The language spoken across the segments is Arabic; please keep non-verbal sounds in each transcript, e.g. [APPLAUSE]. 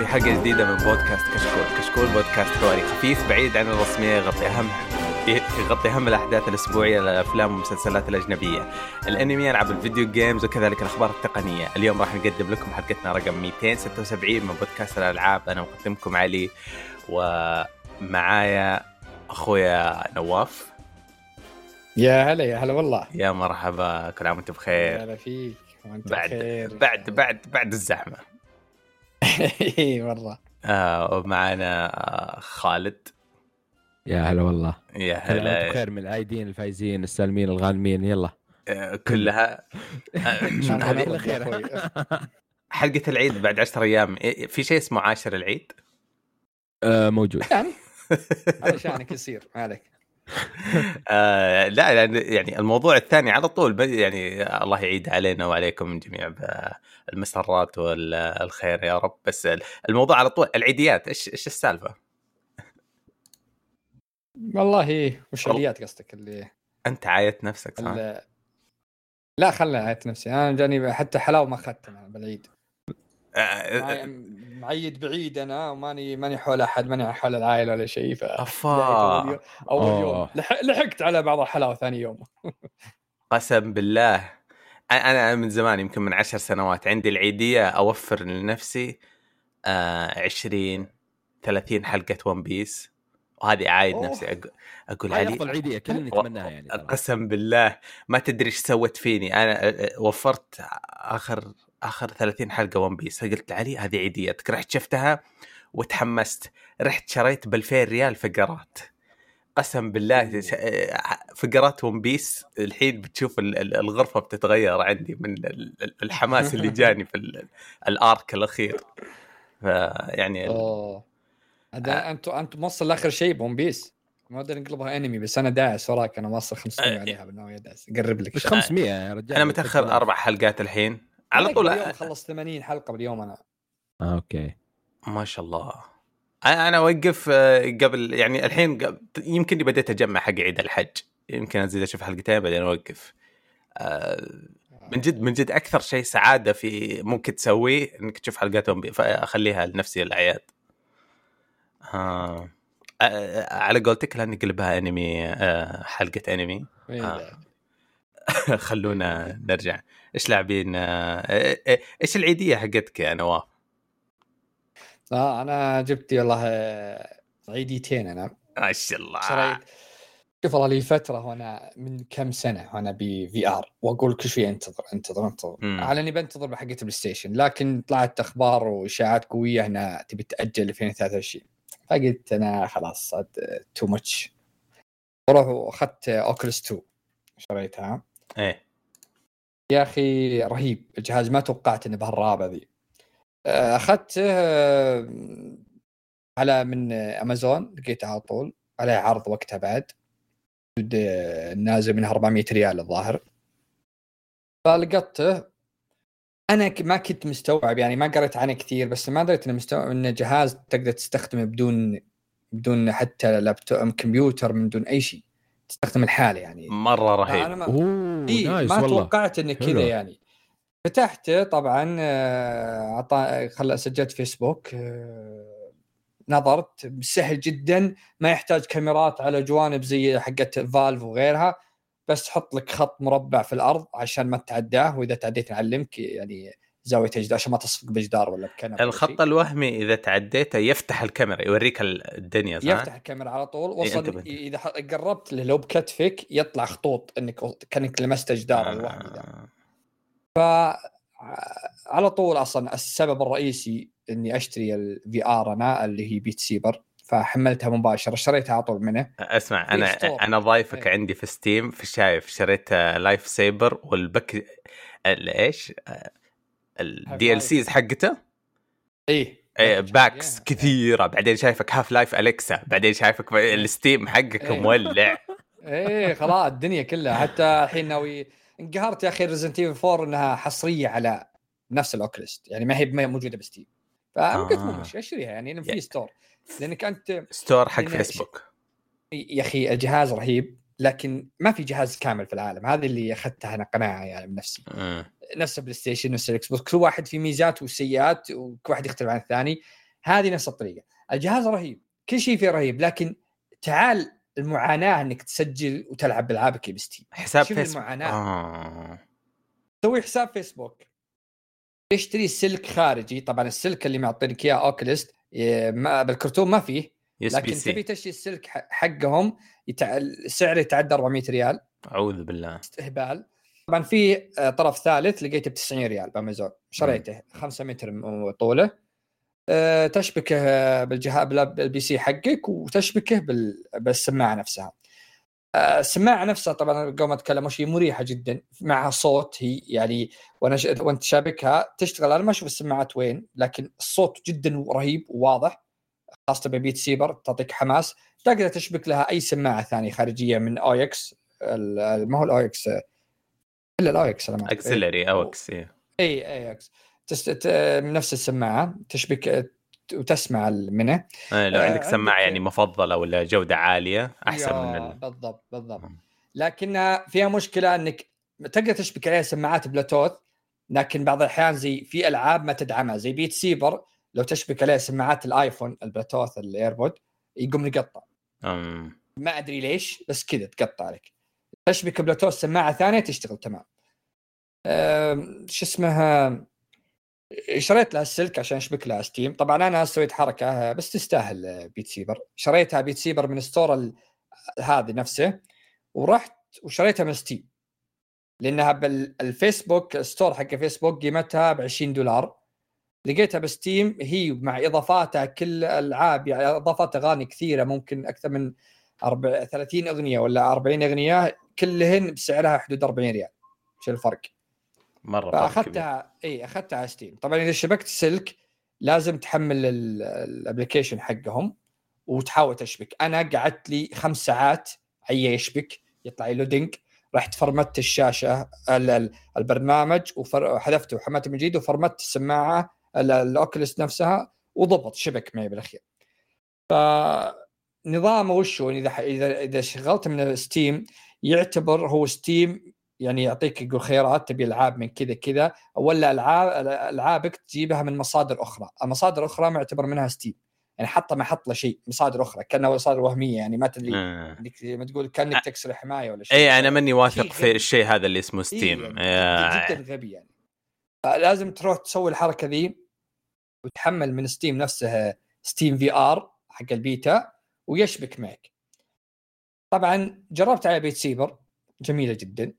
في حلقة جديدة من بودكاست كشكول، كشكول بودكاست حواري خفيف بعيد عن الرسمية يغطي أهم يغطي أهم الأحداث الأسبوعية للافلام والمسلسلات الأجنبية، الأنمي، العاب الفيديو جيمز وكذلك الأخبار التقنية، اليوم راح نقدم لكم حلقتنا رقم 276 من بودكاست الألعاب، أنا مقدمكم علي ومعايا أخويا نواف. يا هلا يا هلا والله. يا مرحبا كل عام وأنت يا بخير هلا فيك وأنت بعد بخير. بعد بعد بعد الزحمة. [LAUGHS] اي مرة. آه ومعنا خالد. يا هلا والله. يا هلا بخير من العايدين الفايزين السالمين الغانمين يلا. آه، كلها. [LAUGHS] آه،. [LAUGHS] حلقة العيد بعد 10 أيام. إيه، في شيء اسمه عاشر العيد؟ آه موجود. يعني هذا شأنك يصير ما عليك. آه لا لأن يعني الموضوع الثاني على طول ب- يعني الله يعيد علينا وعليكم جميع بالمسرات والخير يا رب بس الموضوع على طول العيديات إيش إيش السالفة؟ والله وش اليات قصدك اللي أنت عايت نفسك صح؟ اللي- لا خلنا عيت نفسي أنا جاني حتى حلاوة ما اخذت أنا بالعيد. آه، معي- معيد بعيد أنا وماني ماني حول أحد ماني حول العائلة ولا شيء ف أفا. أول يوم, لحقت على بعض الحلاوه ثاني يوم. [LAUGHS] قسم بالله. أنا من زمان يمكن من عشر سنوات عندي العيدية أوفر لنفسي آه 20 30 حلقة One Piece وهذه عايد أوه. نفسي أقول, أقول هاي علي أفضل عيدية كلنا نتمناها يعني. قسم بالله ما تدري إيش سوت فيني. أنا وفرت آخر آخر 30 حلقة One Piece قلت لعلي هذه عيديتك. رحت شفتها وتحمست. رحت شريت ب 2000 ريال فقرات قسم بالله ش- فقرات One Piece الحين بتشوف ال- ال- الغرفة بتتغير عندي من ال- ال- الحماس اللي [LAUGHS] جاني في ال- ال arc الأخير. فيعني أوه. هذا انت أنت موصل لآخر شيء ب One Piece؟ ما أدري نقلبها أنمي بس أنا داعس وراك أنا موصل 500 أه. عليها بالنوع داعس. اقرب لك مش 500 يا رجال أنا متأخر أربع حلقات الحين. على طول باليوم خلص 80 حلقة باليوم أنا. آه أوكي. ما شاء الله. أنا أنا أوقف قبل يعني الحين يمكن بديت أجمع حق عيد الحج. يمكن أزيد أشوف حلقتين بعدين أوقف. من جد من جد أكثر شيء سعادة في ممكن تسويه إنك تشوف حلقاتهم فاخليها لنفسي الاعياد آه. على قولتك لا نقلبها أنمي آه، حلقة أنمي. إيه آه. [LAUGHS] خلونا نرجع. إيش لاعبين؟ آه، آه، إيش العيدية حقتك يا نواف؟ لا أنا جبت والله آه، عيديتين أنا. ما شاء الله. شريت شوف والله لي فترة وأنا من كم سنة وأنا ب VR وأقول كل شوي انتظر انتظر انتظر. مم. على إني بنتظر بحقه ال PlayStation لكن طلعت أخبار وإشاعات قوية إنها تبي تأجل 2023 فقلت أنا خلاص too much وروح وأخذت Oculus 2 شريتها. إيه. يا أخي رهيب. الجهاز ما توقعت إنه بهالروعة ذي. أخذته آه، على من أمازون لقيته على طول عليه عرض وقتها بعد. آه، نازل منها 400 ريال الظاهر. فلقطته. أنا ك- ما كنت مستوعب يعني ما قريت عنه كثير بس ما دريت إنه مستوعب إنه جهاز تقدر تستخدمه بدون بدون حتى لابتوب كمبيوتر من دون أي شيء تستخدم الحالة يعني. مرة رهيب. ما أوه إيه nice ما والله. توقعت إنه. كذا يعني. فتحته طبعا آه، عطا خل سجلت فيسبوك آه، نظرت سهل جدا ما يحتاج كاميرات على جوانب زي حقت Valve وغيرها بس تحط لك خط مربع في الأرض عشان ما تعداه وإذا تعديت نعلمك يعني زاوية الجدار عشان ما تصفق بجدار ولا بكنب الخط. الوهمي إذا تعديته يفتح الكاميرا يوريك ال- الدنيا صح؟ يفتح الكاميرا على طول وصل انتبه. إذا قربت له لو بكتفك يطلع خطوط انك كأنك لمست جدار الوهمي ذا آه. على طول أصلا السبب الرئيسي إني أشتري ال VR أنا اللي هي Beat Saber فحملتها مباشرة اشتريتها على طول منه أسمع أنا store. أنا ضايفك إيه. عندي في Steam في شايف شريت Beat Saber وال pack ال- إيش؟ ال DLCs حقته إيه إيه، packs إيه. كثيرة بعدين شايفك Half-Life Alyx بعدين شايفك ال Steam حقك إيه. مولع [LAUGHS] إيه خلاص الدنيا كلها حتى الحين ناوي انقهرت يا أخي Resident Evil 4 إنها حصرية على نفس ال Oculus. يعني ما هي موجودة ب Steam. فقلت آه. مو مش اشتريها يعني؟ في يا- store لأنك أنت store حق فيسبوك يا أخي الجهاز رهيب لكن ما في جهاز كامل في العالم. هذه اللي أخذتها أنا قناعة يعني من نفسي. مم. نفس ال PlayStation نفس ال Xbox كل واحد في ميزات وسيئات وكل واحد يختلف عن الثاني. هذه نفس الطريقة. الجهاز رهيب كل شيء فيه رهيب لكن تعال المعاناة إنك تسجل وتلعب بالعابك ب Steam. حساب فيسبوك. المعاناة. آه. تسوي حساب فيسبوك. تشتري سلك خارجي. طبعا السلك اللي معطينك إياه Oculus ما بالكرتون ما فيه. لكن تبي تشتري السلك حقهم يتع... سعره يتعدى 400 ريال. أعوذ بالله. استهبال. طبعا في آه، طرف ثالث لقيته ب 90 ريال بأمازون. شريته 5 متر طوله. تشبكه بالجهاز بال PC حقك وتشبكه بال... بالسماعة نفسها. آه، السماعة نفسها طبعا قبل ما أتكلم هي مريحة جدا معها صوت هي يعني وأنا ش... وأنت شابكها تشتغل. أنا ما أشوف السماعات وين لكن الصوت جدا رهيب وواضح خاصة ب Beat Saber تعطيك حماس. تقدر تشبك لها أي سماعة ثانية خارجية من أو إكس ما هو الاو إكس؟ إلا الاو إكس أكسلري aux إيه. aux. تست... نفس السماعة تشبك وتسمع منه آه، لو آه، عندك سماعة عندك- يعني مفضلة ولا جودة عالية أحسن من ال... بالضبط بالضبط. مم. لكنها فيها مشكلة إنك تقدر تشبك عليها سماعات بلوتوث لكن بعض الأحيان زي في ألعاب ما تدعمها زي Beat Saber لو تشبك عليها سماعات ال iPhone البلوتوث ال AirPod يقوم يقطع. أم. ما أدري ليش بس كذا تقطع لك. تشبك بلوتوث سماعة ثانية تشتغل تمام. شو اسمها؟ شريت لها السلك عشان اشبك لها Steam. طبعا أنا سويت حركة بس تستاهل Beat Saber. شريتها Beat Saber من store هذه نفسه ورحت وشريتها من Steam. لأنها بال Facebook store حق فيسبوك قيمتها ب 20 دولار. لقيتها ب Steam هي مع إضافاتها كل الالعاب يعني إضافات أغاني كثيرة ممكن أكثر من أربع 30 أغنية ولا 40 أغنية كلهن بسعرها حدود 40 ريال. شو الفرق؟ مرة. فأخذتها إي أخذتها على Steam طبعا إذا شبكت سلك لازم تحمل ال- ال application حقهم وتحاول تشبك. أنا قعدت لي خمس ساعات عي يشبك يطلع لي loading رحت فرمت الشاشة ال- ال- البرنامج وحذفته وحملته من جديد وفرمت السماعة ال- الاوكلس نفسها وضبط شبك معي بالأخير. فنظامه وش هو إذا إذا إذا شغلت من Steam يعتبر هو Steam يعني يعطيك يقول خيارات تبي ألعاب من كذا كذا ولا ألعاب ألعابك تجيبها من مصادر أخرى، المصادر الأخرى ما يعتبر منها Steam يعني حط ما حط له شيء مصادر أخرى كأنها مصادر وهمية يعني ما تدري. آه. ما تقول كأنك تكسر حماية ولا شيء. اي أنا ماني واثق في. الشيء هذا اللي اسمه Steam إيه آه، يعني جدا غبي يعني. لازم تروح تسوي الحركة ذي وتحمل من Steam نفسها Steam VR حق البيتا ويشبك معك. طبعا جربت على Beat Saber جميلة جدا.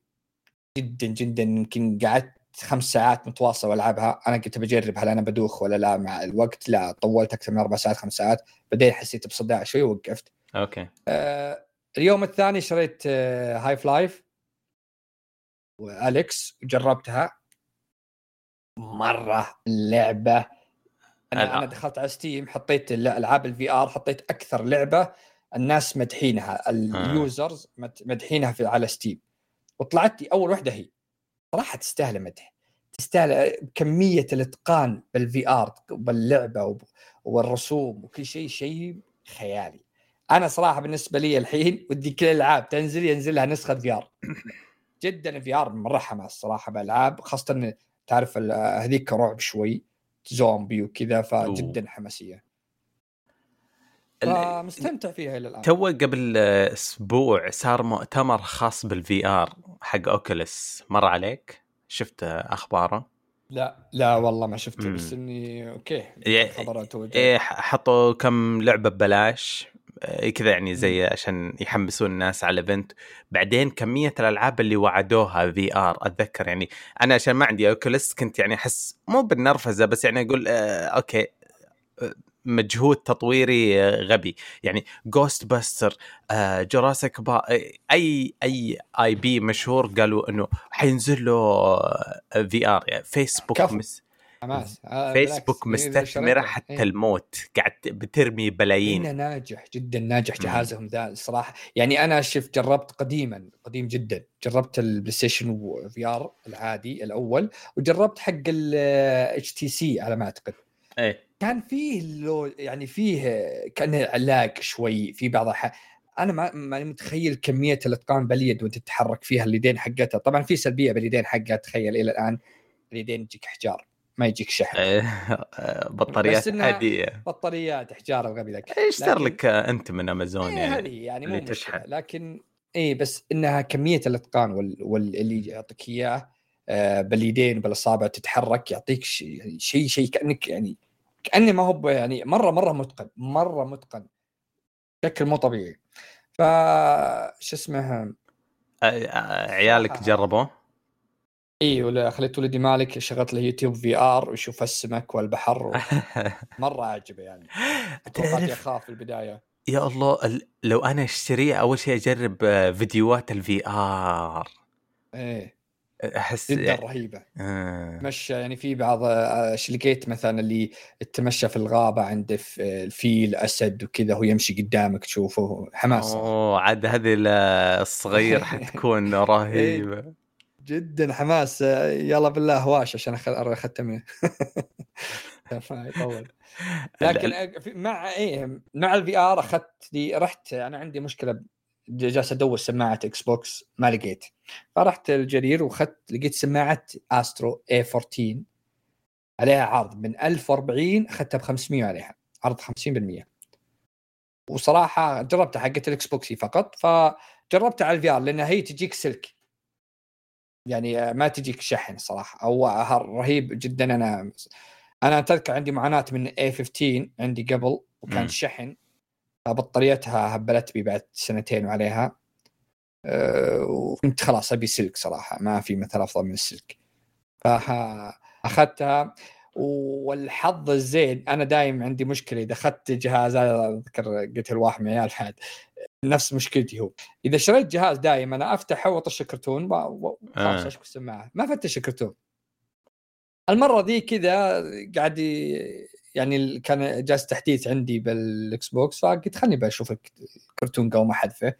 جدا جدا يمكن قعدت خمس ساعات متواصله والعبها أنا قلت بجرب هل أنا بدوخ ولا لا مع الوقت؟ لا طولت أكثر من أربع ساعات خمس ساعات. بعدين حسيت بصداع شوي ووقفت. أوكي. آه، اليوم الثاني شريت آه، Half-Life Alyx وجربتها مرة اللعبه أنا الع- أنا دخلت على Steam حطيت ال- ألعاب ال VR حطيت أكثر لعبة الناس مدحينها ال users مد- مدحينها في على Steam وطلعت لي أول واحدة هي. صراحة تستاهل مدح تستاهل كمية الإتقان بال VR باللعبة وب- والرسوم وكل شيء شيء خيالي. أنا صراحة بالنسبة لي الحين ودي كل الألعاب تنزل ينزل لها نسخة VR [COUGHS] جدا ال VR مرة حماس صراحة بالالعاب خاصة تعرف هذيك رعب شوي زومبي وكذا فجدا حماسية. فمستمتع فيها إلى الآن. تو قبل أسبوع صار مؤتمر خاص بال VR حق Oculus مر عليك؟ شفت أخباره؟ لا لا والله ما شفته. بس إني أوكي يا- خبر توجه. إيه حطوا كم لعبة ببلاش آه، كذا يعني زي عشان يحمسون الناس على ال event بعدين كمية الألعاب اللي وعدوها VR أتذكر يعني أنا عشان ما عندي Oculus كنت يعني أحس مو بالنرفزة بس يعني أقول آه أوكي آه، مجهود تطويري آه، غبي يعني Ghostbusters آه Jurassic Pa- أي أي IP مشهور قالوا إنه حينزل له VR يعني فيسبوك. مس حماس آه، فيسبوك بالعكس. إيه، مستثمره شريته. حتى إيه. الموت قاعد بترمي بلايين إنه ناجح جدا ناجح. جهازهم ذا الصراحة يعني أنا شفت جربت قديما قديم جدا جربت البلاي ستيشن VR العادي الأول وجربت حق ال HTC على ما أعتقد إيه كان فيه لو يعني فيه كان علاق شوي في بعض الح... أنا ما ماني متخيل كمية الإتقان باليد وأنت تتحرك فيها اليدين حقتها. طبعا في سلبية باليدين حقها تخيل إلى الآن اليدين يجيك احجار ما يجيك شحن إيه، [LAUGHS] بطاريات عادية. بطاريات احجار الغبي ذاك اشتر لكن- لك أنت من أمازون إيه يعني؟ هذه يعني مو. تشحن. لكن اي بس إنها كمية الإتقان وال... واللي يعطيك إياه آه، باليدين وبالاصابع تتحرك يعطيك شيء شيء شيء كأنك يعني كأني ما هو يعني مرة مرة متقن مرة متقن. بشكل مو طبيعي. ف شو اسمه؟ آه، آه، عيالك صراحة- جربوه؟ إي ولا خليت ولدي مالك شغلت له يوتيوب VR ويشوف السمك والبحر [LAUGHS] مرة عجبه يعني. [LAUGHS] تعرف يخاف في البداية. يا الله ال- لو أنا أشتريه أول شيء أجرب آه، فيديوهات ال VR. إيه. أحس جدا رهيبة. آه. تمشى يعني في بعض آه، لقيت مثلا اللي تمشى في الغابة عند الفيل أسد وكذا هو يمشي قدامك تشوفه. حماس. أوه عاد هذه ال- الصغير [LAUGHS] حتكون رهيبة. جدا حماس. يلا بالله هواش عشان [LAUGHS] ما يطول. لكن مع إيه مع ال VR أخذت لي رحت أنا عندي مشكلة جالس أدور سماعة Xbox ما لقيت. فرحت لجرير واخذت لقيت سماعة Astro A 14 عليها عرض. من 1040 أخذتها ب 500 عليها. عرض 50% وصراحة جربتها حقت ال Xbox فقط. فجربتها على ال VR لأنها هي تجيك سلك. يعني ما تجيك شحن صراحة. أو رهيب جدا. أنا أنا أتذكر عندي معاناة من A 15 عندي قبل. وكان مم. شحن. فبطاريتها هبلت بي بعد سنتين وعليها. أه، وكنت خلاص أبي سلك صراحة ما في مثل أفضل من السلك. فاخذتها والحظ الزين أنا دايم عندي مشكلة إذا أخذت جهاز أذكر قلت الواحد من عيال حاد نفس مشكلتي هو. إذا شريت جهاز دايم أنا أفتحه وأطش الكرتون وخلاص آه. أشكو السماعة. ما فتش الكرتون. المرة ذي كذا قاعد يعني كان جالس تحديث عندي بال Xbox فقلت خلني بشوف الكرتون قوم أحذفه.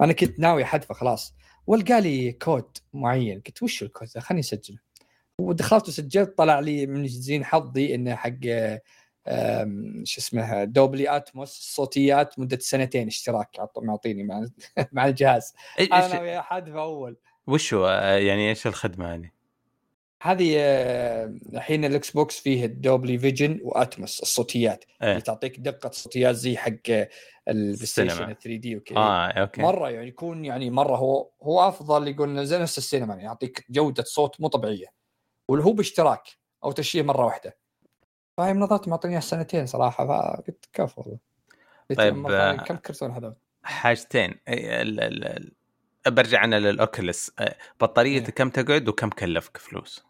أنا كنت ناوي أحذفه خلاص. والقى لي كود معين. قلت وش الكود خلني أسجله. ودخلت وسجلت طلع لي من زين حظي إنه حق شو اسمه Dolby Atmos الصوتيات مدة سنتين اشتراك. عط- معطيني مع [LAUGHS] مع الجهاز. أنا أحذفه أول. وش هو؟ يعني إيش الخدمة هذه؟ هذه آه، الحين ال Xbox فيه ال Dolby Vision و Atmos الصوتيات اللي إيه تعطيك دقة صوتيات زي حق السينما. 3 D وكذا آه أوكي مرة يعني يكون يعني مرة هو هو أفضل يقول زي نفس السينما يعني يعطيك جودة صوت مو طبيعية واللي هو باشتراك أو تشييه مرة واحدة فاهم نظرت معطيني سنتين صراحة فقلت كفو والله طيب، آه، كم كرتون هذا؟ حاجتين ال- ال- ال- برجع أنا للاوكلس آه، بطاريته إيه. كم تقعد وكم كلفك فلوس؟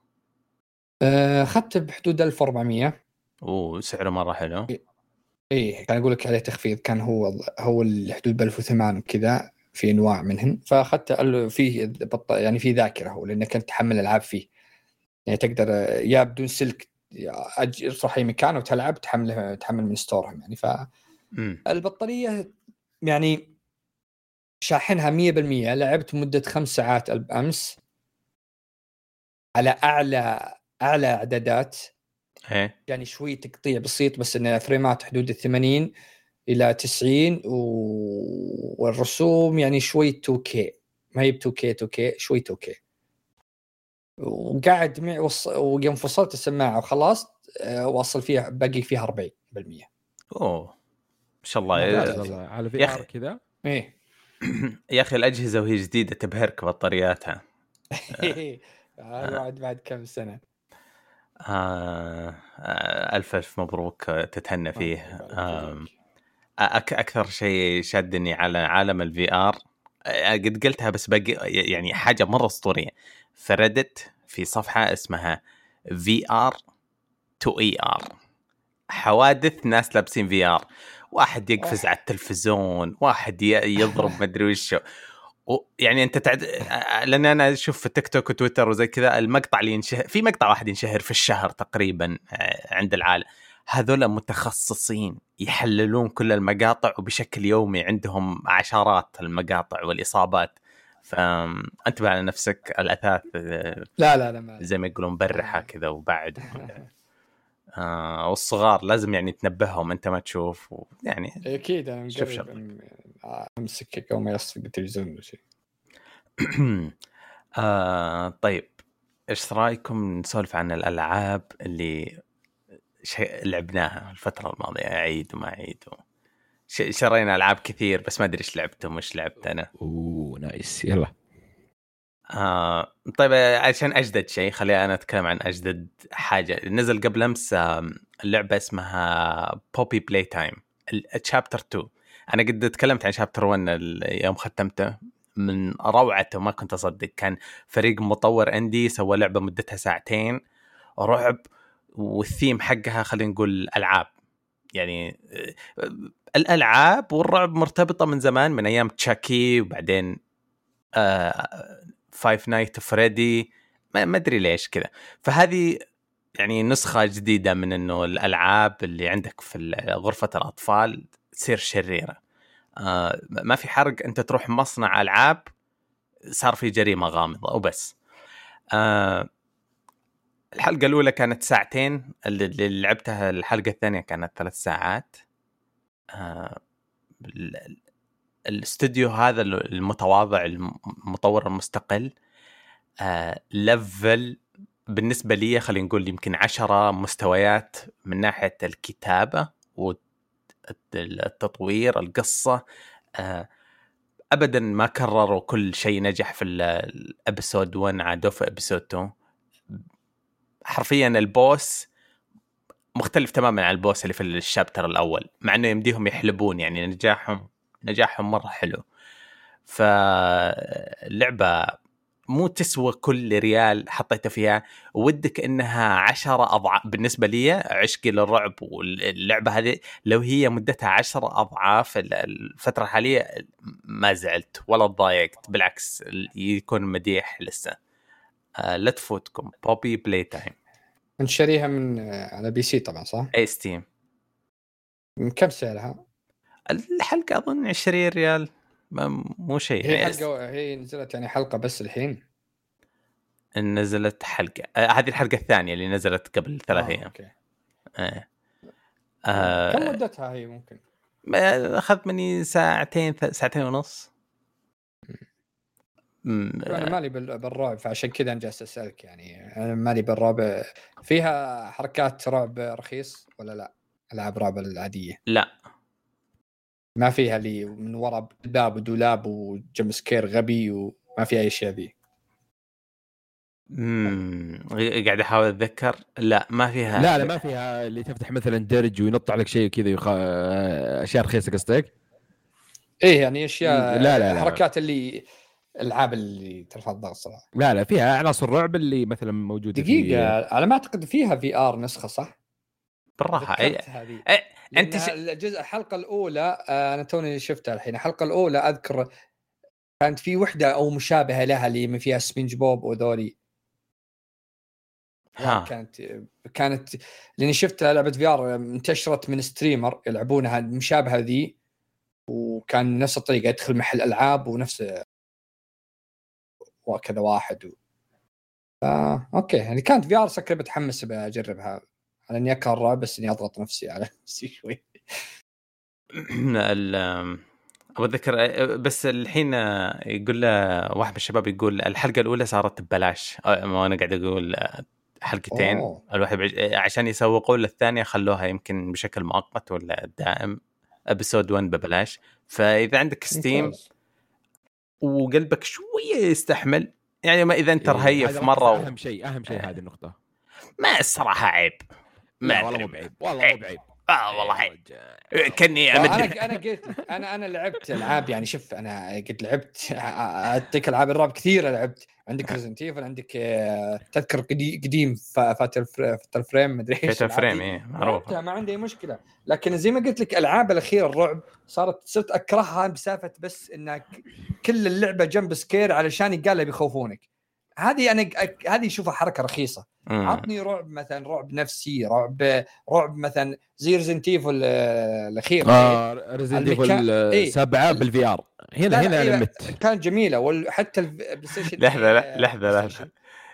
اخذته بحدود 1400 أوه سعره مرة حلو. إيه كان أقول لك عليه تخفيض كان هو هو الحدود ب 1008 وكذا في أنواع منهم فاخذته قال له فيه بط... يعني في ذاكرة هو لانك كنت تحمل ألعاب فيه. يعني تقدر يا بدون سلك تروح أي مكان وتلعب تحمله تحمل من ستورهم يعني. امم فالبطاريه يعني شاحنها 100% لعبت مدة خمس ساعات أمس. على أعلى أعلى إعدادات. إيه. يعني شوي تقطيع بسيط بس انه فريمات حدود ال 80 إلى 90 و... والرسوم يعني شوي 2K ما هي ب 2K 2K شوي 2K وقاعد معي وص... ويوم فصلت السماعة وخلصت آه، واصل فيها باقي فيها 40% أوه. ما شاء الله. إيه. والله. على في يا أخي. ار كذا. إيه. [CLEARS THROAT] يا أخي الأجهزة وهي جديدة تبهرك بطارياتها. [LAUGHS] هذا بعد بعد كم سنة. آه آه ألف ألف مبروك آه، تتهنى فيه. أك أكثر شيء شدني على عالم ال VR قد قلتها بس باقي يعني حاجة مرة أسطورية. في Reddit في صفحة اسمها VR to ER حوادث ناس لابسين VR واحد يقفز على التلفزيون واحد يضرب [LAUGHS] مدري وشو. يعني أنت تعد لأن أنا أشوف في تيك توك وتويتر وزي كذا المقطع اللي ينشهر في مقطع واحد ينشهر في الشهر تقريبا آه، عند العالم هذول متخصصين يحللون كل المقاطع وبشكل يومي عندهم عشرات المقاطع والإصابات. فانتبه على نفسك الأثاث آه، لا لا لا ما زي ما يقولون برحة كذا وبعد. [LAUGHS] آه والصغار لازم يعني تنبههم أنت ما تشوف يعني أكيد أنا شوف شغلك. امسكك أو ما يصفق بالتلفزيون ولا شيء. [CLEARS THROAT] آه طيب إيش رأيكم نسولف عن الألعاب اللي شي... لعبناها الفترة الماضية؟ عيد وما عيد و... ش... شرينا ألعاب كثير بس ما أدري إيش لعبتم وإيش لعبت أنا. أوه nice يلا. آه طيب عشان أجدد شيء خليني أنا أتكلم عن أجدد حاجة. نزل قبل أمس لعبة اسمها Poppy Playtime chapter 2 أنا قد تكلمت عن chapter 1 يوم ختمته. من روعته ما كنت أصدق. كان فريق مطور indie سوى لعبة مدتها ساعتين. رعب والثيم حقها خلينا نقول ألعاب. يعني الألعاب والرعب مرتبطة من زمان من أيام تشاكي وبعدين Five Nights Freddy ما أدري ليش كذا. فهذه يعني نسخة جديدة من إنه الألعاب اللي عندك في غرفة الأطفال تصير شريرة. آه ما في حرق أنت تروح مصنع ألعاب صار في جريمة غامضة وبس. آه الحلقة الأولى كانت ساعتين اللي لعبتها الحلقة الثانية كانت ثلاث ساعات. آه الاستوديو هذا المتواضع المطور المستقل آه ليفل بالنسبة لي خلينا نقول يمكن عشرة مستويات من ناحية الكتابة والتطوير القصة آه ابدا ما كرروا كل شيء نجح في ال episode 1 عادوا في episode 2 حرفيا ال boss مختلف تماما عن ال boss اللي في ال chapter الأول مع إنه يمديهم يحلبون يعني نجاحهم نجاحهم مرة حلو. فاللعبة مو تسوى كل ريال حطيته فيها. ودك إنها عشرة أضعاف بالنسبة لي عشقي للرعب واللعبة هذه لو هي مدتها عشرة أضعاف الفترة الحالية ما زعلت ولا تضايقت بالعكس يكون مديح لسه. آه، لا تفوتكم. Poppy Playtime. نشتريها من آه، على PC طبعا صح؟ اي Steam. كم سعرها؟ الحلقة أظن 20 ريال. مو شيء هي يعني. حلقة هي نزلت يعني حلقة بس الحين. نزلت حلقة. آه هذه الحلقة الثانية اللي نزلت قبل ثلاث آه، أيام. okay. آه. آه. كم مدتها هي ممكن؟ أخذت مني ساعتين ساعتين ونص. أنا مالي بالرعب فعشان كذا أنا جالس أسألك يعني. أنا مالي بالرعب. فيها حركات رعب رخيص ولا لا؟ ألعاب رعب العادية؟ لا. ما فيها اللي من وراء باب ودولاب و jump scare غبي وما في أي اشياء ذي امم قاعد أحاول أتذكر لا ما فيها لا لا ما فيها اللي تفتح مثلا درج وينط عليك شيء كذا يخ... أشياء رخيصة قصدك؟ إيه يعني أشياء لا لا, لا. حركات اللي الألعاب اللي ترفع الضغط صراحة لا لا فيها عناصر رعب اللي مثلا موجودة دقيقة في... على ما أعتقد فيها في ار نسخة صح؟ بالراحة. اي أي... أنت ش... الجزء الحلقة الأولى آه، أنا توني شفتها الحين. الحلقة الأولى أذكر كانت في وحدة أو مشابهة لها اللي فيها سبنج بوب وذولي. ها. كانت كانت لأني شفت لعبة VR انتشرت من streamer يلعبونها المشابهة ذي وكان نفس الطريقة يدخل محل ألعاب ونفس وكذا واحد و... آه، okay. يعني كانت VR شكلي بتحمس بجربها على إني أكره بس إني أضغط نفسي على [LAUGHS] نفسي شوي. [CLEARS THROAT] أتذكر بس الحين يقول واحد من الشباب يقول الحلقة الأولى صارت ببلاش. وأنا قاعد أقول حلقتين. أوه. الواحد عشان يسوقوا للثانية خلوها يمكن بشكل مؤقت ولا دائم. episode 1 ببلاش. فإذا عندك Steam وقلبك شوية يستحمل. يعني ما إذا أنت إيه رهيف مرة أهم شيء أهم شيء هذه النقطة. ما الصراحة عيب. ما والله مو بعيب والله مو بعيب. آه والله عيب كاني أنا أنا قلت أنا أنا لعبت ألعاب يعني شوف أنا قد لعبت أعطيك ألعاب الرعب كثيرة لعبت عندك Resident Evil عندك آه، تذكر قديم Fatal Frame مدري إيش Fatal Frame إيه معروف ما عندي مشكلة. لكن زي ما قلت لك ألعاب الأخيرة الرعب صارت صرت أكرهها بسالفة بس إنك كل اللعبة jump scare علشان يقال بيخوفونك هذه أنا هذه اشوفها حركة رخيصة. عطني رعب مثلا رعب نفسي رعب رعب مثلا زي Resident Evil الأخير. آه Resident Evil إيه؟ سبعه بال VR هنا هنا أنا مت. كانت جميلة وحتى ال PlayStation لحظة لحظة لحظة.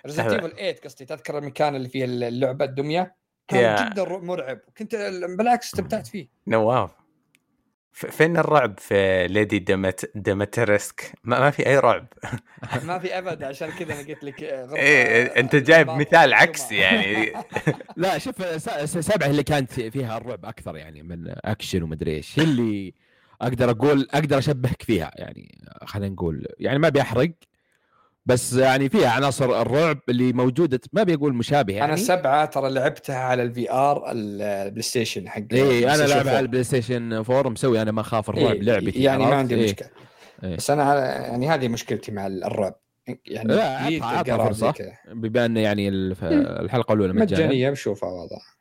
Resident Evil 8 قصدي. تذكر المكان اللي فيه اللعبة الدمية؟ كان جدا مرعب. كنت بالعكس استمتعت فيه. نواف. فين الرعب في Lady ديمت Dimitrescu ما, ما في أي رعب. [LAUGHS] ما في أبد عشان كذا أنا قلت لك آه، غرفة- إيه أنت جايب مثال. عكسي يعني. [LAUGHS] لا شوف س- س- سبعة اللي كانت فيها الرعب أكثر يعني من أكشن ومدري إيش. هي اللي أقدر أقول أقدر أشبهك فيها يعني خلينا نقول. يعني ما بيحرق بس يعني فيها عناصر الرعب اللي موجودة ما بيقول مشابه يعني أنا سبعة ترى لعبتها على الفي ار البلاي ستيشن حق اي أنا 4. على البلاي ستيشن 4 مسوي أنا ما أخاف الرعب إيه، لعبتي يعني ما؟ عندي إيه. مشكلة إيه. بس أنا يعني هذه مشكلتي مع الرعب يعني لا، عطها- كذا. بما انه يعني الحلقة الأولى مجانية مجانية بشوفها واضح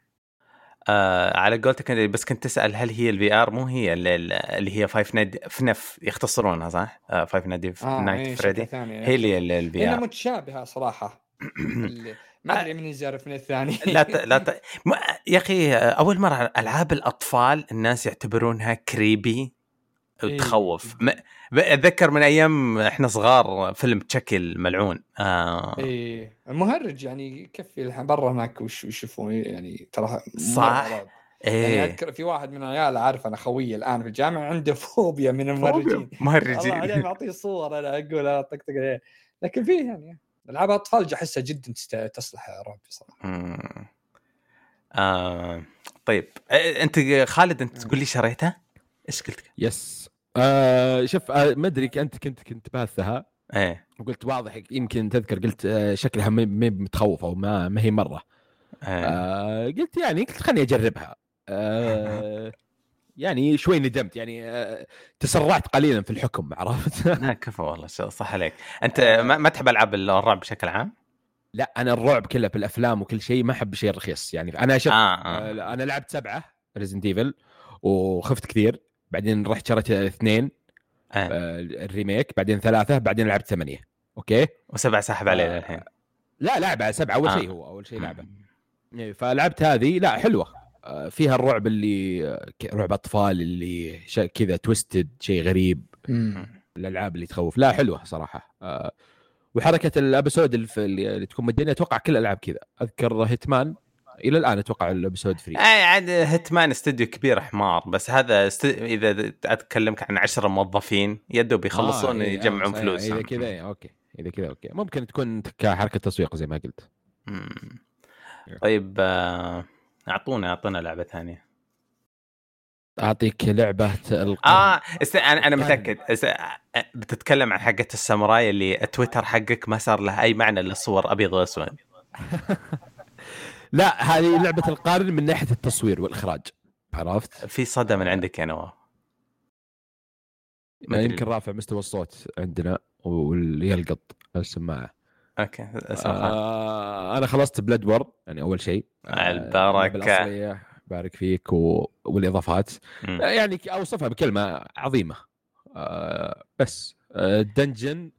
آه على قولتك بس كنت تسأل هل هي ال VR مو هي اللي, اللي هي Five Nights FNAF يختصرونها صح؟ آه Five Nights آه Nights إيه، Freddy ثاني هي اللي ال VR متشابهة صراحة. [CLEARS THROAT] ما أدري من يزارف من الثاني. لا ت... لا [LAUGHS] ت... ما... يا أخي أول مرة ألعاب الأطفال الناس يعتبرونها creepy إيه. وتخوف ما... ب- أتذكر من أيام إحنا صغار فيلم تشكل ملعون. آه... إيه. المهرج يعني يكفي برا هناك وش يشوفون يعني ترى صح. رعب. يعني إيه أذكر في واحد من العيال عارف أنا خوي الآن في الجامعة عنده فوبيا من المهرجين. الله مهرجين معطيه صور أنا أقول طقطق عليه لكن فيه يعني ألعاب أطفال أحسها جدا تصلح رعب صراحة. آه... طيب أنت خالد أنت تقول لي شريتها؟ إيش قلت؟ يس آه شوف آه ما أدري أنت كنت كنت باثها إيه وقلت واضح يمكن تذكر قلت آه شكلها ما ما متخوفه وما ما هي مرة إيه آه قلت يعني قلت خليني أجربها آه [LAUGHS] يعني شوي ندمت يعني آه تسرعت قليلا في الحكم عرفت [LAUGHS] لا كفى والله ش- صح عليك أنت ما, ما تحب ألعاب الرعب بشكل عام؟ لا أنا الرعب كله في الأفلام وكل شيء ما أحب الشيء الرخيص يعني أنا شوف آه, آه. آه. أنا لعبت سبعة Resident Evil وخفت كثير بعدين رحت شريت اثنين آه. آه ال remake بعدين ثلاثة بعدين لعبت ثمانية. okay؟ وسبع سحب عليه آه. الحين لا لعبة سبعة أول آه. شيء هو أول شيء لعبة. إيه، فلعبت هذه لا حلوة. آه، فيها الرعب اللي آه، رعب أطفال اللي ش- كذا twisted شيء غريب. الألعاب اللي تخوف. لا حلوة صراحة. آه، وحركة ال episode اللي, اللي تكون مجانيه أتوقع كل الألعاب كذا. أذكر Hitman. إلى الآن أتوقع ال episode free اي عاد Hitman استوديو كبير حمار بس هذا است... إذا أتكلمك عن عشرة موظفين يدوب يخلصون آه، إيه، يجمعون آه، فلوس. إذا كذا إيه، أوكي إذا كذا أوكي. ممكن تكون كحركه تسويق زي ما قلت. مم. طيب آه، أعطونا أعطونا لعبة ثانية. أعطيك لعبة القرن. آه است... أنا أنا. متأكد است... بتتكلم عن حقة الساموراي اللي تويتر حقك ما صار له أي معنى الا الصور أبيض وأسود. [LAUGHS] لا هذه لعبة القرن من ناحية التصوير والإخراج. عرفت؟ في صدى من عندك يا نواف. ما أدري. يمكن رافع مستوى الصوت عندنا واللي يلقط السماعة. أوكي آه أنا خلصت Bloodborne يعني أول شيء. آه، الأصلية، بارك فيك و... والإضافات. مم. آه، يعني أوصفها بكلمة عظيمة. آه بس آه، ال dungeon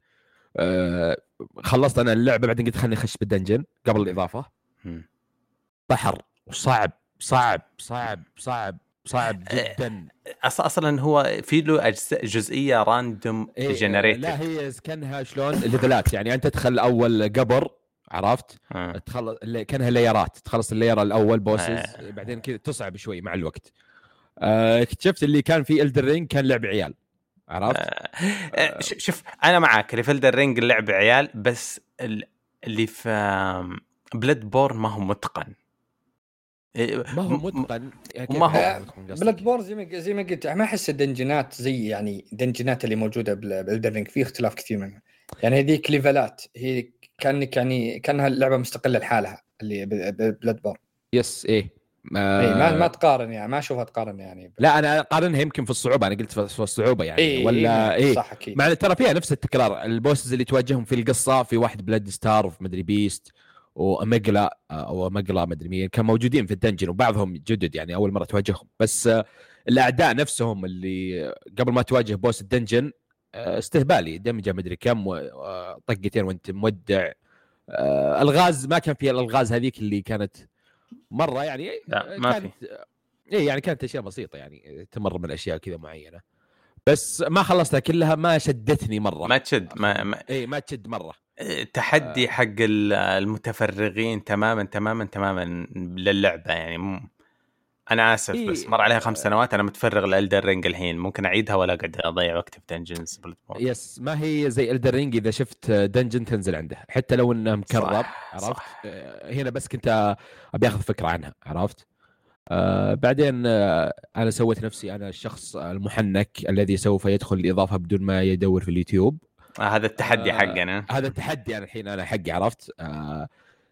آه خلصت أنا اللعبة بعدين قلت خليني أخش بال dungeon قبل الإضافة. مم. بحر وصعب صعب صعب صعب صعب جدا. أص- أصلا هو في له أجزاء جزئية random إيه، generated لا هي كأنها شلون ليفلات يعني أنت تدخل أول قبر عرفت؟ آه. تخلص اللي كأنها ليرات تخلص ال layer الأول bosses آه. بعدين كذا تصعب شوي مع الوقت. آه، اكتشفت اللي كان في Elden Ring كان لعب عيال عرفت؟ آه، ش- شوف أنا معاك. اللي في Elden Ring اللعب عيال بس ال- اللي في Bloodborne ما هو متقن. ما هو متقن. يعني ما هو- قصدك؟ Bloodborne زي ما زي ما قلت ما أحس الدنجنات زي يعني الدنجنات اللي موجودة ب Elden Ring في اختلاف كثير منها. يعني هذيك ليفلات هي كانك يعني كانها لعبة مستقلة لحالها اللي Bloodborne yes إيه. ما اي ما ما تقارن يعني ما أشوفها تقارن يعني. لا أنا أقارنها يمكن في الصعوبة أنا قلت في في الصعوبة يعني اي ولا إيه صح أكيد. مع ترى فيها نفس التكرار ال bosses اللي تواجههم في القصة في واحد Blood-starved وفي مدري Beast و Amygdala أو Amygdala مدري مين كانوا موجودين في ال dungeon وبعضهم جدد يعني أول مرة تواجههم بس آه، الأعداء نفسهم اللي قبل ما تواجه بوس الدنجن آه، استهبالي. دمجة مدري كم وطقتين وانت مودع. آه، الغاز ما كان فيها الألغاز هذيك اللي كانت مرة يعني لا، ما كانت إيه يعني كانت أشياء بسيطة يعني تمر من أشياء كذا معينة. بس ما خلصتها كلها ما شدتني مرة. ما تشد ما, ما إيه ما تشد مرة. تحدي حق ال- المتفرغين تماما تماما تماما للعبة يعني مو أنا آسف إيه. بس مر عليها خمس سنوات أنا متفرغ ل Elden Ring الحين ممكن أعيدها ولا اقعد أضيع وقتي في dungeons yes ما هي زي Elden Ring إذا شفت dungeon تنزل عنده حتى لو انه مكرر صح، عرفت؟ صح. آه، هنا بس كنت أبي آخذ فكرة عنها عرفت؟ آه بعدين آه أنا سويت نفسي أنا الشخص المحنك الذي سوف يدخل الإضافة بدون ما يدور في اليوتيوب. آه هذا التحدي آه، حقنا. هذا التحدي أنا الحين أنا حقي عرفت؟ آه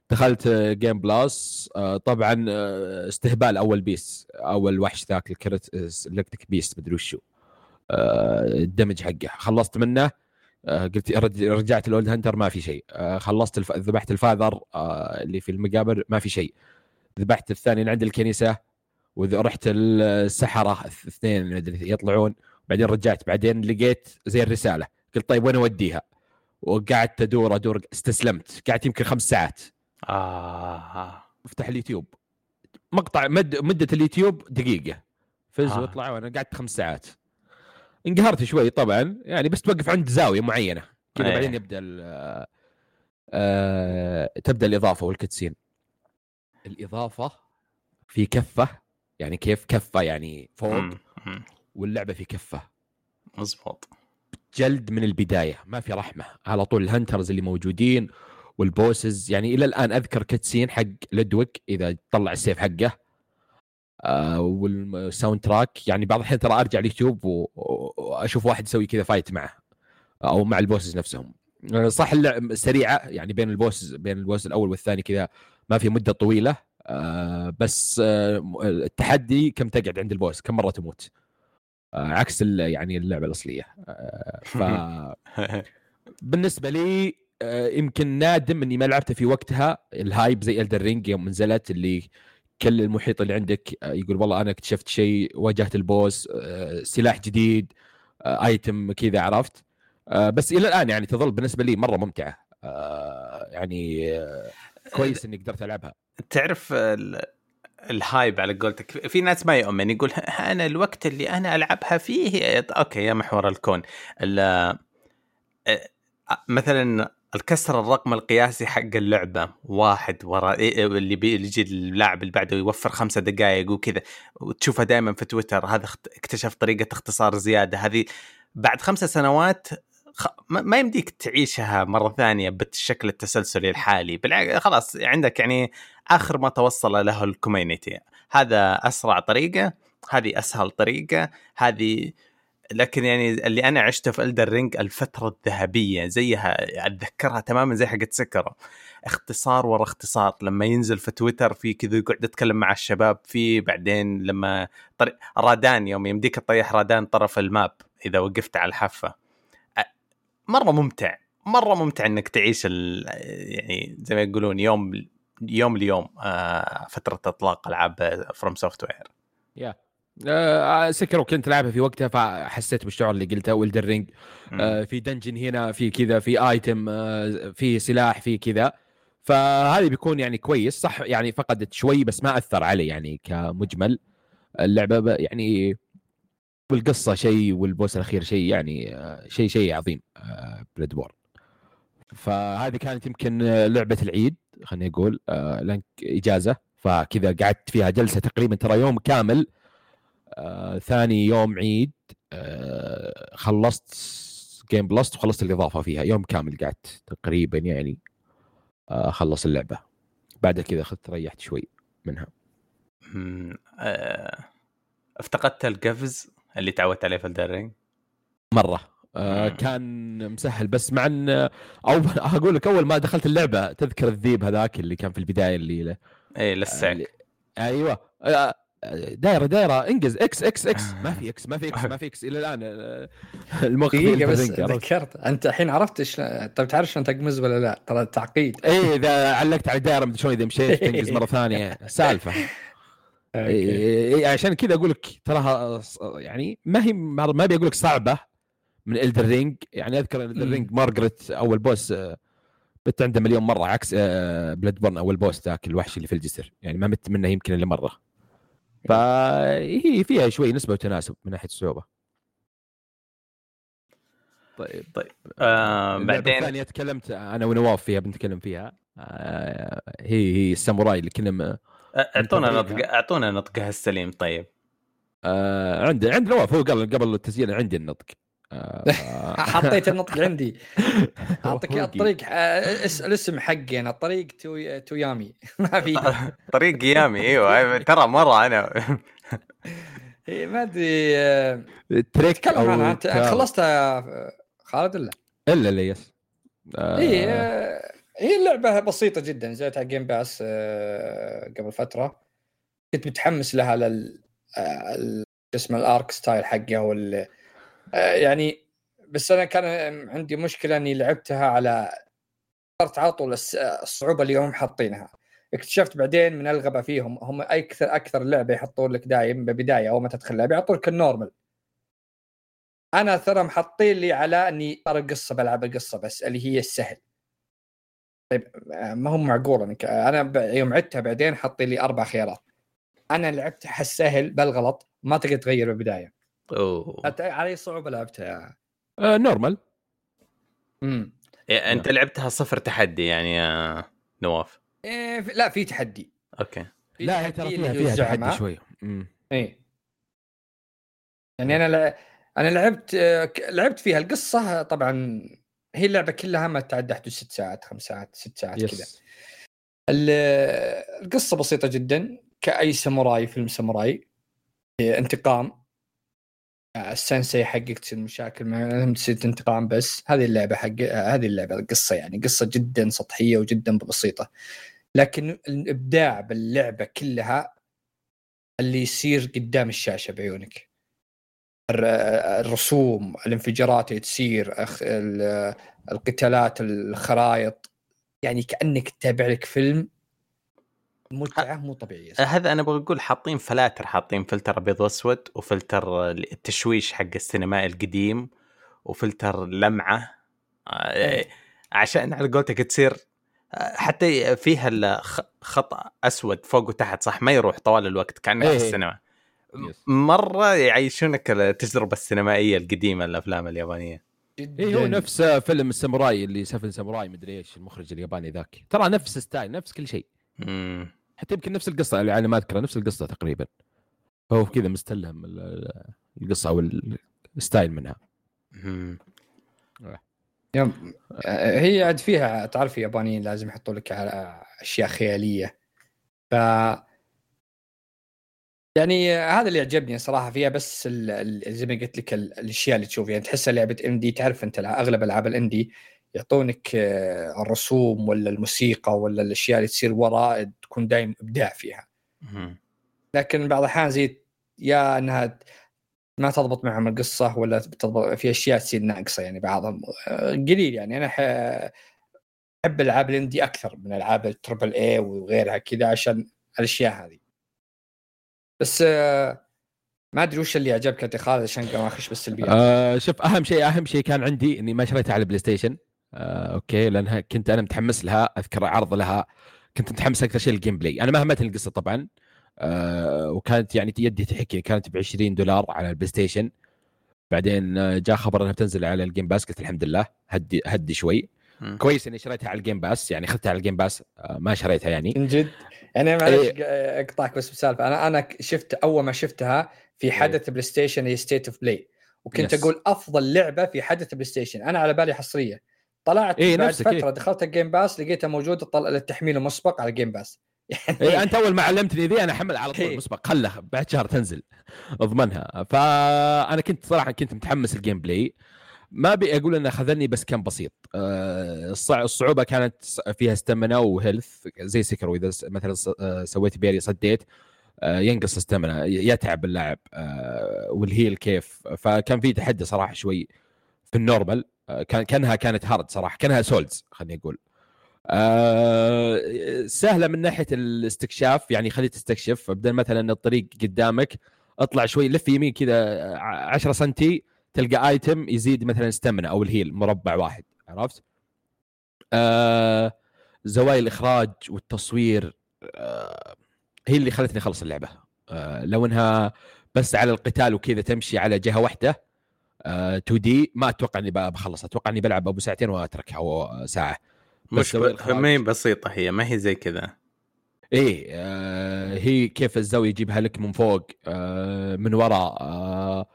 دخلت جيم بلاس آه طبعا آه استهبال أول بيس أول وحش ذاك الكرت الكتريك بيست مدري وشو. آه الدمج حقه. خلصت منه. آه قلت رج- رجعت الاولد هانتر ما في شيء. آه خلصت الف... ذبحت الفاذر آه اللي في المقابر ما في شيء. ذبحت الثاني اللي عند الكنيسة ورحت السحرة الاثنين يطلعون. بعدين رجعت بعدين لقيت زي الرسالة. قلت طيب وين أوديها؟ وقعدت أدور أدور استسلمت قعدت يمكن خمس ساعات آه. افتح اليوتيوب مقطع مد مدة اليوتيوب دقيقة فز آه. واطلع وأنا قعدت خمس ساعات انقهرت شوي طبعا يعني بس توقف عند زاوية معينة كذا إيه. بعدين يبدأ آه تبدأ الإضافة والكتسين الإضافة في كفة يعني كيف كفة يعني فوق. واللعبة في كفة مزبوط جلد من البداية ما في رحمة. على طول ال hunters اللي موجودين وال bosses يعني إلى الآن أذكر cutscene حق Ludwig إذا طلع السيف حقه. آه وال soundtrack يعني بعض الاحيان ترى أرجع اليوتيوب وأشوف واحد يسوي كذا fight معه. أو مع ال bosses نفسهم. آه، صح اللعب سريعة يعني بين ال boss بين ال boss الأول والثاني كذا ما في مدة طويلة. آه بس آه التحدي كم تقعد عند ال boss كم مرة تموت. عكس ال- يعني اللعبة الأصلية. آه ف [LAUGHS] بالنسبة لي آه، يمكن نادم إني ما لعبته في وقتها. ال hype زي Elden Ring يوم نزلت اللي كل المحيط اللي عندك آه، يقول والله أنا اكتشفت شيء واجهت ال boss آه، سلاح جديد آه، item كذا عرفت؟ آه، بس إلى الآن يعني تظل بالنسبة لي مرة ممتعة. آه، يعني آه، كويس إني قدرت ألعبها. تعرف ال hype على قولتك. في ناس ما يؤمن يقول [LAUGHS] أنا الوقت اللي أنا ألعبها فيه أوكي يا محور الكون. ال- مثلا الكسر الرقم القياسي حق اللعبة واحد ورا إيه اللي بي- اللي يجي اللاعب اللي بعده يوفر خمسة دقائق وكذا. وتشوفها دائما في تويتر هذا اكتشف طريقة اختصار زيادة. هذه بعد خمسة سنوات خ... ما يمديك تعيشها مرة ثانية بالشكل التسلسلي الحالي. بالعكس خلاص عندك يعني آخر ما توصل له ال community هذا أسرع طريقة هذه أسهل طريقة هذه لكن يعني اللي أنا عشته في Elden Ring الفترة الذهبية زيها أتذكرها تماما زي حقت Sekiro. اختصار ورا اختصار لما ينزل في تويتر في كذا يقعد يتكلم مع الشباب فيه بعدين لما طريق Radahn يوم يمديك تطيح Radahn طرف ال map إذا وقفت على الحافة. مرة ممتع. مرة ممتع إنك تعيش ال... يعني زي ما يقولون يوم يوم ليوم آه فترة إطلاق ألعاب FromSoftware يا آه Sekiro كنت لعبها في وقتها فحسيت بالشعور اللي قلته و Elden Ring آه، في dungeon هنا في كذا في item آه، في سلاح في كذا. فهذا بيكون يعني كويس. صح يعني فقدت شوي بس ما أثر علي يعني كمجمل. اللعبة يعني والقصة شيء وال boss الأخير شيء يعني آه، شيء شيء عظيم Bloodborne فهذه كانت يمكن آه، لعبة العيد خليني أقول آه، لأن إجازة فكذا قعدت فيها جلسة تقريبا ترى يوم كامل آه، ثاني يوم عيد آه، خلصت game plus وخلصت الإضافة فيها. يوم كامل قعدت تقريبا يعني آه، أخلص اللعبة. بعد كذا اخذت ريحت شوي منها. آه، افتقدت القفز. اللي تعودت عليه في الدر رينج مرة. آه،. كان مسهل بس مع ان أو [LAUGHS] أقول لك أول ما دخلت اللعبة تذكر الذيب هذاك اللي كان في البداية اللي له. إيه لسه اللي- أيوه. آه، دايرة دايرة انجز إكس إكس إكس ما في إكس ما في إكس ما في إكس إلى الآن آه، المخ في دقيقة بس؟ ذكرت. أنت الحين عرفت شلون طيب تعرف شلون تقمز ولا لا؟ ترى تعقيد إيه إذا علقت على الدائره مدري شلون إذا مشيت [LAUGHS] تنقز مرة ثانية. سالفة. [LAUGHS] أوكي. إيه إيه عشان كذا أقول لك تراها يعني ما هي ما أبي أقول لك صعبة من Elden Ring يعني أذكر Elden Ring Margit أول boss آه، مت عنده مليون مرة عكس Bloodborne أول boss ذاك الوحش اللي في الجسر. يعني ما مت منه يمكن إلا مرة. فهي فيها شوي نسبة وتناسب من ناحية الصعوبة. طيب طيب. آه بعدين؟ الثانية تكلمت أنا ونواف فيها بنتكلم فيها. آه هي هي الساموراي اللي كنا أعطونا. نطق أعطونا نطقها السليم طيب. آه عندي عند نواف هو قال قبل التسجيل عندي النطق. آه. [LAUGHS] حطيت النطق عندي. [LAUGHS] أعطيك الطريق. آه، اس- الاسم حقي أنا طريق تو تويامي. [LAUGHS] ما في. طريق قيامي أيوه. ترى مرة أنا. إيه، ما أدري. آه، Trek تكلم عنها. أنت آه، خالد ولا؟ إلا لا yes. آه. اي آه، هي اللعبة بسيطة جدا نزلت على Game Pass آه، قبل فترة. كنت متحمس لها لل آه، شو اسمه ال art style حقها وال آه، يعني بس أنا كان عندي مشكلة إني لعبتها على صرت على طول الصعوبة اللي هم حاطينها. اكتشفت بعدين من الغباء فيهم هم أكثر أكثر لعبة يحطون لك دايم ببداية أول ما تدخل لعبه يعطون لك ال normal أنا ترى محطين لي على إني أقرأ القصة بلعب القصة بس اللي هي السهل. طيب آه، ما هو معقول؟ انك أنا ب- يوم عدتها بعدين حاطين لي أربع خيارات. أنا لعبتها على السهل بالغلط ما تقدر تغير بالبداية. أوه. على اي صعوبة لعبتها. آه normal امم إيه، أنت لعبتها صفر تحدي يعني يا نواف؟ إيه في- لا في تحدي. أوكي. في لا هي تحدي ترى فيها فيها. تحدي شوي. مم. إيه. يعني أنا لا أنا لعبت آه، ك- لعبت فيها القصة طبعا هي اللعبة كلها ما تعدى حدود ست ساعات خمس ساعات ست ساعات كذا. القصة بسيطة جدا. كأي ساموراي فيلم ساموراي انتقام. آه، السنسي حقك تصير مشاكل معهم تصير انتقام بس. هذه اللعبة حق آه، هذه اللعبة القصة يعني. قصة جدا سطحية وجدا بسيطة. لكن الإبداع باللعبة كلها اللي يصير قدام الشاشة بعيونك. الرسوم الانفجارات اللي تصير القتالات الخرائط يعني كأنك تتابع لك فيلم متعة مو طبيعية هذا أنا أبغى أقول حاطين فلاتر حاطين فلتر أبيض وأسود وفلتر التشويش حق السينمائي القديم وفلتر لمعة آه، إيه. عشان على قولتك تصير آه، حتى فيها خط أسود فوق وتحت صح ما يروح طوال الوقت كانك إيه. في السينما yes. مرة يعيشونك التجربة السينمائية القديمة الأفلام اليابانية. جدا. اي هو نفس فيلم الساموراي اللي Seven Samurai مدري إيش المخرج الياباني ذاك. ترى نفس style نفس كل شيء. مم. حتى يمكن نفس القصة اللي أنا ما أذكرها نفس القصة تقريبا. فهو كذا مستلهم ال- القصة أو الستايل منها. آه، هي عاد فيها تعرف اليابانيين لازم يحطوا لك على أشياء خيالية. ف يعني هذا اللي عجبني صراحة فيها بس. زي ما قلت لك ال... الأشياء اللي تشوف يعني تحسها لعبة إندي تعرف أنت أغلب ألعاب الإندي يعطونك آه، الرسوم ولا الموسيقى ولا الأشياء اللي تصير وراء تكون دايم إبداع فيها. لكن بعض الأحيان زي يا إنها ما تضبط معهم القصة ولا تضبط في أشياء تصير ناقصة يعني بعضهم آه، قليل يعني أنا أحب ألعاب الإندي أكثر من ألعاب التربل اي وغيرها كذا عشان الأشياء هذه بس آه، ما أدري وش اللي عجبك انت خالد عشان ما أخش بالسلبيات آه شوف أهم شيء أهم شيء كان عندي إني ما شريتها على بلاي ستيشن آه أوكي لأنها كنت أنا متحمس لها أذكر عرض لها. كنت متحمس أكثر شيء لل gameplay. أنا ما همتني القصة طبعا. آه وكانت يعني يدي تحكني كانت ب 20 دولار على البلاي ستيشن بعدين آه، جاء خبر إنها بتنزل على ال Game Pass قلت الحمد لله هدي هدي شوي. مم. كويس إني شريتها على ال Game Pass يعني اخذتها على ال Game Pass آه ما شريتها يعني. من جد؟ يعني معلش إيه. ق- أقطعك بس بسالفة. أنا أنا شفت أول ما شفتها في حدث بلاي ستيشن هي State of Play وكنت yes. أقول أفضل لعبة في حدث بلاي ستيشن أنا على بالي حصرية. طلعت إيه، بعد نفسك، فترة إيه. دخلت ال Game Pass لقيتها موجودة طلع للتحميل المسبق على ال Game Pass يعني إيه أنت أول ما علمتني ذي أنا احمل على طول إيه. مسبق خله بعد شهر تنزل أضمنها. فأنا كنت صراحة كنت متحمس ال gameplay ما أبي أقول إنه خذلني بس كان بسيط. آه، الصع- الصعوبة كانت فيها stamina و health زي Sekiro اذا س- مثلا آه، سويت parry صديت آه، ينقص stamina يتعب اللاعب وال health كيف. فكان في تحدي صراحة شوي في ال normal. كان كانها كانت hard صراحة كانها Souls خليني أقول. سهلة من ناحية الاستكشاف يعني خليك تستكشف. بدل مثلا الطريق قدامك اطلع شوي لف يمين كذا 10 سنتي تلقى item يزيد مثلا stamina أو ال health مربع واحد عرفت؟ آه زوايا الإخراج والتصوير آه هي اللي خلتني أخلص اللعبة. آه لو إنها بس على القتال وكذا تمشي على جهة واحدة آه 2 D ما أتوقع إني بخلص. أتوقع إني بلعب أبو ساعتين وأتركها أو ساعة. مش ما هي بسيطة هي ما هي زي كذا. إيه آه آه، هي كيف الزاوية يجيبها لك من فوق آه، من وراء آه،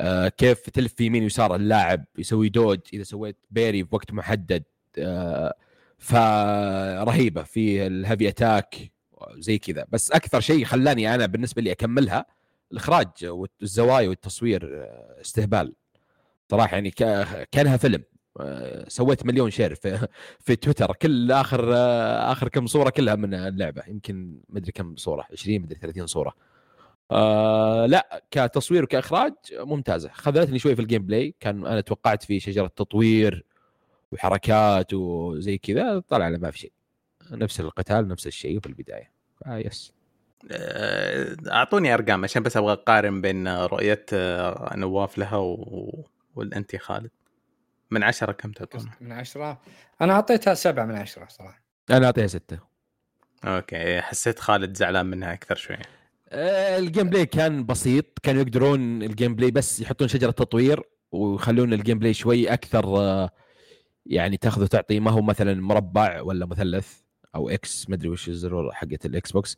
آه، كيف تلف يمين ويسار اللاعب يسوي dodge إذا سويت parry بوقت محدد. آه، فرهيبة في ال heavy attack زي كذا. بس أكثر شيء خلاني أنا بالنسبة لي أكملها الإخراج والزوايا والتصوير آه، استهبال. صراحة يعني كانها فيلم. سويت مليون share في [LAUGHS] في تويتر. كل آخر آخر كم صورة كلها من اللعبة. يمكن مدري كم صورة 20 مدري 30 صورة. آه لا كتصوير وكإخراج ممتازة. خذلتني شوي في ال gameplay. كان أنا توقعت في شجرة تطوير وحركات وزي كذا طلع لا ما في شيء. نفس القتال نفس الشيء في البداية. آه yes. آه، أعطوني أرقام عشان بس أبغى أقارن بين رؤية آه، نواف لها و... والانت يا خالد. من عشرة كم تعطون؟ من عشرة. أنا أعطيتها سبعة من عشرة صراحة. أنا أعطيها ستة. okay حسيت خالد زعلان منها أكثر شوي. آه، ال gameplay كان بسيط. كانوا يقدرون ال gameplay بس يحطون شجرة تطوير ويخلون ال gameplay شوي أكثر آه، يعني تاخذ وتعطي. ما هو مثلا مربع ولا مثلث أو X ما أدري وش الزرور حقت ال Xbox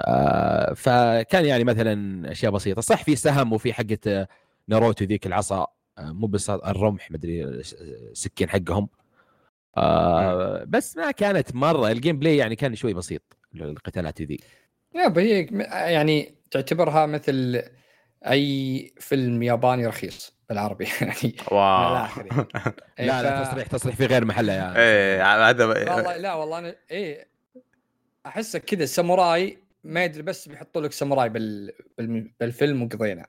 آه، فكان يعني مثلا أشياء بسيطة. صح في سهم وفي حقه آه، ناروتو ذيك العصا. آه، مو بس الرمح مدري السكين حقهم. آه، بس ما كانت مرة. ال gameplay يعني كان شوي بسيط القتالات ذي. لا هي يعني تعتبرها مثل أي فيلم ياباني رخيص بالعربي. [LAUGHS] يعني واو. يعني. [LAUGHS] إيه، لا لا ف- تصريح تصريح في غير محلة يا إيه هذا والله لا والله أنا إيه احسه كذا ساموراي ما يدري بس بيحطوا لك ساموراي بال... بال... بالفيلم وقضينا.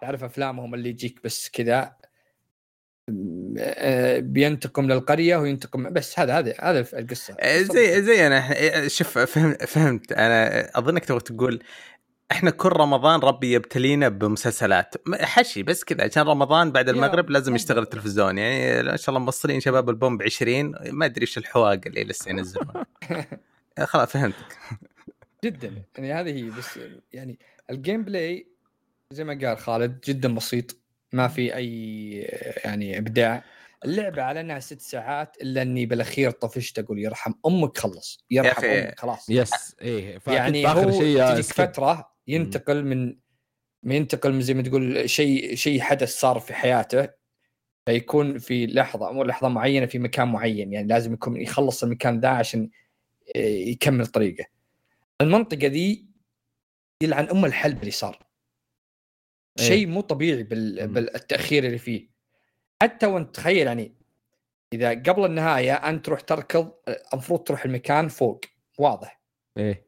تعرف أفلامهم اللي يجيك بس كذا؟ بينتقم للقرية وينتقم بس هذا هذا هذا القصة. إيه، زي زي أنا إيه، شوف فهمت فهمت. أنا أظنك تبغى تقول إحنا كل رمضان ربي يبتلينا بمسلسلات. حشي بس كذا عشان رمضان بعد المغرب لازم. يشتغل التلفزيون. يعني ما شاء الله مبصرين شباب البوم ب 20 ما أدري إيش الحواق اللي لسه ينزلون. [LAUGHS] خلاص فهمتك. جدا. يعني هذه هي بس يعني الجيم بلاي زي ما قال خالد جدا بسيط. ما في أي يعني إبداع. اللعبة على إنها ست ساعات إلا إني بالأخير طفشت أقول يرحم أمك خلص يرحم أمك خلاص. يس إيه يعني هو شيء تجيك. فترة ينتقل من ينتقل من زي ما تقول شيء شيء حدث صار في حياته فيكون في لحظة مو لحظة معينة في مكان معين. يعني لازم يكون يخلص المكان ذا عشان آه، يكمل طريقه. المنطقة ذي يلعن أم الحلب اللي صار. إيه. شيء مو طبيعي بال... بالتأخير اللي فيه حتى وأنت تخيل يعني إذا قبل النهاية أنت تروح تركض المفروض تروح المكان فوق واضح إيه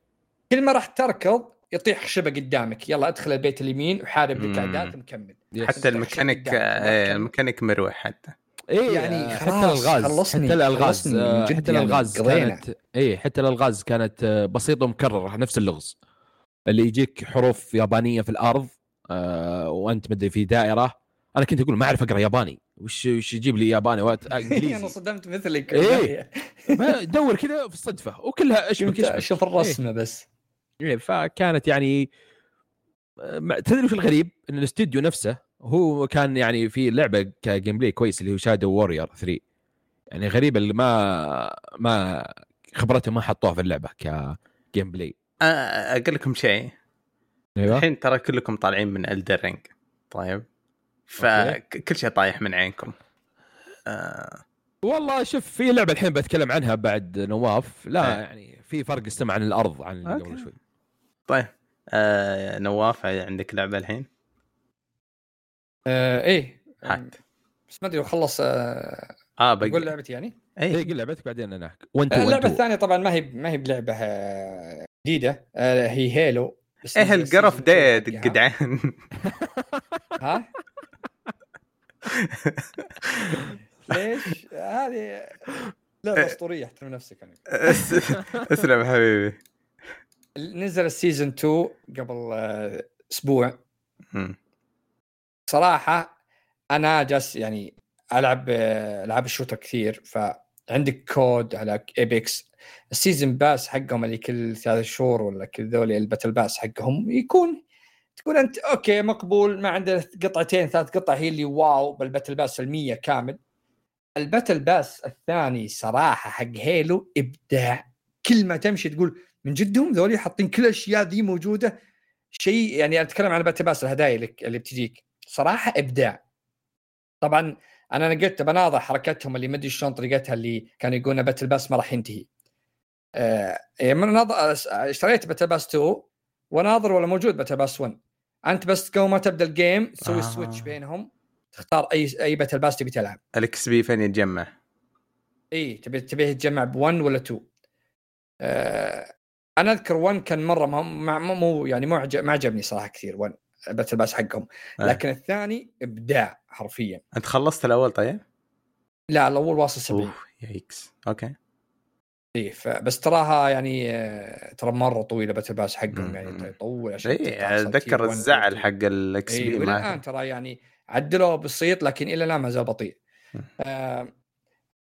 كل ما راح تركض يطيح خشبه قدامك يلا ادخل البيت اليمين وحارب لك مم. اعداء مكمل. حتى الميكانيك آه، الميكانيك مروح حتى إيه يعني يعني خلاص، حتى الالغاز خلصني- حتى الالغاز آه، حتى يعني الالغاز قضينا. كانت إيه حتى الالغاز كانت آه، بسيطه ومكرره نفس اللغز اللي يجيك حروف يابانية في الأرض آه وأنت مدري في دائرة. أنا كنت أقول ما أعرف أقرأ ياباني. وش وش يجيب لي ياباني؟ وات- [LAUGHS] آه، أنا انجليزي صدمت مثلك إيه. ما دور كذا في الصدفة. وكلها اشبك اشبك أشوف الرسمة بس. إيه، فكانت يعني ما- تدري وش الغريب؟ إن الاستوديو نفسه هو كان يعني في لعبة ك gameplay كويس اللي هو Shadow Warrior 3 يعني غريب اللي ما ما خبرته ما حطوها في اللعبة ك gameplay أقول لكم شيء. أيوه. الحين ترى كلكم طالعين من Elden Ring طيب. فكل شيء طايح من عينكم. آه. والله شوف في لعبة الحين بتكلم عنها بعد نواف. لا إيه. يعني في فرق السمع عن الأرض عن اللي قبل. شوي. طيب. آه نواف عندك لعبة الحين؟ آه إيه. هات بس ما أدري خلص آه آه أقول بقول لعبتي يعني. اي قل لعبتك بعدين أنا. وانت آه، اللعبة الثانية طبعا ما هي ما هي بلعبة آه، جديدة. آه هي هيلو إيه القرف season ده 2 حقها. جدعان ها ليش؟ هذه لعبه اسطوريه [LAUGHS] احترم نفسك يعني أس- أسلم حبيبي نزل السيزون 2 قبل آه، أسبوع. صراحة أنا جالس يعني ألعب آه، ألعاب الشوتر كثير فعندك كود على ايبكس ال season pass حقهم اللي كل ثلاث شهور ولا كل ذولي ال battle pass حقهم يكون تقول أنت okay مقبول ما عندنا قطعتين ثلاث قطع هي اللي wow بال battle pass المية كامل. ال battle pass الثاني صراحة حق Halo إبداع. كل ما تمشي تقول من جدهم ذولي حاطين كل الأشياء ذي موجودة. شيء يعني أتكلم عن battle pass الهدايا اللي بتجيك. صراحة إبداع. طبعا أنا قلت بناظر حركتهم اللي ما أدري شلون طريقتها اللي كانوا يقولون battle pass ما راح ينتهي آه من نظر اشتريت battle pass 2 وناظر ولا موجود battle pass 1 أنت بس قبل ما تبدأ ال game تسوي آه. switch بينهم تختار أي أي battle pass تبي تلعب ال XP فين يتجمع؟ إي تبي تبي يتجمع ب 1 ولا 2 آه أنا أذكر 1 كان مرة مو مو يعني مو ما عجبني صراحة كثير 1 battle pass حقهم آه. لكن الثاني إبداع حرفيا. أنت خلصت الأول طيب؟ لا الأول واصل 70 yikes. okay. اي بس تراها يعني آه، ترى مرة طويلة battle pass حقهم يعني يطول عشان اي أتذكر الزعل حق ال XP إلى الآن ترى يعني عدلوه بسيط لكن إلى الآن ما زال بطيء. آه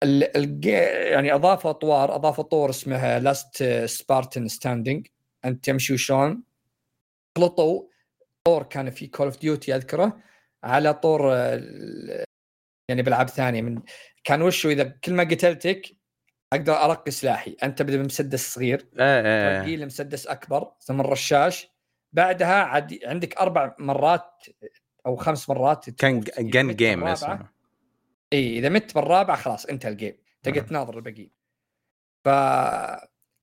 يعني اضافوا أطوار اضافوا طور اسمها Last Spartan Standing أنت تمشي وشلون؟ خلطوا. طور كان في Call of Duty أذكره. على طور يعني بالعاب ثانية من كان وشو إذا كل ما قتلتك أقدر أرقي سلاحي. أنت تبدا بمسدس صغير إيه إيه لمسدس أكبر ثم الرشاش. بعدها عاد عندك أربع مرات أو خمس مرات كان gun game اسمه إي إذا مت بالرابعة خلاص انتهى ال game تقدر تناظر الباقيين ف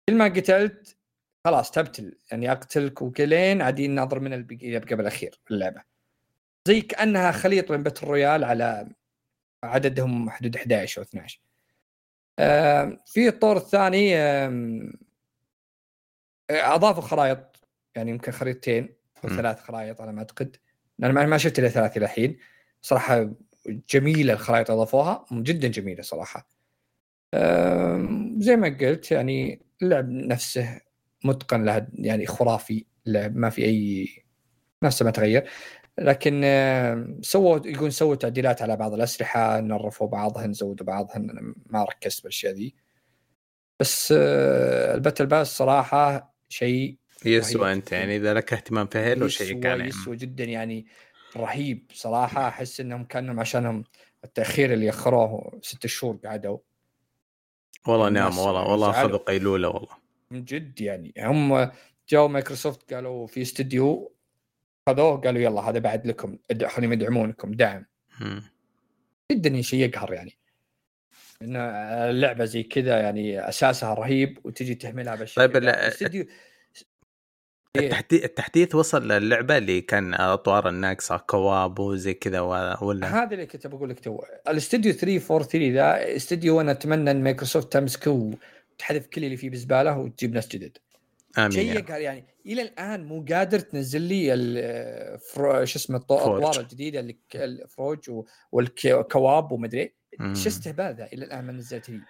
كل ما قتلت خلاص تبتل. يعني أقتلك وكلين عادي ناظر من اللي يبقى بالاخير في اللعبة. زي كأنها خليط بين باتل رويال على عددهم حدود 11 أو 12 آه في الطور الثاني آه أضافوا خرائط يعني يمكن خريطتين أو ثلاث خرائط على ما أعتقد. أنا ما شفت إلا ثلاث إلى الحين. صراحة جميلة الخرائط أضافوها. جدا جميلة صراحة. زي ما قلت يعني اللعب نفسه متقن له يعني خرافي اللعب ما في اي نفسه ما تغير. لكن سووا يقول سووا تعديلات على بعض الأسلحة نرفوا بعضهن زودوا بعضهن ما ركزت بالأشياء ذي. بس ال battle pass صراحة شيء يسوى أنت يعني إذا لك اهتمام في Halo شيء كان يسوى جدا يعني رهيب صراحة. أحس إنهم كأنهم عشانهم التأخير اللي أخروه ست شهور قعدوا. والله نعم والله والله أخذوا قيلولة والله. من جد يعني. هم جو مايكروسوفت قالوا في استديو خذوه قالوا يلا هذا بعد لكم خليهم يدعمونكم دعم. جدا شيء يقهر يعني. إن اللعبة زي كذا يعني أساسها رهيب وتجي تهملها بالشكل طيب الاستديو إيه. التحديث التحديث وصل للعبة اللي كان أطوار الناقصة co-op وزي كذا ولا؟ هذا اللي كنت بقول لك تو. الاستوديو 343 ذا استوديو أنا أتمنى إن مايكروسوفت تمسكه وتحذف كل اللي فيه بزبالة وتجيب ناس جدد. آمين شيء يعني. يعني. إلى الآن مو قادر تنزل لي. شو اسمه الاطوار الجديدة اللي ال Forge وال co-op ومدري شو استهبال ذا إلى الآن ما نزلت لي؟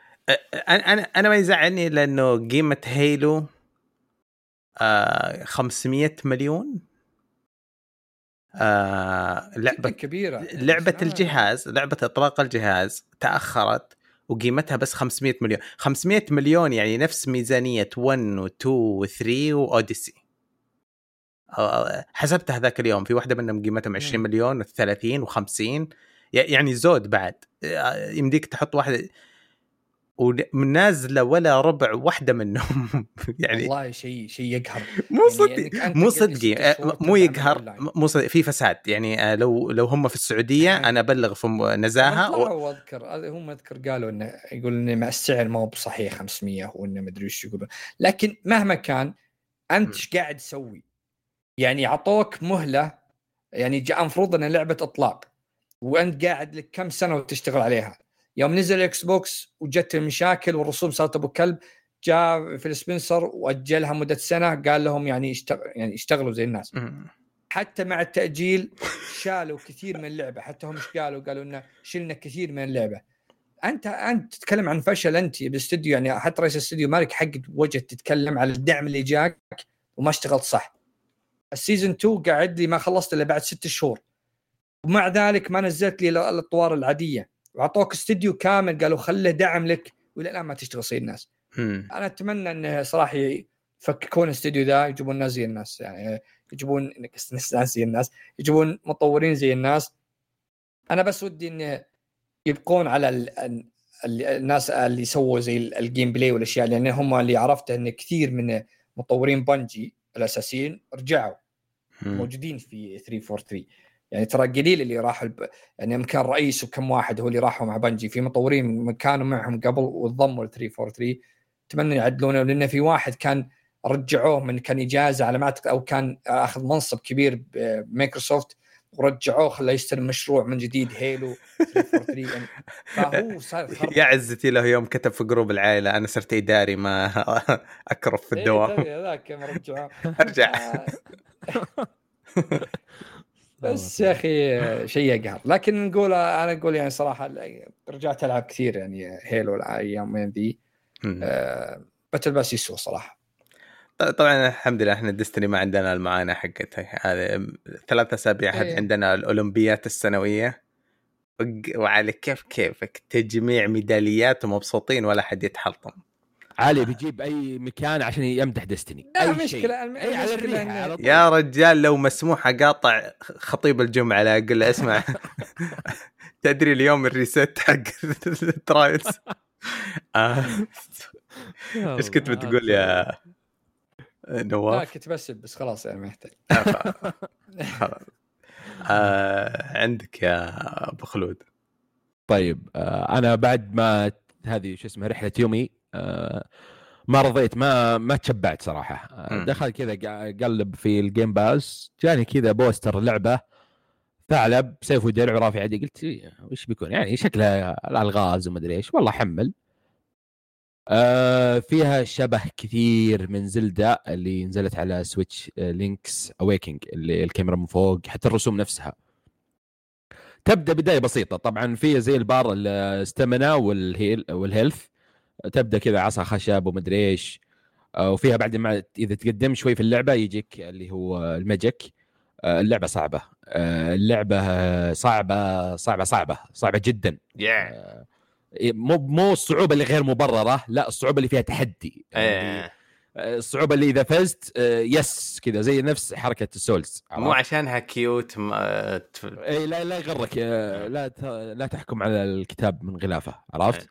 أنا أنا ما يزعلني لأنه قيمة هيلو آه 500 مليون. آه لعبة كبيرة. لعبة الجهاز لعبة إطلاق الجهاز تأخرت وقيمتها بس 500 مليون. 500 مليون يعني نفس ميزانية 1 و2 و3 واوديسي حسبتها ذاك اليوم في واحدة منهم قيمتهم 20 مليون و30 و50 يعني زود بعد. آه، يمديك تحط واحدة ونازله ولا ربع واحدة منهم. [LAUGHS] يعني والله شيء شيء يقهر. مو صدق يعني مو صدقي آه، مو يقهر مو صدق في فساد. يعني آه، لو لو هم في السعودية أنا أبلغ في نزاهة و... أذكر هم أذكر قالوا إنه يقول إنه مع السعر ما هو بصحيح 500 وإنه ما أدري إيش يقولون. لكن مهما كان أنت إيش قاعد تسوي؟ يعني أعطوك مهلة يعني جاء المفروض إنها لعبة إطلاق وأنت قاعد لك كم سنة وتشتغل عليها. يوم نزل الاكس بوكس وجت المشاكل والرسوم صارت أبو كلب جاء فيل سبنسر وأجلها مدة سنة قال لهم يعني اشتغل يعني اشتغلوا زي الناس. حتى مع التأجيل شالوا كثير من اللعبة حتى هم إيش قالوا؟ قالوا إنه شلنا كثير من اللعبة. أنت أنت تتكلم عن فشل أنت بالاستوديو يعني حتى رئيس الاستوديو مالك حق وجه تتكلم على الدعم اللي جاك وما اشتغلت صح. ال season 2 قاعد لي ما خلصت إلا بعد ست شهور. ومع ذلك ما نزلت لي الأطوار العادية. وأعطوك استديو كامل قالوا خله دعم لك وإلى الآن ما تشتغل زي الناس. أنا أتمنى انه صراحة يفككون الاستديو ذا يجيبون ناس زي الناس يعني يجيبون ناس زي الناس يجيبون مطورين زي الناس. أنا بس ودي انه يبقون على ال... الناس اللي سووا زي ال gameplay والأشياء لأن هم اللي عرفته إن كثير من مطورين بنجي الأساسيين رجعوا. موجودين في 343 يعني ترى قليل اللي راح الب... يعني مكان رئيس وكم واحد هو اللي راحوا مع بنجي في مطورين كانوا معهم قبل وانضموا ل 343 أتمنى يعدلونه لأن في واحد كان رجعوه من كان إجازة على ما أو كان أخذ منصب كبير بمايكروسوفت ورجعوه خلاه يستلم مشروع من جديد هيلو 343 يعني [LAUGHS] فهو صار. يا عزتي له يوم كتب في جروب العائلة أنا صرت إداري ما [LAUGHS] أكرف في الدوام. إيه، ذاك يوم رجعوه. [LAUGHS] أرجع. آه، بس يا أخي شيء يقهر. لكن نقول أنا أقول يعني صراحة رجعت العب كثير يعني Halo الأيام ذي. مم. آه، battle pass يسوى صراحة. طبعا الحمد لله إحنا Destiny ما عندنا المعاناه حقتها. هذه ثلاث أسابيع. حد عندنا الأولمبيات السنوية. وعلى كيف كيفك؟ تجميع ميداليات ومبسوطين ولا حد يتحلطم. علي بيجيب أي مكان عشان يمدح Destiny لا أي شيء. مشكله الم- أي على إن- على طول. يا رجال لو مسموح أقاطع خطيب الجمعة لا أقول له اسمع. [LAUGHS] تدري اليوم ال reset حق ال Trials؟ آه، إيش كنت. بتقول يا لا نواف؟ كنت بسب بس خلاص يعني ما يحتاج. آه، عندك يا أبو خلود. طيب آه أنا بعد ما هذه شو اسمه رحلة يومي آه ما رضيت ما ما تشبعت صراحة. آه. دخل كذا قلب في ال Game Pass جاني كذا poster لعبة ثعلب سيف ودرع ورافع يدي قلت إيه، وش بيكون؟ يعني شكلها الألغاز ومدري إيش والله حمل. آه فيها شبه كثير من Zelda اللي نزلت على Switch آه Link's Awakening اللي الكاميرا من فوق حتى الرسوم نفسها. تبدأ بداية بسيطة طبعا في زي البار الستامنا والهيل والهيلث تبدأ كذا عصا خشب ومدري إيش. آه، وفيها بعد ما إذا تقدم شوي في اللعبة يجيك اللي هو ال magic. آه، اللعبة صعبة. آه، اللعبة صعبة صعبة صعبة صعبة جدا. آه، مو مو الصعوبة اللي غير مبررة لا الصعوبة اللي فيها تحدي. يعني إيه. الصعوبة اللي إذا فزت yes كذا زي نفس حركة ال Souls. مو عشانها cute ما اي لا لا يغرك لا لا تحكم على الكتاب من غلافة. عرفت؟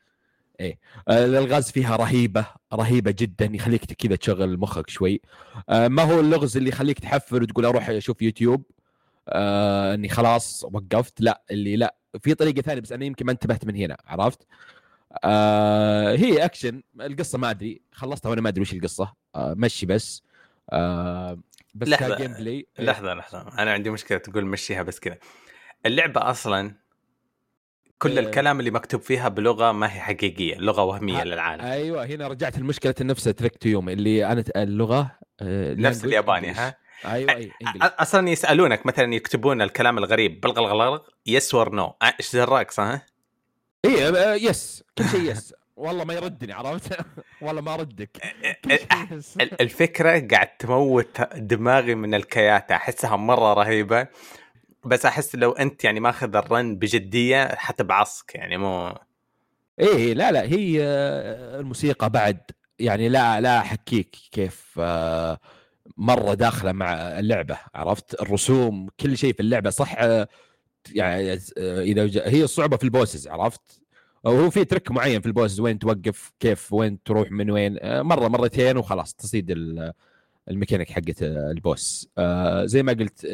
إيه. آه، الالغاز فيها رهيبة رهيبة جدا يخليك كذا تشغل مخك شوي. آه، ما هو اللغز اللي يخليك تحفر وتقول أروح أشوف يوتيوب؟ آه، إني خلاص وقفت. لا اللي لا. في طريقة ثانية بس أنا يمكن ما انتبهت من هنا عرفت؟ آه هي أكشن. القصة ما أدري. خلصتها وأنا ما أدري وش القصة. آه مشي بس. آه بس لحظة. كجيم بلاي إيه. لحظة لحظة. أنا عندي مشكلة تقول مشيها بس كذا. اللعبة أصلا كل إيه. الكلام اللي مكتوب فيها بلغة ما هي حقيقية لغة وهمية ها- للعالم. أيوه هنا رجعت المشكلة نفسها تريك تو يوم اللي أنا اللغة آه نفس الياباني. ها؟ أيوه أي أصلا يسألونك مثلا يكتبون الكلام الغريب بالغلغلغ يس اور نو إيش دراك صح؟ اي آه، يس كل شيء يس والله ما يردني عرفت؟ [LAUGHS] والله ما ردك الفكرة قاعد تموت دماغي من الكياتا أحسها مرة رهيبة. بس أحس لو أنت يعني ماخذ الرن بجدية حتبعصك يعني مو إيه لا لا هي آه، الموسيقى بعد. يعني لا لا أحكيك كيف آه، مرة داخلة مع اللعبة عرفت؟ الرسوم كل شيء في اللعبة صح آه، يعني إذا هي الصعوبه في البوسز عرفت؟ وهو في ترك معين في البوسز وين توقف كيف وين تروح من وين مرة مرتين وخلاص تصيد ال- الميكانيك حقت آه، ال boss. زي ما قلت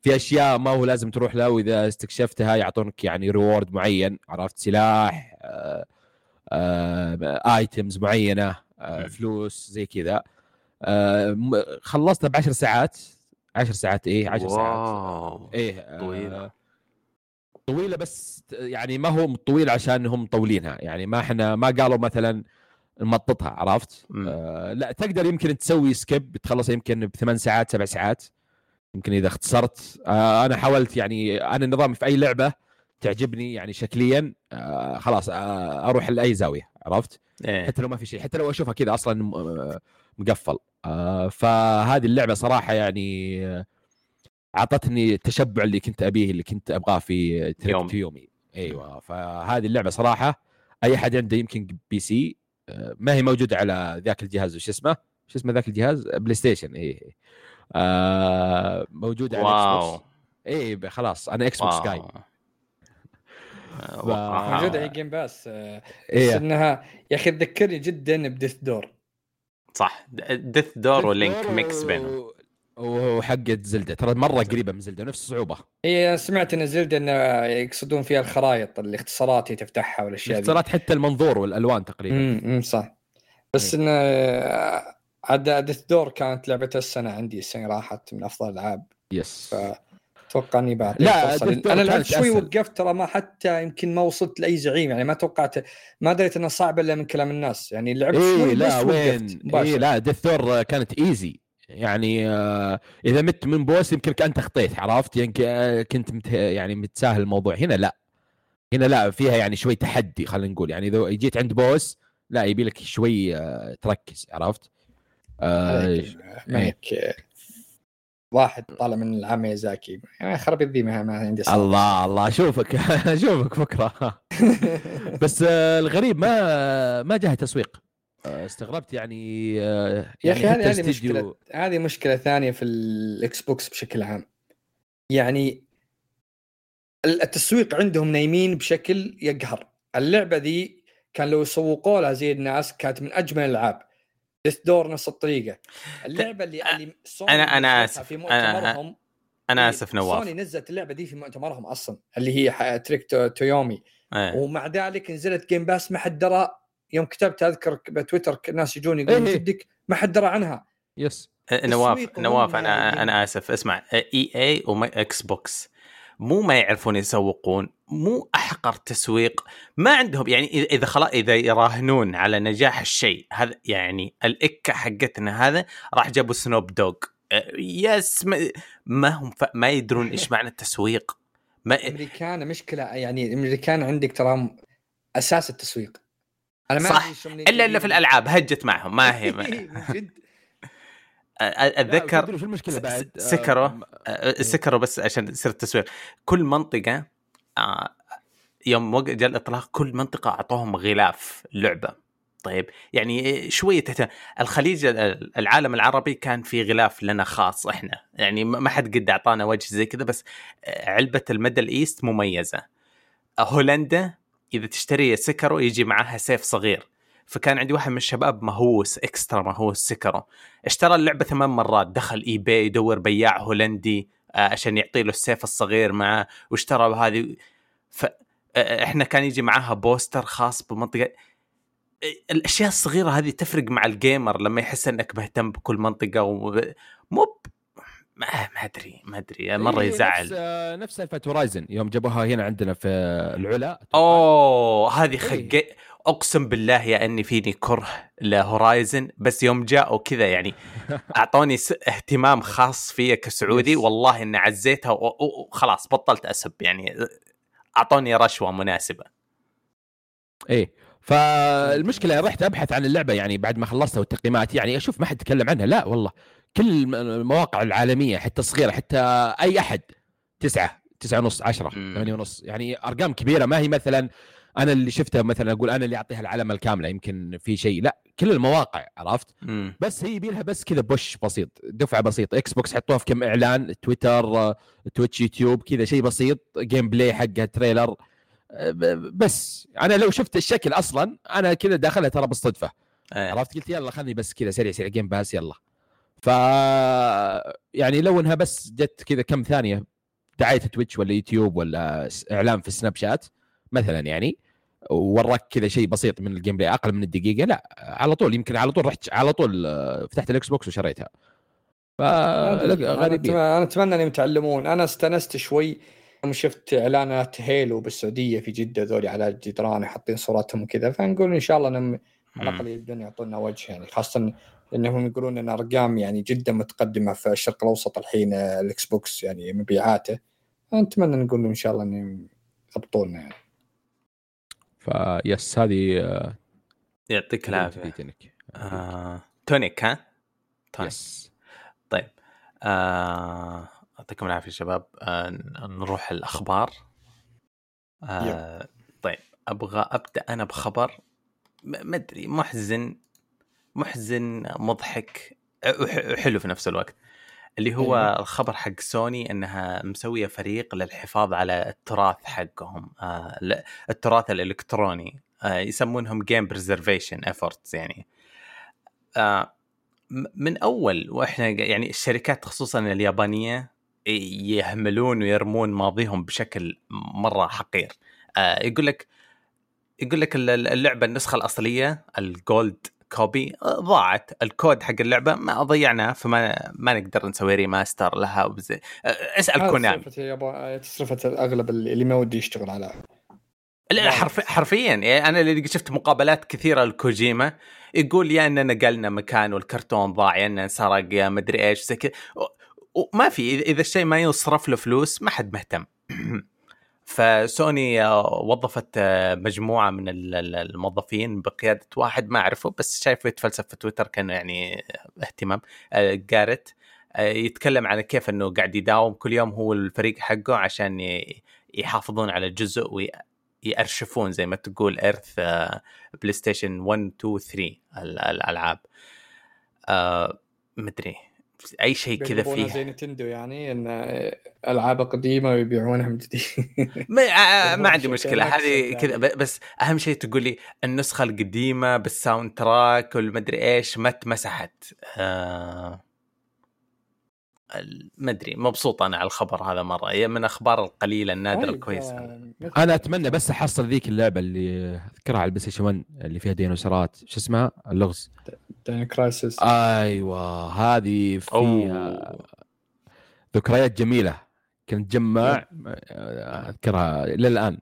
في أشياء ما هو لازم تروح لها وإذا استكشفتها يعطونك يعني reward معين عرفت؟ سلاح آه، items معينة آه، مم. فلوس زي كذا. آه، خلصتها بعشر ساعات. عشر ساعات إيه عشر ساعات. واو. إيه آه، طويلة. طويله بس يعني ما هو طويل عشان هم مطولينها. يعني ما إحنا ما قالوا مثلا نمططها عرفت. آه لا تقدر يمكن تسوي سكيب تخلصها يمكن بثمان ساعات سبع ساعات. يمكن إذا اختصرت آه أنا حاولت يعني أنا نظامي في أي لعبة تعجبني يعني شكليا آه خلاص آه أروح لأي زاوية عرفت إيه. حتى لو ما في شيء حتى لو أشوفها كذا أصلا مقفل فهذه اللعبة صراحة يعني أعطتني التشبع اللي كنت أبيه اللي كنت أبغاه في يوم. يومي أيوه فهذه اللعبة صراحة أي أحد عنده يمكن PC ما هي موجودة على ذاك الجهاز وش اسمه؟ شو اسمه ذاك الجهاز؟ بلاي ستيشن اي آه موجوده على إكس واو. بوكس اي خلاص أنا إكس بوكس جاي واو. آه، موجوده على Game Pass آه، بس إيه. إنها يا أخي تذكرني جدا ب Death's Door صح. Death's Door و Link mix بينهم. وحقت Zelda. ترى مرة قريبة من Zelda نفس الصعوبة. هي سمعت إن Zelda إنه يقصدون فيها الخرائط الاختصارات هي تفتحها والأشياء الاختصارات حتى المنظور والألوان تقريبا. امم صح. بس إيه. إنه عاد Death's Door كانت لعبة السنة عندي السنة راحت من أفضل الالعاب yes أتوقع إني بعد لا، أنا لعبت شوي. وقفت ترى ما حتى يمكن ما وصلت لأي زعيم يعني ما توقعت ما دريت انها صعبه إلا من كلام الناس. يعني لعبت إيه شوي لا بس وين؟ مباشرة. لا Death's Door كانت easy يعني آه إذا مت من بوس يمكن أنت خطيت عرفت؟ آه، كنت مت يعني متساهل الموضوع. هنا لا. هنا لا فيها يعني شوي تحدي خلينا نقول. يعني إذا جيت عند بوس لا يبي لك شوي آه تركز عرفت؟ آه عليك- مالك واحد طالع من العام ميازاكي يعني خرب الذمه ما عندي صبر. الله الله أشوفك. [LAUGHS] أشوفك بكرة. [LAUGHS] بس آه الغريب ما ما جاها تسويق. آه استغربت يعني آه يا أخي يعني هذه هذه مشكله هذه مشكلة ثانية في ال Xbox بشكل عام. يعني التسويق عندهم نايمين بشكل يقهر. اللعبة ذي كان لو يسوقوا لها زي الناس كانت من أجمل الألعاب. Death's Door نفس الطريقة. اللعبة اللي اللي سوني أنا- أنا نزلتها آسف. في أنا- مؤتمرهم. أنا إيه، آسف نواف. سوني نزلت اللعبة دي في مؤتمرهم أصلا اللي هي Trek to- to Yomi إيه. ومع ذلك نزلت Game Pass ما حد درى. يوم كتبت أذكر بتويتر الناس يجون يقولون إيه. جدك ما حد درى عنها. yes. آه، نواف نواف أنا. أنا آسف. اسمع إي إي و Xbox مو ما يعرفون يسوقون مو أحقر تسويق ما عندهم يعني اذا خلاص إذا يراهنون على نجاح الشيء هذا يعني الإكة حقتنا هذا راح جابوا Snoop Dogg آه، yes ما, ما هم ف... ما يدرون إيش [LAUGHS] معنى التسويق ما الامريكان مشكلة يعني الامريكان عندك ترى أساس التسويق أنا ما صح. إلا الا في. الألعاب هجت معهم ما هي ما... [LAUGHS] أتذكر شو المشكلة بعد؟ س- سكروا. آه، سكروا بس عشان يصير التسويق كل منطقة آه، يوم جاء الإطلاق كل منطقة أعطوهم غلاف لعبة. طيب يعني شوية تهت- الخليج ال- العالم العربي كان في غلاف لنا خاص إحنا. يعني ما ما حد قد أعطانا وجه زي كذا بس آه، علبة ال Middle East مميزة. هولندا إذا تشتري Sekiro يجي معاها سيف صغير. فكان عندي واحد من الشباب مهووس extra مهووس Sekiro اشترى اللعبة ثمان مرات دخل eBay يدور بياع هولندي آه، عشان يعطي له السيف الصغير معاه واشترى هذه. ف آه، إحنا كان يجي معاها poster خاص بمنطقة آه، الأشياء الصغيرة هذه تفرق مع ال gamer لما يحس إنك مهتم بكل منطقة و... مو ب- ما ما أدري ما أدري مرة نفس يزعل. آه، نفس سالفه هورايزن يوم جابوها هنا عندنا في العلا أوه هذه إيه. أقسم بالله يا أني فيني كره لهورايزن بس يوم جاءوا كذا يعني أعطوني. اهتمام خاص فيا كسعودي. والله إني عزيتها وخلاص بطلت أسب يعني أعطوني رشوة مناسبة إيه فالمشكلة رحت أبحث عن اللعبة يعني بعد ما خلصتها والتقييمات يعني أشوف ما حد تكلم عنها لا والله كل الم- المواقع العالمية حتى الصغيرة حتى أي أحد تسعة تسعة ونص عشرة. ثمانية ونص يعني أرقام كبيرة ما هي مثلا أنا اللي شفتها مثلا أقول أنا اللي أعطيها العلامة الكاملة يمكن في شيء لا كل المواقع عرفت؟ مم. بس هي يبي لها بس كذا push بسيط دفعة بسيطه Xbox حطوها في كم إعلان تويتر Twitch يوتيوب كذا شيء بسيط gameplay حقها trailer آه، بس أنا لو شفت الشكل أصلا أنا كذا داخلها ترى بالصدفة. إيه. عرفت؟ قلت يلا خلني بس كذا سريع سريع Game Pass يلا. ف يعني لو إنها بس جت كذا كم ثانية دعايه Twitch ولا يوتيوب ولا إعلان في سناب شات مثلا يعني ووراك كذا شيء بسيط من ال gameplay أقل من الدقيقة لا على طول يمكن على طول رحت على طول آه، فتحت ال Xbox وشريتها. ف أنا غريبين. أتمنى إنهم يتعلمون. أنا استانست شوي يوم شفت إعلانات Halo بالسعودية في جدة ذولي على الجدران حاطين صورتهم وكذا فنقول إن شاء الله إنهم على الأقل يبدون يعطونا وجه يعني خاصة إنهم يقولون إن أرقام يعني جدا متقدمة في الشرق الأوسط الحين آه، ال Xbox يعني مبيعاته. نتمنى نقول إن شاء الله إنهم يضبطونا يعني. فيس هذه آه، يعطيك العافية. تونيك آه... تونيك ها؟ Tunic. yes. طيب آه... يعطيكم العافية شباب. آه... نروح الأخبار. آه... طيب أبغى أبدأ أنا بخبر. ما أدري محزن محزن مضحك وح- وحلو في نفس الوقت. اللي هو أيوة. الخبر حق سوني إنها مسوية فريق للحفاظ على التراث حقهم آه التراث الإلكتروني آه يسمونهم game preservation efforts يعني آه من أول وإحنا يعني الشركات خصوصا اليابانية يهملون ويرمون ماضيهم بشكل مرة حقير آه يقول لك يقول لك ال- اللعبة النسخة الأصلية ال gold copy ضاعت الكود حق اللعبة ما ضيعناه فما ما نقدر نسوي remaster لها وبزي. اسأل Konami تصرفة الأغلب اللي ما ودي يشتغل على. لا لا. حرف حرفيا يعني أنا اللي شفت مقابلات كثيرة لكوجيما يقول يا اننا نقلنا مكان والكرتون ضاع يا اننا انسرق يا مدري إيش زي كذا. وما في إذا الشيء ما يصرف له فلوس ما حد مهتم. [CLEARS THROAT] فسوني آه، وظفت آه، مجموعة من ال- ال- الموظفين بقيادة واحد ما أعرفه بس شايفه يتفلسف في تويتر كأنه يعني اهتمام. آه، جارت آه، يتكلم على كيف إنه قاعد يداوم كل يوم هو الفريق حقه عشان يحافظون على الجزء ويأرشفون زي ما تقول ارث PlayStation 1 2 3 ال- الألعاب. مدري. أي شيء كذا فيه زي Nintendo يعني إن ألعاب قديمة ويبيعونها من جديد. [LAUGHS] ما, آه، [LAUGHS] ما هو عندي مشكلة. هذه. كذا بس أهم شيء تقول لي النسخة القديمة بال soundtrack والمدري إيش ما اتمسحت. آه. ما أدري مبسوط أنا على الخبر هذا مرة. هي من أخبار القليلة النادرة طيب، الكويسه آه، مثل- أنا أتمنى بس أحصل ذيك اللعبة اللي أذكرها على ال PlayStation 1 اللي فيها ديناصورات. شو اسمها؟ اللغز. Dino Crisis أيوه هذه فيها أوه. ذكريات جميلة. كنت جمع أذكرها إلى الآن.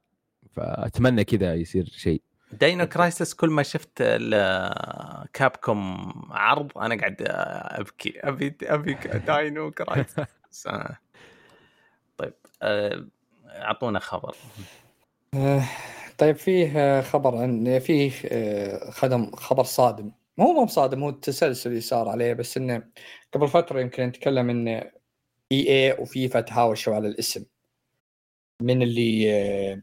فأتمنى كذا يصير شيء. Dino Crisis كل ما شفت ال- Capcom عرض أنا قاعد أبكي أبي أبي Dino Crisis [LAUGHS] آه. طيب آه، أعطونا خبر. آه، طيب فيه خبر عن فيه خدم خبر صادم. مو مو صادم هو التسلسل اللي صار عليه بس إنه قبل فترة يمكن نتكلم ان EA وفيفا تهاوشوا على الاسم. من اللي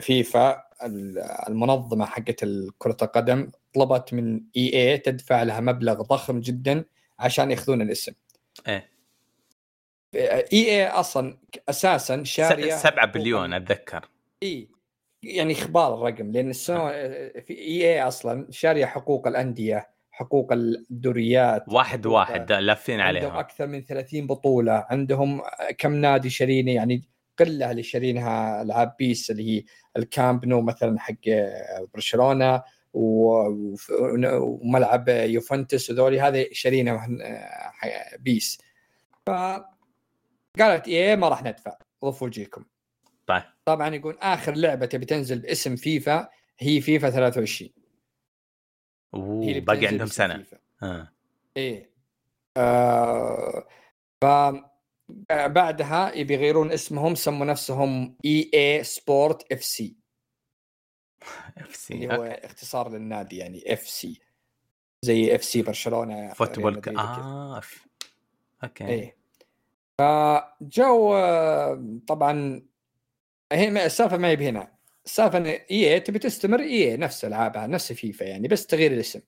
فيفا المنظمة حقت كرة القدم طلبت من EA تدفع لها مبلغ ضخم جدا عشان يأخذون الاسم. إيه. EA أصلا أساسا شارية 7 بليون أتذكر. إي يعني إخبار الرقم لأن السنة في EA أصلا شارية حقوق الأندية حقوق الدوريات واحد واحد لافين عندهم عليهم أكثر من 30 بطولة عندهم كم نادي شارينه يعني قلة اللي شارينها العاب PES اللي هي الكامب نو مثلا حق برشلونة و- وف- وملعب يوفنتوس وذولي هذه شارينه PES. فقالت EA ما راح ندفع. ضفوا وجيهكم طيب. طبعا يقول آخر لعبة تبي تنزل باسم فيفا هي فيفا 23 هي اوه باقي عندهم سنة. فيفا. آه. إيه. آه ف بعدها يبي يغيرون اسمهم سموا نفسهم EA Sports FC. FC اللي هو اختصار للنادي يعني FC. زي FC برشلونة football c... آه. أوكي. إيه. فجو آه، طبعا هي السالفة ما هي بهنا. السالفة إن EA تبي تستمر EA نفس ألعابها نفس فيفا يعني بس تغيير الاسم.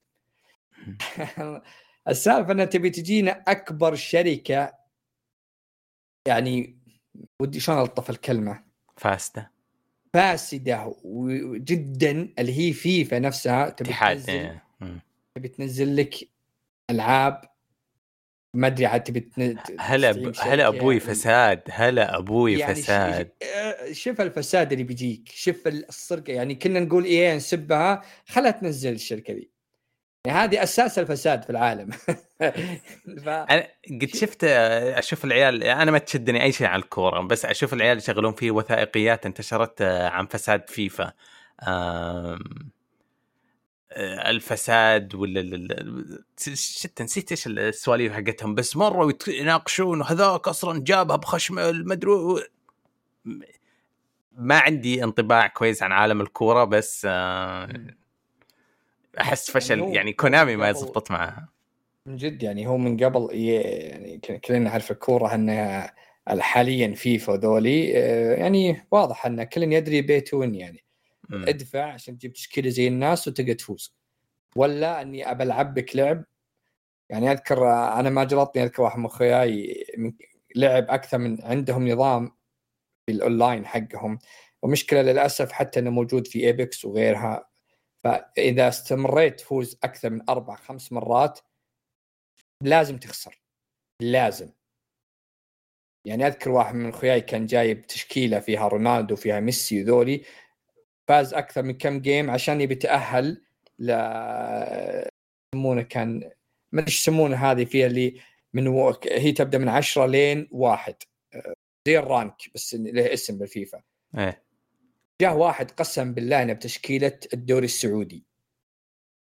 [LAUGHS] السالفة انها تبي تجينا أكبر شركة يعني ودي شلون ألطف الكلمة؟ فاسدة. فاسدة وجدا اللي هي فيفا نفسها تبي تنزل إيه. مم. تبي تنزل لك ألعاب. ما أدري عاد تبي هلا ب... هلا أبوي فساد هلا أبوي يعني فساد. آه، شوف الفساد اللي بيجيك شوف السرقه يعني كنا نقول إيه نسبها خلها تنزل الشركة دي هذه أساس الفساد في العالم. [LAUGHS] ف... أنا قد شفت أشوف العيال أنا ما تشدني أي شيء عن الكورة بس أشوف العيال يشغلون فيه وثائقيات انتشرت آه، عن فساد فيفا. آه، الفساد ولا شت نسيت إيش السواليف حقتهم بس مره يناقشون وهذاك أصلا جابها بخشمة المدري و- ما عندي انطباع كويس عن عالم الكورة بس آه، أحس فشل هو- يعني كونامي ما يزبط معها من جد يعني هو من قبل يعني كلنا نعرف الكورة ان حاليا فيفا ذولي آه، يعني واضح إن كل يدري بيت وين يعني. مم. ادفع عشان تجيب تشكيلة زي الناس وتقدر تفوز. ولا إني أبى ألعب بك لعب. يعني أذكر آه، أنا ما جلطني أذكر واحد من اخوياي لعب أكثر من عندهم نظام في الأونلاين حقهم. ومشكلة للأسف حتى إنه موجود في Apex وغيرها. فإذا استمريت تفوز أكثر من أربع خمس مرات لازم تخسر. لازم. يعني أذكر واحد من أخوياي كان جايب تشكيلة فيها رونالدو فيها ميسي وذولي فاز أكثر من كم game عشان يبي يتأهل ل يسمونه كان ما أدري يسمونه هذه فيها اللي من و... هي تبدأ من 10 لين واحد. زي ال rank بس له اسم بالفيفا. إيه. جاء واحد قسم بالله إنه بتشكيلة الدوري السعودي.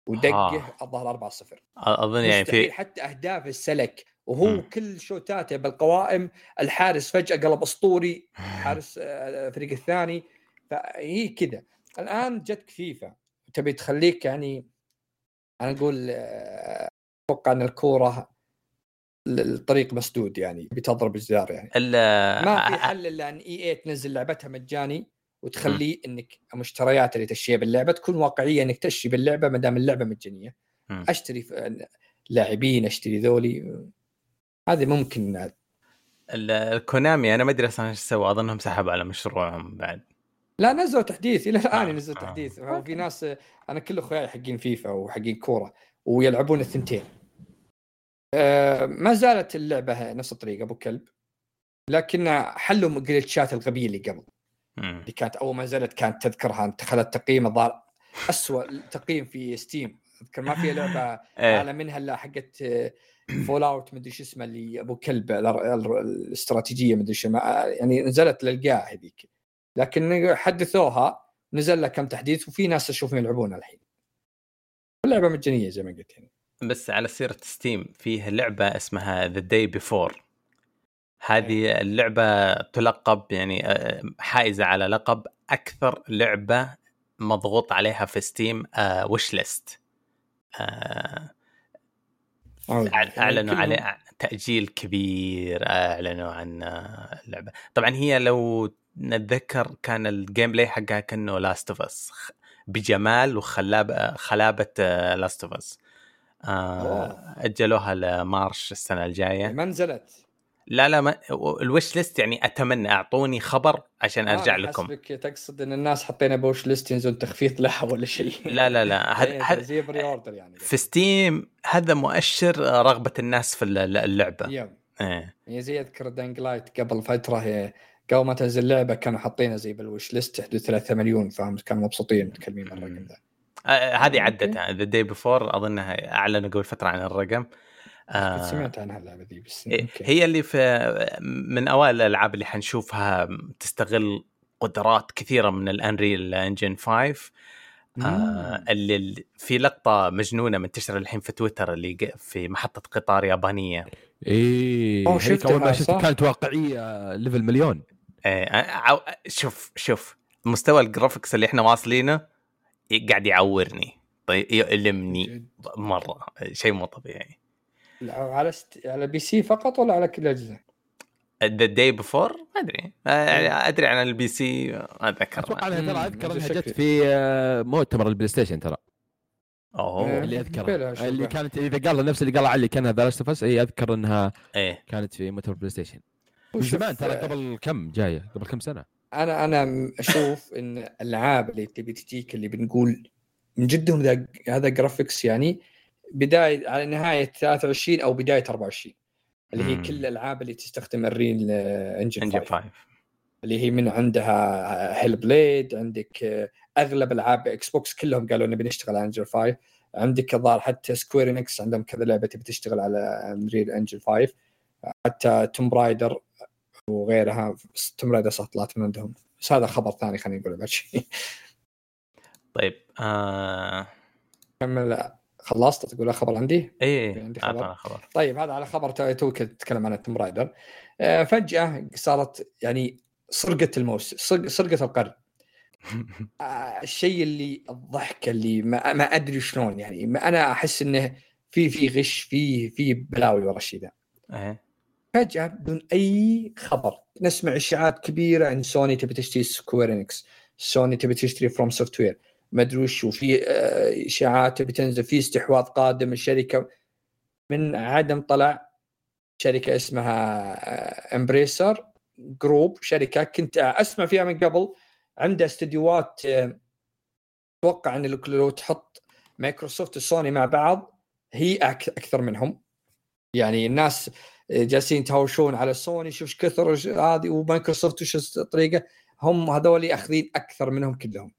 ودقه آه. الظاهر 4-0 أظن يعني في حتى أهداف السلك. وهو مم. كل شوتاته بالقوائم الحارس فجأة قلب أسطوري [LAUGHS] حارس آه، الفريق الثاني. فهي كذا. الآن جتك فيفا. تبي تخليك يعني أنا أقول آه، أتوقع إن الكورة الطريق مسدود يعني بتضرب الجدار يعني. ما في حل إلا إن إي اي تنزل لعبتها مجاني. وتخليه إنك المشتريات اللي تشتريها باللعبة تكون واقعية إنك تشتري باللعبة ما دام اللعبة مجانية. أشتري لاعبين أشتري ذولي. هذه ممكن ال- ال Konami أنا ما أدري أصلا إيش سووا أظنهم سحبوا على مشروعهم بعد. لا نزلوا تحديث. إلى الآن آه، ينزل آه. تحديث. وفي ناس أنا كل أخوياي حقين فيفا وحقين كورة ويلعبون الثنتين. آه، ما زالت اللعبة نفس الطريقة أبو كلب. لكن حلوا الجلتشات الغبية اللي قبل. اللي كانت أول ما نزلت كانت تذكرها. أنت خلت تقييم الظاهر اسوء تقييم في Steam أذكر ما في لعبة [LAUGHS] اعلى منها إلا حقت Fallout مدري شو اسمه اللي أبو كلب ال- ال- الاستراتيجيه مدري شو ما- يعني نزلت للقاع هذيك. لكن حدثوها نزل لها كم تحديث وفي ناس أشوفهم يلعبونها الحين. اللعبة مجانية زي ما قلت يعني. بس على سيرة Steam فيه لعبة اسمها The Day Before هذه اللعبة تلقب يعني آه، حائزة على لقب أكثر لعبة مضغوط عليها في Steam wishlist بالله. أعلنوا عليه تأجيل كبير أعلنوا عن آه، اللعبة. طبعا هي لو نتذكر كان ال gameplay حقها كأنه Last of Us بجمال وخلابة خلابة Last of Us. أجلوها لمارش السنة الجاية. ما نزلت لا لا ما ال wishlist يعني أتمنى أعطوني خبر عشان أرجع آه، لكم. حسبك تقصد إن الناس حطينا ب wishlist ينزل تخفيض لها ولا شيء. لا لا لا. [LAUGHS] هذا زي- هذا زي pre-order يعني. في Steam هذا مؤشر رغبة الناس في الل- اللعبة. يوم إيه. يعني زي أذكر Dying Light قبل فترة هي قبل ما تنزل لعبه كانوا حاطينها زي بال wishlist حدود 3 مليون فهمت كانوا مبسوطين متكلمين عن الرقم ذا آه، هذه أوكي. عدت The Day Before أظنها أعلنوا قبل فترة عن الرقم. آه، سمعت عنها اللعبة ذي بس إيه، أوكي. هي اللي في من أوائل الألعاب اللي حنشوفها تستغل قدرات كثيرة من ال Unreal Engine 5 آه مم. اللي في لقطة مجنونة منتشره الحين في تويتر اللي في محطة قطار يابانية إيه أوه، هيك شفتها، اول ما صح؟ كانت واقعية level مليون إيه، عو- شوف شوف مستوى ال graphics اللي إحنا واصلينه قاعد يعورني طيب يؤلمني. مرة شيء مو طبيعي على ست... على PC فقط ولا على كل الاجهزه؟ The Day Before ما أدري. آه، أدري عن ال PC ما أتذكر. أتوقع إنها ترى أذكر إنها جت. في آه، مؤتمر ال PlayStation ترى. أوه. اللي بلا اذكره. اللي كانت إذا قال نفس اللي قال علي كانها The Last of Us أذكر إنها إيه. كانت في مؤتمر PlayStation. من زمان ترى آه، قبل كم جاية؟ قبل كم سنة؟ أنا أنا أشوف [LAUGHS] إن الألعاب اللي تبي تجيك اللي بنقول من جدهم ذا هذا graphics يعني بداية على نهاية 23 أو بداية 24 اللي هي مم. كل الألعاب اللي تستخدم الريل انجن انجن 5 5 اللي هي من عندها هيل بليد عندك آه، أغلب ألعاب إكس بوكس كلهم قالوا نبي نشتغل على انجل 5 عندك الظاهر حتى سكوير انكس عندهم كذا لعبة تبي تشتغل على Unreal Engine 5 حتى توم رايدر وغيرها توم رايدر صح طلعت من عندهم. بس هذا خبر ثاني خلينا نقول بعد شيء طيب آه... كمل. خلصت؟ تقول خبر عندي؟ إيه عندي اعطنا خبر. خبر. طيب هذا على خبر تو- توك تتكلم عن توم رايدر فجأة صارت يعني سرقة الموس سرق- سرقة القرن. [LAUGHS] آه، الشيء اللي الضحك اللي ما, ما أدري شلون يعني ما أنا أحس إنه في في غش في في بلاوي ورا الشيء ذا. إيه. فجأة بدون أي خبر نسمع إشاعات كبيرة ان سوني تبي تشتري سكوير انكس سوني تبي تشتري فروم سوفت وير ما أدري وش وفي آه، إشاعات تبي تنزل في استحواذ قادم الشركة من عدم طلع شركة اسمها امبريسر جروب شركة كنت أسمع فيها من قبل عندها استديوهات آه، أتوقع إن لو- تحط مايكروسوفت وسوني مع بعض هي أكثر منهم. يعني الناس جالسين يتهاوشون على سوني شوف كثر هذه ومايكروسوفت وش الطريقة هم هذول أخذين أكثر منهم كلهم.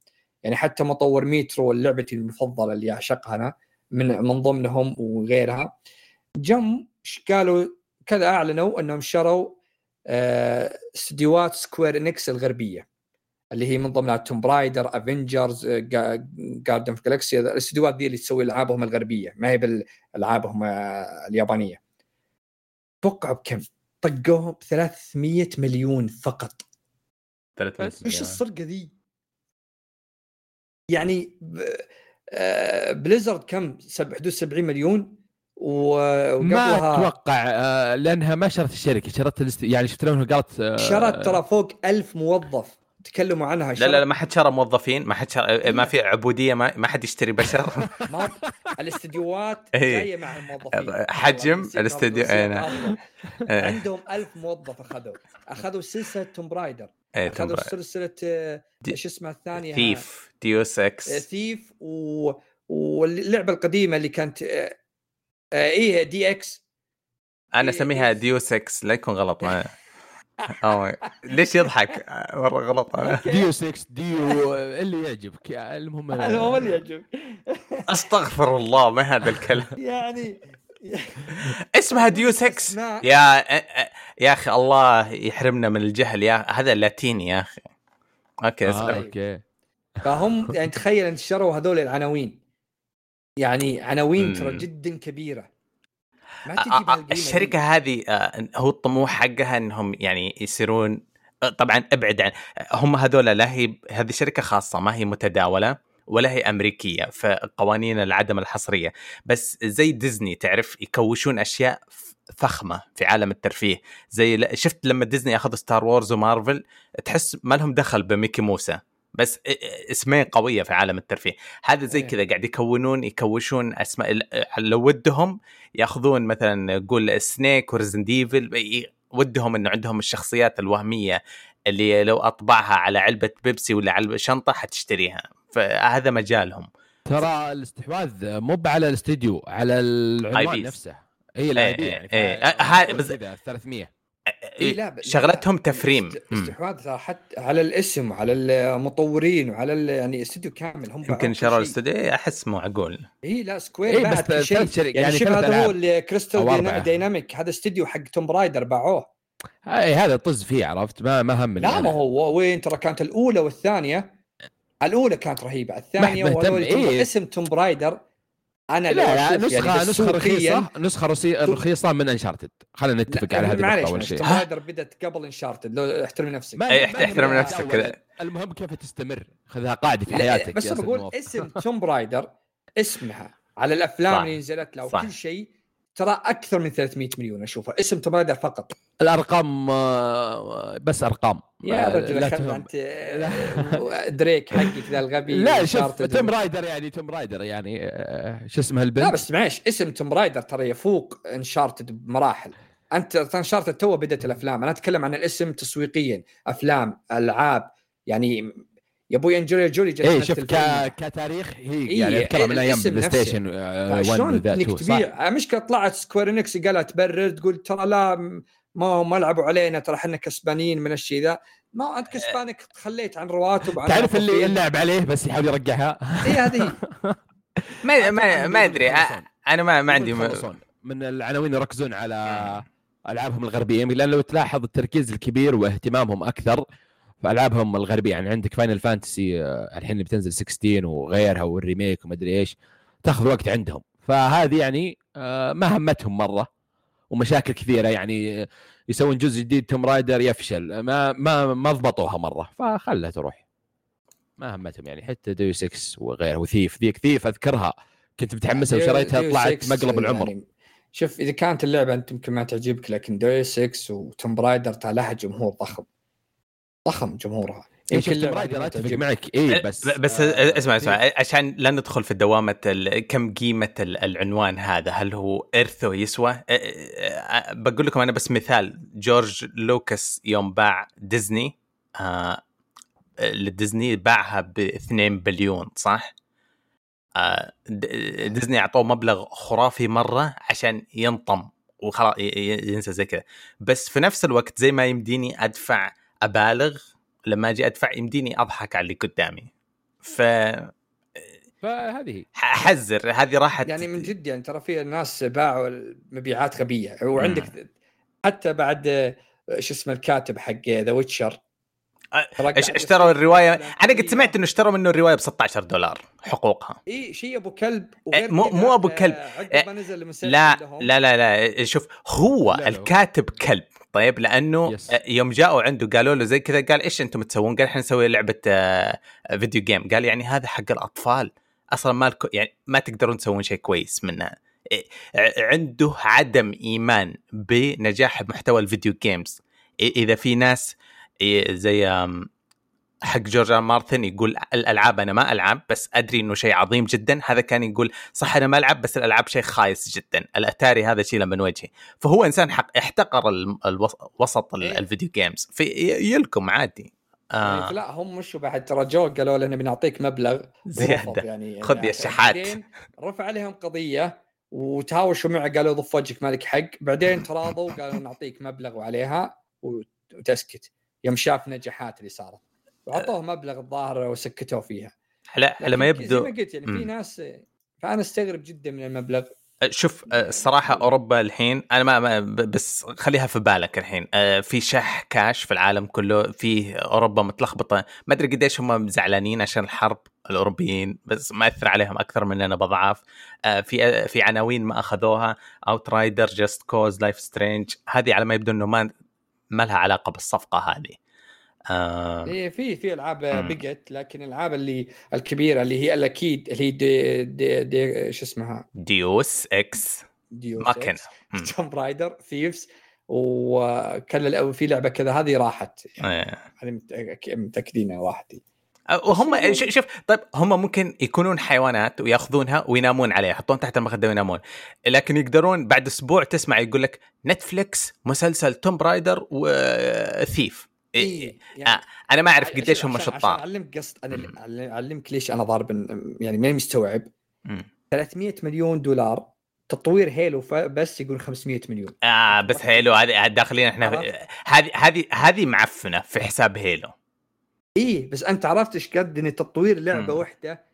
يعني حتى مطور ميترو لعبتي المفضلة اللي أعشقها أنا من من ضمنهم وغيرها. جم قالوا؟ كذا أعلنوا إنهم شروا آه، استديوهات سكوير انكس الغربية اللي هي من ضمنها توم رايدر افنجرز جاردن اوف جالكسي الاستديوهات دي اللي تسوي ألعابهم الغربية ما هي بالألعابهم آه، اليابانية. توقعوا بكم؟ طقوهم ب 300 مليون فقط. 300 إيش السرقه ذي؟ يعني آه، بليزرد كم؟ حدود 70 مليون وقبلها ما أتوقع آه، لأنها ما شرت الشركة شرت الاست... يعني شفت لهم قالت آه، شرت ترى فوق ألف موظف تكلموا عنها لا لا لا ما حد شرى موظفين ما حد شرى ما في عبودية ما, ما حد يشتري بشر [LAUGHS] ما الاستديوهات [LAUGHS] إيه. جاية مع الموظفين [LAUGHS] حجم الاستديو. إيه. عندهم ألف موظف أخذوا أخذوا سلسلة توم رايدر إيه اخذوا سلسلة إيش اسمها الثانية؟ ثيف ديوس إكس ثيف و... واللعبة القديمة اللي كانت آه إيه دي إكس؟ أنا أسميها ديو 6 لا يكون غلط ما [LAUGHS] أوه. ليش يضحك؟ مرة غلط. أنا ديو 6 ديو اللي يعجبك. المهم [LAUGHS] المهم اللي يعجبك. أستغفر الله ما هذا الكلام. [LAUGHS] يعني [LAUGHS] اسمها ديو 6 يا يا أخي الله يحرمنا من الجهل. يا هذا لاتيني يا أخي. أوكي آه أوكي. فهم [LAUGHS] يعني تخيل انتشروا هذول العناوين. يعني عناوين ترى جدا كبيرة. ما تجي الشركة هذه هو الطموح حقها إنهم يعني يصيرون طبعا أبعد عن هم هذول لا هي هذه شركة خاصة ما هي متداولة. ولا هي أمريكية فقوانين العدم الحصرية. بس زي ديزني تعرف؟ يكوشون أشياء فخمة في عالم الترفيه. زي شفت لما ديزني اخذوا ستار وورز ومارفل تحس ما لهم دخل بميكي ماوس. بس اسمين قوية في عالم الترفيه. هذا زي إيه. كذا قاعد يكونون يكوشون أسماء لو ودهم يأخذون مثلا قول سنيك ورزن ديفل ودهم إنه عندهم الشخصيات الوهمية اللي لو أطبعها على علبة بيبسي ولا علبة شنطة حتشتريها. فهذا مجالهم. ترى الاستحواذ مو على الاستديو على العنوان نفسه. هي الـ IP يعني. إيه بس 300 إيه لا شغلتهم تفريم. استحواذ حتى على الاسم وعلى المطورين وعلى يعني استوديو كامل هم يمكن شروا الاستوديو إيه، أحس معقول إي لا سكوير إيه بس شيء. يعني, يعني شوف هذا هو كريستال ديناميك هذا استوديو حق توم رايدر باعوه. اي هذا طز فيه عرفت؟ ما ما هم لا ما هو وين؟ ترى كانت الأولى والثانية. الأولى كانت رهيبة الثانية وهذول إيه؟ اسم توم رايدر أنا لا لا نسخه يعني نسخة رخيصة نسخة رخيصة من انشارتد خلينا نتفق على هذه النقطة أول شيء. رايدر بدت قبل انشارتد لو احترم نفسك. اي احترم نفسك المهم كيف تستمر؟ خذها قاعدة في حياتك بس أنا بقول اسم توم رايدر اسمها على الأفلام اللي نزلت له وكل شيء ترى أكثر من 300 مليون اشوفها اسم توم رايدر فقط. الأرقام آه، بس أرقام. يا رجل أنت آه، دريك حقك ذا الغبي لا شوف توم رايدر يعني توم رايدر يعني آه، شو اسمها البنت لا بس معليش اسم توم رايدر ترى يفوق انشارتد بمراحل. أنت انشارتد تو بدأت الأفلام. أنا أتكلم عن الاسم تسويقيا. أفلام ألعاب يعني يا أبوي انجلينا جولي جت إيه شوف ك... كتاريخ؟ هي إيه يعني اتكلم من أيام بلاي ستيشن 1 شلون إنك تبيع مشكلة طلعت سكوير انكس قالها تبرر تقول ترى لا ما ما لعبوا علينا ترى إحنا كسبانين من الشيء ذا. ما انت كسبانك تخليت عن رواتب عن تعرف اللي لعب عليه بس يحاول يرجعها؟ اي هذه. ما ما ما أدري. أنا ما ما عندي من العناوين يركزون على ألعابهم الغربية لأن لو تلاحظ التركيز الكبير واهتمامهم أكثر في العابهم الغربية. يعني عندك فاينل فانتسي الحين اللي بتنزل 16 وغيرها والـ remake ومدري إيش تاخذ وقت عندهم. فهذه يعني آه، ما همتهم مرة ومشاكل كثيرة. يعني يسوون جزء جديد Tomb Raider يفشل. ما ما ما ضبطوها مرة فخلها تروح. ما همتهم يعني. حتى Deus Ex وغيره و Thief. ذيك Thief أذكرها. كنت متحمسه وشريتها طلعت مقلب العمر. يعني شوف إذا كانت اللعبة أنت يمكن ما تعجبك لكن Deus Ex و Tomb Raider لها جمهور ضخم. ضخم جمهورها. يمكن Raider اتفق معك. اي بس بس اسمع اسمع عشان لا ندخل في دوامة كم قيمة العنوان هذا. هل هو إرثو يسوى؟ بقول لكم أنا بس مثال. جورج لوكاس يوم باع ديزني آه لديزني باعها ب 2 بليون صح؟ آه ديزني أعطوه مبلغ خرافي مرة عشان ينطم وخلاص ينسى زي كذا. بس في نفس الوقت زي ما يمديني أدفع أبالغ لما أجي أدفع يمديني أضحك على اللي قدامي. ف فهذه. حذر هذه راحت يعني من جد يعني ترى في ناس باعوا المبيعات غبية. وعندك حتى بعد شو اسمه الكاتب حق The Witcher اشتروا الرواية؟ أنا قد سمعت إنه اشتروا منه الرواية ب 16 دولار حقوقها. إي شيء أبو كلب مو- مو أبو كلب. عقب ما نزل المسلسل لا لهم. لا لا لا شوف هو لا، لا. الكاتب كلب. طيب لأنه بس. يوم جاءوا عنده قالوا له زي كذا قال إيش أنتم تسوون؟ قال إحنا نسوي لعبة آه، video game قال يعني هذا حق الأطفال أصلا ما لكم يعني ما تقدرون تسوون شيء كويس منها إيه، عنده عدم إيمان بنجاح محتوى ال video games إذا في ناس إيه، زي حق جورج مارتن يقول الألعاب أنا ما ألعب بس أدري إنه شيء عظيم جدا. هذا كان يقول صح أنا ما ألعب بس الألعاب شيء خايس جدا. الأتاري هذا شيء من وجهي. فهو إنسان حق احتقر ال- الوس- وسط ال- إيه. ال video games في يلكم عادي. يعني آه. لا هم مشوا بعد ترى جو قالوا لنا بنعطيك مبلغ. زيادة. ورفض يعني خذ يا شحات. [LAUGHS] رفع عليهم قضية وتهاوشوا معه قالوا ضف وجهك مالك حق. بعدين تراضوا قالوا نعطيك مبلغ وعليها وت- وتسكت. يوم شاف نجاحات اللي صارت. وعطوه مبلغ الظاهر وسكتوا فيها. على على ما لكن زي يبدو ما قلت يعني في. ناس فأنا أستغرب جدا من المبلغ. شوف آه، الصراحة أوروبا الحين أنا ما, بس خليها في بالك الحين. آه، في شح كاش في العالم كله في أوروبا متلخبطة. ما أدري قديش هم زعلانين عشان الحرب الأوروبيين بس ما أثر عليهم أكثر مننا بضعاف. في في عناوين ما أخذوها Outriders Just Cause Life Strange هذه على ما يبدو إنه ما ما لها علاقة بالصفقة هذه. آه، إيه في في ألعاب. بقت لكن الألعاب اللي الكبيرة اللي هي الأكيد اللي هي دي, دي, دي شو اسمها؟ Deus Ex. Deus ما كان مم. Tomb Raider Thief وكان في لعبة كذا هذه راحت. يعني. هذه متأك- متأكدين راحت. وهم شوف طيب هم ممكن يكونون حيوانات ويأخذونها وينامون عليها يحطون تحت المخدة وينامون. لكن يقدرون بعد أسبوع تسمع يقول لك Netflix مسلسل Tomb Raider و Thief إيه آه، أنا ما أعرف قديش هم شطار. أعلمك قصد أنا أعلمك ليش أنا ضارب يعني ماني مستوعب. مم. 300 مليون دولار تطوير Halo بس يقول 500 مليون. آه بس Halo هذه داخلين إحنا؟ هذه هذه هذه معفنة في حساب Halo. إيه بس أنت عرفت إيش قد ان تطوير لعبة. واحدة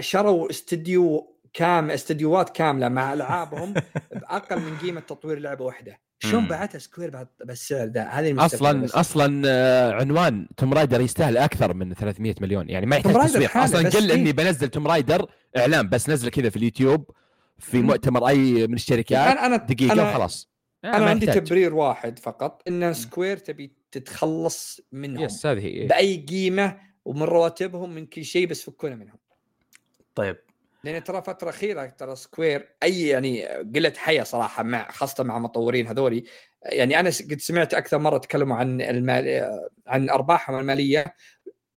شروا استديو كام استديوهات كاملة مع ألعابهم [LAUGHS] بأقل من قيمة تطوير لعبة واحدة. شلون. بعتها Square بعد بالسعر ذا هذه أصلا بس. أصلا آه، عنوان Tomb Raider يستاهل أكثر من 300 مليون يعني ما يحتاج Tomb Raider تسويق أصلا بس قل إيه. إني بنزل Tomb Raider إعلان بس نزله كذا في اليوتيوب في. مؤتمر أي من الشركات أنا أنا دقيقة أنا, وخلاص آه، أنا ما عندي يحتاج. تبرير واحد فقط إن Square تبي تتخلص منهم بس هذه هي بأي قيمة ومن رواتبهم من كل شيء بس فكونا منهم طيب لأن ترى فترة أخيرة ترى Square أي يعني قلة حياة صراحة مع خاصة مع مطورين هذولي يعني أنا قد سمعت أكثر مرة تكلموا عن المال عن أرباحهم المالية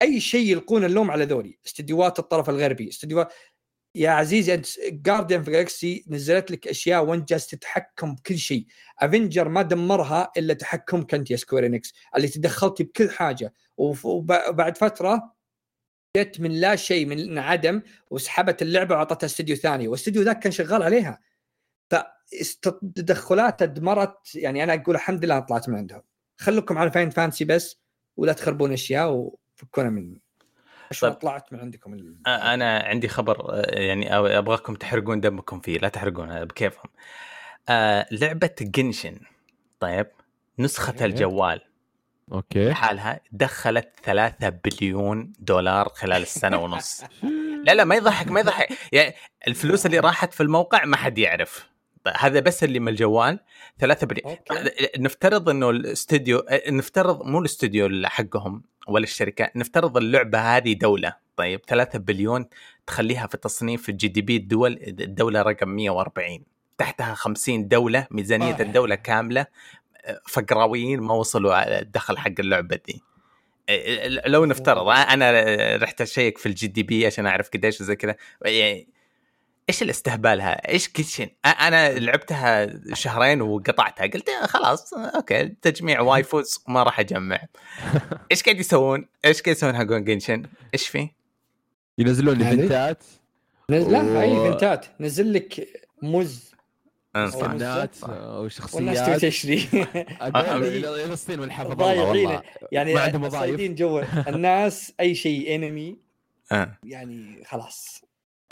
أي شيء يلقون اللوم على ذولي استديوهات الطرف الغربي استديوهات يا عزيزي أنت Guardians of Galaxy نزلت لك أشياء وانت جالس تتحكم بكل شيء Avengers ما دمرها إلا تحكمك أنت يا Square اللي تدخلتي بكل حاجة وبعد فترة جت من لا شيء من عدم وسحبت اللعبة وأعطتها استديو ثاني. والاستديو ذاك كان شغال عليها. فتدخلاته دمرت يعني أنا أقول الحمد لله طلعت من عندهم. خلوكم على Final Fantasy بس ولا تخربون أشياء وفكونا من طيب. طلعت من عندكم ال... أنا عندي خبر يعني أبغاكم تحرقون دمكم فيه. لا تحرقون بكيفهم. آه لعبة Genshin طيب. نسخة. الجوال. okay. لحالها دخلت 3 بليون دولار خلال السنة ونص. [LAUGHS] لا لا ما يضحك ما يضحك. يعني الفلوس اللي راحت في الموقع ما حد يعرف. هذا بس اللي من الجوال 3 billion okay. نفترض إنه الاستوديو نفترض مو الاستوديو اللي حقهم ولا الشركة نفترض اللعبة هذه دولة. طيب 3 بليون تخليها في تصنيف ال GDP الدول الدولة رقم 140 تحتها 50 دولة ميزانية آه. الدولة كاملة. فقراويين ما وصلوا على الدخل حق اللعبة دي لو نفترض أنا رحت أشيك في ال GDP عشان أعرف قديش وزي كذا يعني إيش الاستهبال هذا؟ إيش Genshin؟ أنا لعبتها شهرين وقطعتها قلت يا خلاص okay تجميع waifus وما راح أجمع. [LAUGHS] إيش قاعد يسوون؟ إيش قاعد يسوون حقون Genshin؟ إيش فيه؟ ينزلون؟ ايفنتات نز... لا و- اي ايفنتات نزل لك موز صح. آه، والناس وشخصيات. تشتري. [LAUGHS] إلى الصين والحفظ الله ضايعين يعني. صايدين جو. الناس أي شيء انمي آه. يعني خلاص.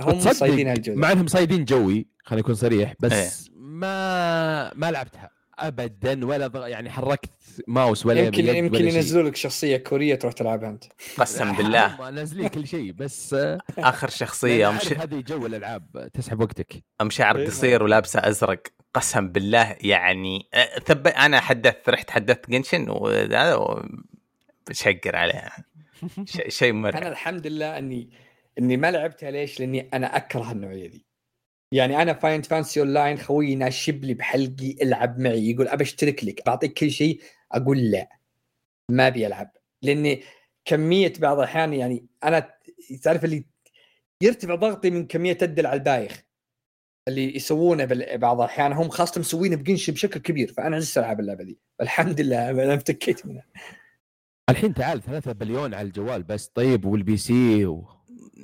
هم صايدين هالجو. مع إنهم صايدين جوي خليني أكون صريح بس إيه. ما ما لعبتها. ابدا ولا ضغ... يعني حركت ماوس ولا يمكن يمكن. ينزلوا لك شخصية كورية تروح تلعبها أنت قسم بالله نازلين كل شيء بس [LAUGHS] آخر شخصية مش هذه جو الألعاب تسحب وقتك أم شعر إيه. قصير ولابسة أزرق قسم بالله يعني ثب أنا حدثت رحت حدثت جنشن وهذا و- بشقر عليها شيء شيء أنا مرعب الحمد لله اني إني ما لعبتها ليش؟ لأني أنا أكره النوعية دي يعني أنا فايند فانسي اون لاين خويي ناشب لي بحلقي العب معي يقول أبى أشترك لك. بعطيك كل شيء أقول لا. ما أبي ألعب. لأني كمية بعض الأحيان يعني أنا تعرف اللي يرتفع ضغطي من كمية الدل على البايخ اللي يسوونه بعض الأحيان. هم خاصة مسوينه بقنش بشكل كبير فأنا عزت ألعب اللعبة دي. الحمد لله أنا افتكيت منها. الحين تعال 3 بليون على الجوال بس. طيب والبي سي و...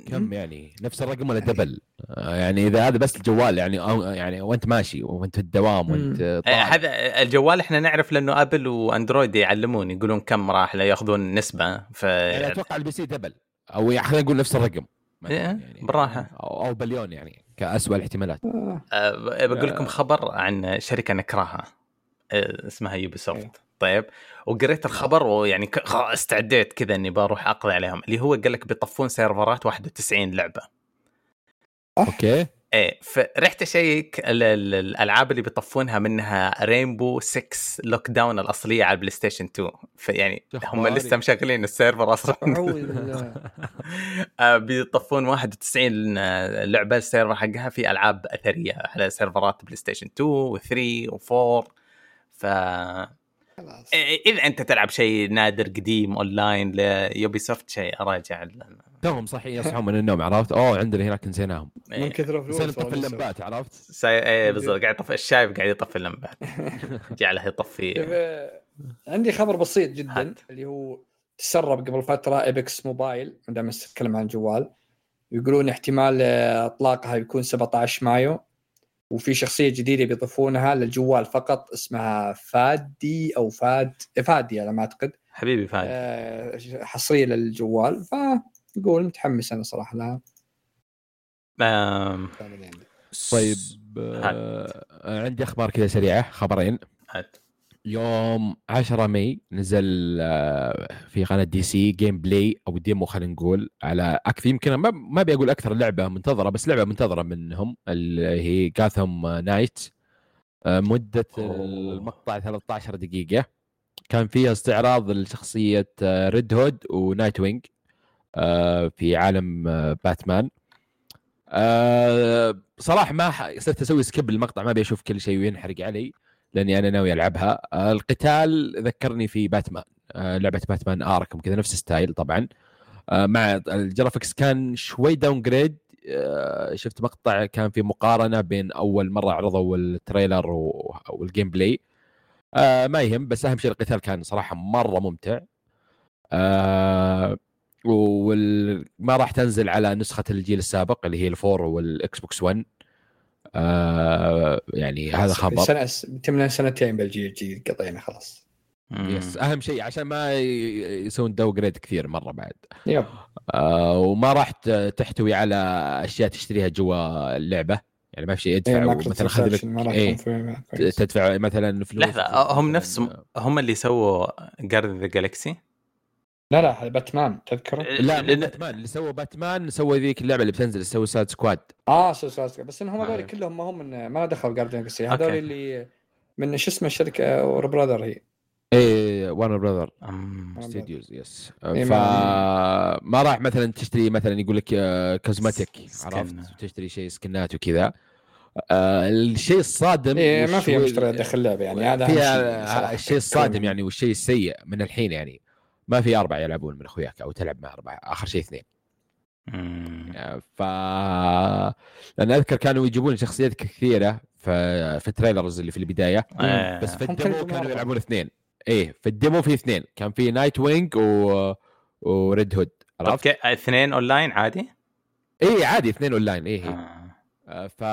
كم مم. يعني نفس الرقم ولا دبل آه، يعني إذا هذا بس الجوال يعني أو يعني وأنت ماشي وأنت في الدوام وأنت آه، طالع. هذا الجوال إحنا نعرف لأنه آبل وأندرويد يعلمون يقولون كم راح لا يأخذون نسبة ف يعني أتوقع ال PC double أو يعني خلينا نقول نفس الرقم إيه، يعني بالراحة. أو, أو بليون يعني كأسوأ الاحتمالات آه. أه بقول لكم آه. خبر عن شركة نكرهها أه اسمها يوبي إيه. سوفت طيب وقريت الخبر ويعني استعديت كذا إني بروح أقضي عليهم. اللي هو قال لك بيطفون servers ات 91 لعبة. أوكي. إيه فرحت أشيك ال- ال- الألعاب اللي بيطفونها منها Rainbow 6 Lockdown الأصلية على البلاي ستيشن 2 فيعني هم. لسه مشغلين ال server أصلا. [LAUGHS] آه، بيطفون 91 لعبة ال server حقها في ألعاب أثرية على server ات بلاي ستيشن 2 و3 و4 ف خلاص. إذا أنت تلعب شيء نادر قديم اونلاين ليوبي سوفت شيء أراجع توهم صحي يصحون من النوم عرفت؟ أوه عندنا هناك نسيناهم. من إيه. كثر بس فلوس نطفي. اللمبات عرفت؟ ساي... إيه بالضبط قاعد يطفي الشايب قاعد يطفي اللمبات. [LAUGHS] جعله يطفي. عندي خبر بسيط جدا هات. اللي هو تسرب قبل فترة Apex Mobile ما دام نتكلم عن جوال. يقولون احتمال إطلاقها يكون 17 مايو. وفي شخصية جديدة بيضيفونها للجوال فقط اسمها فادي أو فاد فادي على ما أعتقد حبيبي فهد آه، حصرية للجوال فنقول متحمس أنا صراحة لها عندي. طيب آه عندي أخبار كذا سريعة خبرين هات. يوم 10 ماي نزل آه، في قناة DC gameplay أو demo خلينا نقول على أكثر يمكن ما ما ابي أقول أكثر لعبة منتظرة بس لعبة منتظرة منهم اللي هي Gotham Knights مدة. المقطع 13 دقيقة. كان فيها استعراض لشخصية Red Hood و Nightwing آه، في عالم آه، باتمان. آه، صراحة ما صرت أسوي skip المقطع ما ابي أشوف كل شيء وينحرق علي. لأني أنا ناوي ألعبها. آه، القتال ذكرني في باتمان. آه، لعبة باتمان Arkham كذا نفس ال style طبعا. آه، مع ال graphics كان شوي downgrade شفت مقطع كان في مقارنة بين أول مرة عرضوا ال trailer وال gameplay ما يهم بس أهم شيء القتال كان صراحة مرة ممتع. وما راح تنزل على نسخة الجيل السابق اللي هي الفور وال Xbox 1 آه يعني هذا خبر. سنه تمنا سنتين بالجيل الجديد قطينا خلاص. yes أهم شيء عشان ما يسوون downgrade كثير مرة بعد. yep. آه وما راح تحتوي على أشياء تشتريها جوا اللعبة. يعني ما في شيء إيه، يدفع مايكرو مثلا خذ لك إيه. تدفع مثلا فلوس. لحظه هم نفسهم هم اللي سووا جاردن ذا جالكسي لا لا هذا باتمان تذكره؟ لا مو باتمان اللي سوى باتمان سوى ذيك اللعبة اللي بتنزل سوى ساد سكواد آه سوسايد بس انهم هذول آه. كلهم ما هم من ما دخل جاردن جالكسي أوكي. هذول اللي من شو اسمه الشركة؟ اور براذر هي. إيه وارنر براذر ستوديوز يس إيه، فما راح مثلا تشتري مثلا يقول لك cosmetic skin. عرفت؟ تشتري شيء skin ات وكذا. آه الشيء الصادم إيه ما فيها مشتريات داخل اللعبة يعني هذا فيها. الشيء الصادم يعني والشيء السيء من الحين يعني. ما في أربعة يلعبون من أخوياك أو تلعب مع أربعة آخر شيء اثنين مم. ف لأن أذكر كانوا يجيبون شخصيات كثيرة في في ال trailers اللي في البداية آه. بس في ال demo كانوا. يلعبون اثنين إيه في ال demo في اثنين كان في Nightwing و و Red Hood عرفت؟ أوكي اثنين اونلاين عادي؟ إيه عادي اثنين اونلاين إيه, إيه. آه. آه، ف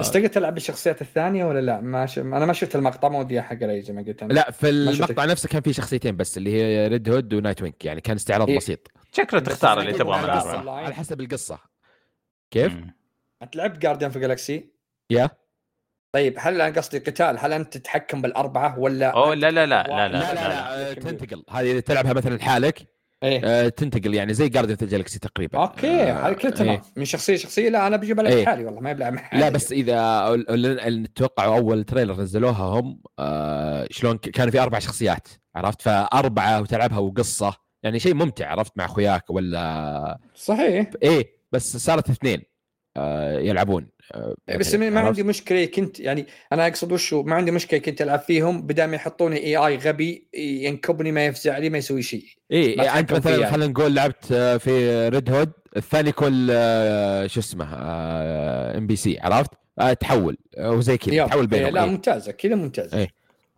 بس تقدر تلعب بالشخصيات الثانية ولا لا؟ ما ش... أنا ما شفت المقطع ما ودي احرق زي ما قلت أنا. لا في. المقطع نفسه كان في شخصيتين بس اللي هي Red Hood و Nightwing يعني كان استعراض إيه. بسيط شكله تختار اللي تبغاه من. على حسب القصة كيف؟ انت لعبت Guardians of the Galaxy؟ يا طيب هل أنا قصدي قتال هل انت تتحكم بالاربعه ولا أوه، لا، لا، لا، تتحكم لا، واحد؟ لا لا لا، لا, آه، تنتقل هذه إذا تلعبها مثلا لحالك إيه. آه، تنتقل يعني زي جاردن جالكسي تقريبا. أوكي آه، هذا كله تمام. إيه. من شخصية شخصية لا أنا بجيب لك إيه. حالي والله ما مع حالي. لا بس إذا توقعوا أول تريلر نزلوها هم آه شلون ك- كان في أربع شخصيات عرفت؟ فأربعة وتلعبها وقصة يعني شيء ممتع عرفت؟ مع أخوياك ولا صحيح. إيه بس صارت اثنين. آه يلعبون آه بس مثلاً، ما عرفت؟ عندي مشكلة كنت يعني أنا أقصد وشو ما عندي مشكلة كنت ألعب فيهم بدل ما يحطوني AI غبي ينكبني ما يفزع لي ما يسوي شيء إيه ما إيه، أنت مثلا يعني. خلينا نقول لعبت آه، في Red Hood الثاني كل آه، شو اسمه NPC عرفت؟ آه تحول آه، وزي كذا. تحول إيه، بينهم لا إيه. ممتازة كذا ممتازة إيه.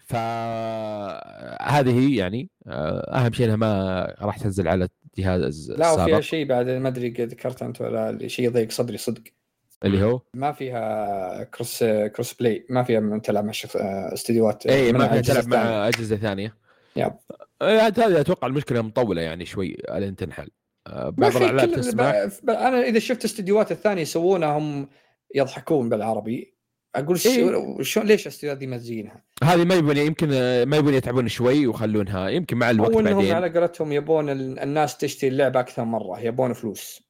فهذه هي يعني آه، أهم شيء إنها ما راح تنزل على الجهاز لا وفيها السابق. شيء بعد ما أدري ذكرت أنت ولا شيء يضيق صدري صدق. اللي هو؟ ما فيها cross cross play ما فيها من تلعب مع استديوهات اي ما فيها تلعب. مع أجهزة ثانية. yep. إيه، هذه أتوقع المشكلة مطولة يعني شوي لين تنحل. آه، بعض ب- ب- أنا إذا شفت استديوهات الثانية يسوونها هم يضحكون بالعربي. أقول إيه. شو شو ليش الاستديوهات دي مزينها؟ هذه ما يبون يمكن ما يبون يتعبون شوي ويخلونها يمكن مع الوقت انهم بعدين. على قولتهم يبون ال- الناس تشتري اللعبة أكثر مرة يبون فلوس.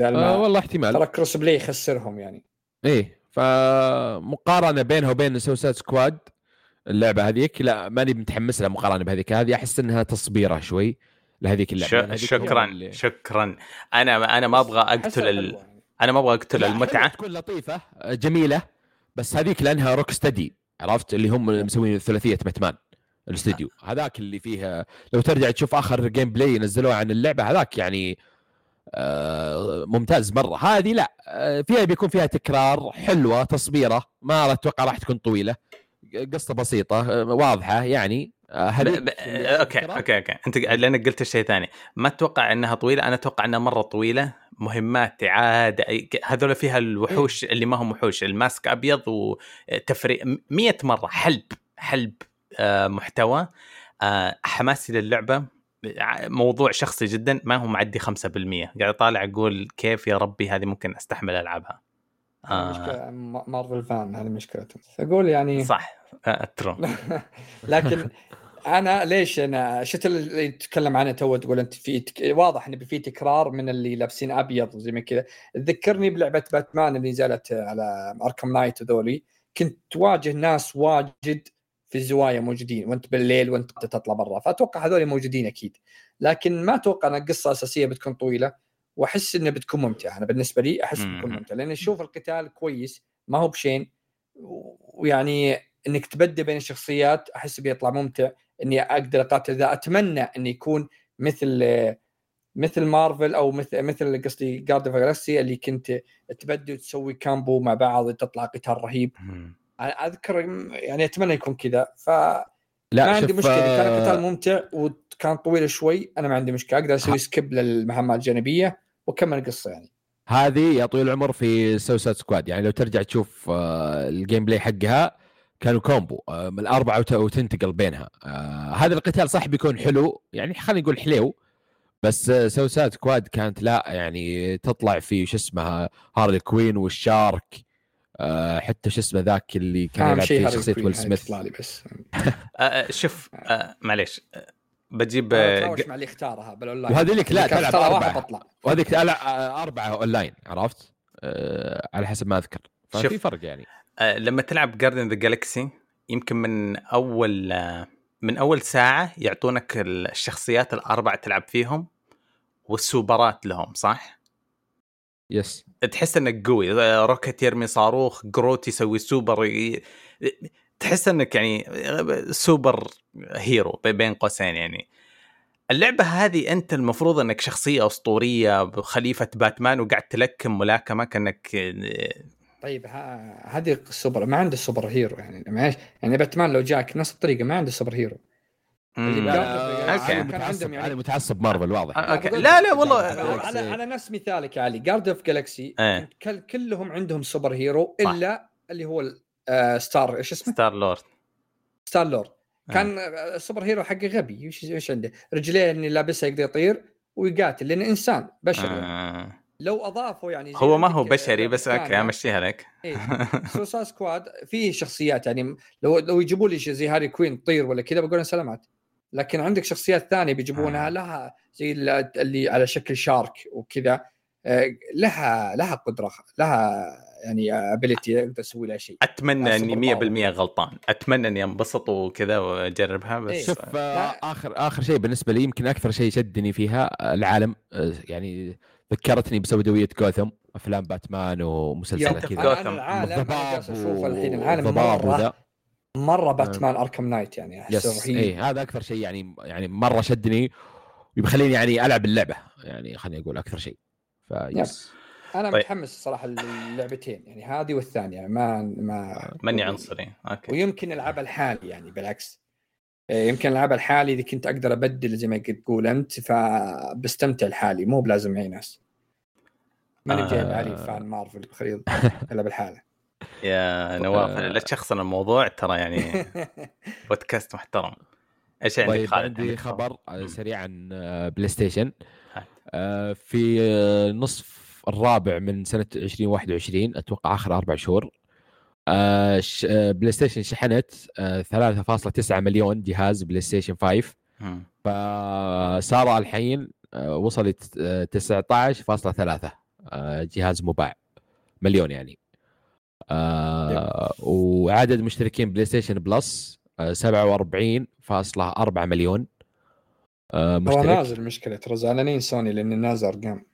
آه والله احتمال. ترى cross play يخسرهم يعني. إيه فمقارنة بينها وبين Suicide Squad اللعبة هذيك لا ماني متحمس لها مقارنة بهذيك. هذه أحس إنها تصبيره شوي لهذيك اللعبة. ش- شكرا اللي- شكرا. أنا أنا ما أبغى أقتل ال... أنا ما أبغى أقتل المتعة. تكون لطيفة جميلة. بس هذيك لأنها Rocksteady عرفت؟ اللي هم مسوين ثلاثية باتمان الاستديو. هذاك اللي فيها لو ترجع تشوف آخر gameplay نزلوه عن اللعبة هذاك يعني آه، ممتاز مرة. هذه لا آه، فيها بيكون فيها تكرار حلوة تصبيرة ما أتوقع راح تكون طويلة قصة بسيطة آه، واضحة يعني. آه، ب... هذه ب... okay okay okay. أنت لأنك قلت شيء ثاني ما أتوقع إنها طويلة أنا أتوقع إنها مرة طويلة. مهمات أي- هذول فيها الوحوش اللي ما هم وحوش ال mask أبيض وتفريق 100 مرة حلب حلب آه، محتوى آه، حماسي للعبة موضوع شخصي جدا ما هو معدي 5% قاعد اطالع أقول كيف يا ربي هذه ممكن أستحمل ألعبها. آه. مشكلة مارفل فان هذه مشكلتهم. أقول يعني صح آه ترو [LAUGHS] لكن أنا ليش أنا شفت اللي تتكلم عنه تو تقول أنت في تك... واضح إن في تكرار من اللي لابسين أبيض وزي ما كذا. تذكرني بلعبة باتمان اللي نزلت على Arkham Knight هذولي. كنت تواجه ناس واجد في الزوايا موجودين. وأنت بالليل وأنت تطلع برا. فأتوقع هذول موجودين أكيد. لكن ما أتوقع إن القصة الأساسية بتكون طويلة. وأحس انها بتكون ممتعة. أنا بالنسبة لي أحس بتكون مم. ممتعة. لأن أشوف القتال كويس. ما هو بشين. ويعني إنك تبدل بين الشخصيات أحس بيطلع ممتع. إني أقدر أقاتل. ذا أتمنى إنه يكون مثل مثل مارفل أو مثل مثل قصدي Guardian of Galaxy اللي كنت تبدل تسوي combo مع بعض تطلع قتال رهيب. أنا أذكر يعني أتمنى يكون كذا. فما لا عندي شوف مشكلة. كان آه، القتال ممتع وكان طويل شوي. أنا ما عندي مشكلة. أقدر أسوي skip للمهمات الجانبية وأكمل القصة يعني. هذه يا طويل العمر في Suicide Squad يعني لو ترجع تشوف آه، ال gameplay حقها كانوا combo آه، من الأربعة وت- وتنتقل بينها. آه، هذا القتال صح بيكون حلو يعني خلينا نقول حليو بس آه، Suicide Squad كانت لا يعني تطلع في شو اسمها هارلي كوين وال shark آه، حتى شو اسمه ذاك اللي كان يلعب في شخصية ويل سميث. تطلع لي بس. [LAUGHS] آه، آه شوف آه معليش آه، بجيب آه، مع اللي اختارها بالاونلاين وهذيك لا تلعب. بطلع وهذيك لا آه، أربعة اونلاين عرفت؟ آه، على حسب ما أذكر. ففي. فرق يعني. آه، لما تلعب Guardian the Galaxy يمكن من أول آه، من أول ساعة يعطونك الشخصيات الاربع تلعب فيهم والسوبرات لهم صح؟ yes تحس إنك قوي آه، روكت يرمي صاروخ جروت يسوي سوبر ي- تحس إنك يعني super hero بين قوسين يعني اللعبة هذه أنت المفروض إنك شخصية أسطورية خليفة باتمان وقاعد تلكم ملاكمة كأنك طيب ها- هذه السوبر ما عنده super hero يعني معليش يعني باتمان لو جاك نفس الطريقة ما عنده super hero آه،. علي كان متعصب عندهم يعني- متعصب مارفل واضح آه، okay. بقول لا، لا، والله- على على نفس مثالك يا علي Guardian of Galaxy. كلهم عندهم super hero صح. إلا اللي هو ال- آه، ستار إيش اسمه؟ ستار لورد ستار لورد كان آه، ال super hero حقه غبي إيش عنده؟ رجليه اللي لابسها يقدر يطير ويقاتل لأنه إنسان بشري آه. لو أضافوا يعني زي هو ما هو عندك بشري بس okay امشيها لك إيه. [LAUGHS] Suicide Squad فيه شخصيات يعني لو لو يجيبوا لي شيء زي هارلي كوين تطير ولا كذا بقول سلامات لكن عندك شخصيات ثانية بيجيبونها آه. لها زي ال- اللي على شكل shark وكذا آه، لها لها قدرة لها يعني ability أقدر أسوي لها شيء أتمنى آه، إني سوبر 100% غلطان أتمنى إني أنبسط وكذا وأجربها بس إيه. شوف آه، لا. آخر آخر شيء بالنسبة لي يمكن أكثر شيء شدني فيها العالم آه، يعني ذكرتني بسوداويه جوثم أفلام باتمان ومسلسلات كذا جوثم. العالم أنا جالس أشوف الحين العالم مرة وذا. مرة باتمان Arkham Knight يعني أحسه yes رهيب. اي هذا أكثر شيء يعني يعني مرة شدني ويخليني يعني ألعب اللعبة يعني خليني أقول أكثر شيء. فيس أنا طيب. متحمس الصراحه اللعبتين يعني هذه والثانية ما ما ماني عنصري. okay. ويمكن العبها لحالي يعني بالعكس. إيه، يمكن العبها لحالي إذا كنت أقدر أبدل زي ما تقول أنت فبستمتع لحالي مو بلازم معي ناس. ماني آه. جايب علي fan مارفل خليل [LAUGHS] العب لحاله يا نواف. لا تشخصن الموضوع ترى يعني [LAUGHS] بودكاست محترم إيش عندك طيب خالد عندي خبر آه، مم. سريع عن آه، بلاي ستيشن. آه، في نصف الرابع من سنة 2021 أتوقع آخر أربع شهور بلاي ستيشن شحنت آه، 3.9 مليون جهاز بلاي ستيشن 5 مم. فصار الحين وصلت آه، 19.3 آه، جهاز مباع مليون يعني. آه، وعدد مشتركين PlayStation Plus آه، 47.4 مليون آه، ترى مشترك. نازل مشكلة ترى زعلانين سوني لأن نازل ارقام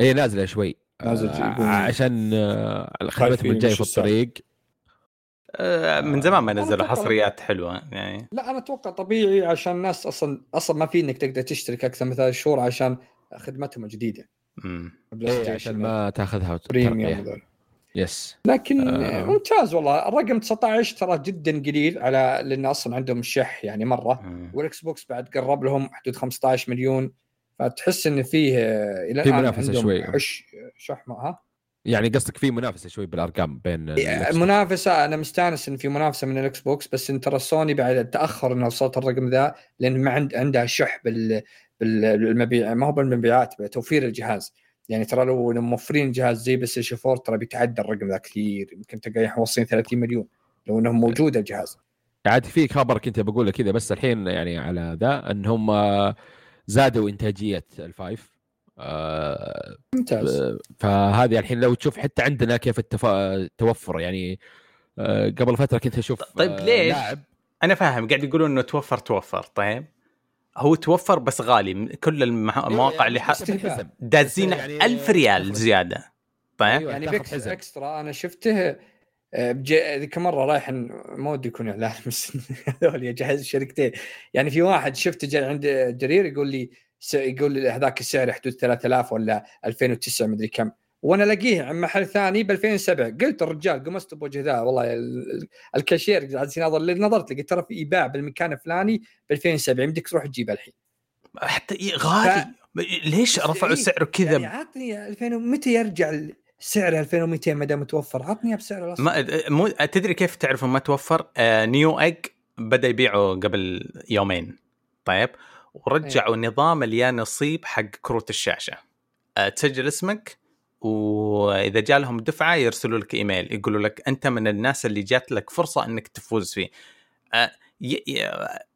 اي نازلة شوي. نازل آه، عشان آه، خدمتهم الجاية في. الطريق. آه، من زمان ما نزلوا حصريات حلوة يعني. لا أنا أتوقع طبيعي عشان الناس أصلا أصلا ما في إنك تقدر تشترك أكثر من ثلاث شهور عشان خدمتهم الجديدة. مم. بلاي اي ستيشن عشان ما تاخذها بريميوم. يس لكن آه. آه. ممتاز والله الرقم 19 ترى جدا قليل على لأن أصلا عندهم شح يعني مرة مم. والإكس بوكس بعد قرب لهم حدود 15 مليون فتحس إن فيه آه، إلى في عندهم شوي. حش شحمه ها يعني قصدك في منافسة شوي بالأرقام بين الإكس بوكس. منافسة أنا مستانس إن في منافسة من ال Xbox بس إن ترى سوني بعد تأخر انها وصلت الرقم ذا لأن ما عند عندها شح بال بالمبيع ما هو بالمبيعات بتوفير الجهاز. يعني ترى لو موفرين جهاز زي PS 4 ترى بيتعدى الرقم ذا كثير. يمكن تلقى موصلين 30 مليون لو انه موجود الجهاز. عاد في خبر كنت بقول لك كذا بس الحين يعني على ذا إنهم آه، زادوا إنتاجية ال five. آه، ممتاز. فهذه الحين لو تشوف حتى عندنا كيف التف... التوفر يعني آه، قبل فترة كنت أشوف طيب آه، ليش؟ لاعب. أنا فاهم قاعد يقولون إنه توفر توفر. طيب. هو توفر بس غالي كل المح- المواقع اللي ح... استهبال. دازين يعني ألف ريال تخرج. زيادة طيب أيوة، يعني بيكس. إكسترا أنا شفته آه، ذيك مرة رايح ما ودي يكون اعلان بس هذول يجهز شركتين يعني في واحد شفته جاي عند جرير يقول لي يقول لي هذاك السعر حدود 3000 ولا 2009 مدري كم وأنا الاقيه عند محل ثاني ب 2007 قلت الرجال قمصت بوجه ذا والله ال- ال- الكاشير جالس يناظر نظرت لقيت ترى في إيباع بالمكان الفلاني ب 2007 يمديك تروح تجيبه الحين. حتى غالي. ليش رفعوا سعره كذا؟ يعني عطني 2000 متى يرجع سعر 2200 ما دام متوفر؟ عطني بسعر الاصلي ما مو تدري كيف تعرف ما توفر؟ آه New Age بدأ يبيعه قبل يومين. طيب. ورجعوا نظام اليانصيب حق كروت الشاشة. آه تسجل اسمك وإذا جاء لهم دفعة يرسلوا لك إيميل يقولوا لك أنت من الناس اللي جات لك فرصة إنك تفوز فيه.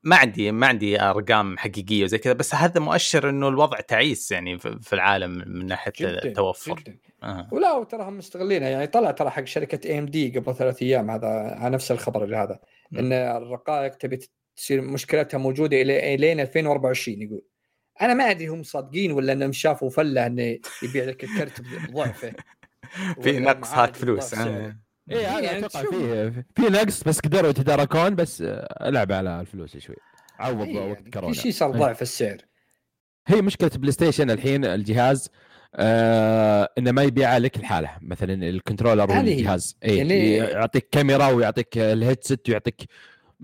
ما عندي ما عندي أرقام حقيقية وزي كذا بس هذا مؤشر إنه الوضع تعيس يعني في في العالم من ناحية جدا التوفر جدا آه. ولا وتراهم مستغلينها يعني طلع ترى حق شركة اي ام دي قبل ثلاث أيام هذا على نفس الخبر اللي هذا م. إن الرقائق تبي تصير مشكلتها موجودة إلى الين 2024 يقول أنا ما أدري هم صادقين ولا إنهم شافوا فلة إنه يبيع لك الكرت بضعفه. [LAUGHS] في نقص هات فلوس آه. اي هذا يعني أتوقع فيه في نقص بس قدروا يتداركون بس آه، ألعب على الفلوس شوي. عوض إيه وقت يعني كورونا. في شيء صار إيه. ضعف السعر. هي مشكلة PlayStation الحين الجهاز آه إنه ما يبيع لك لحاله. مثلا ال controller. والجهاز. اي يعني- يعطيك كاميرا ويعطيك ال headset ويعطيك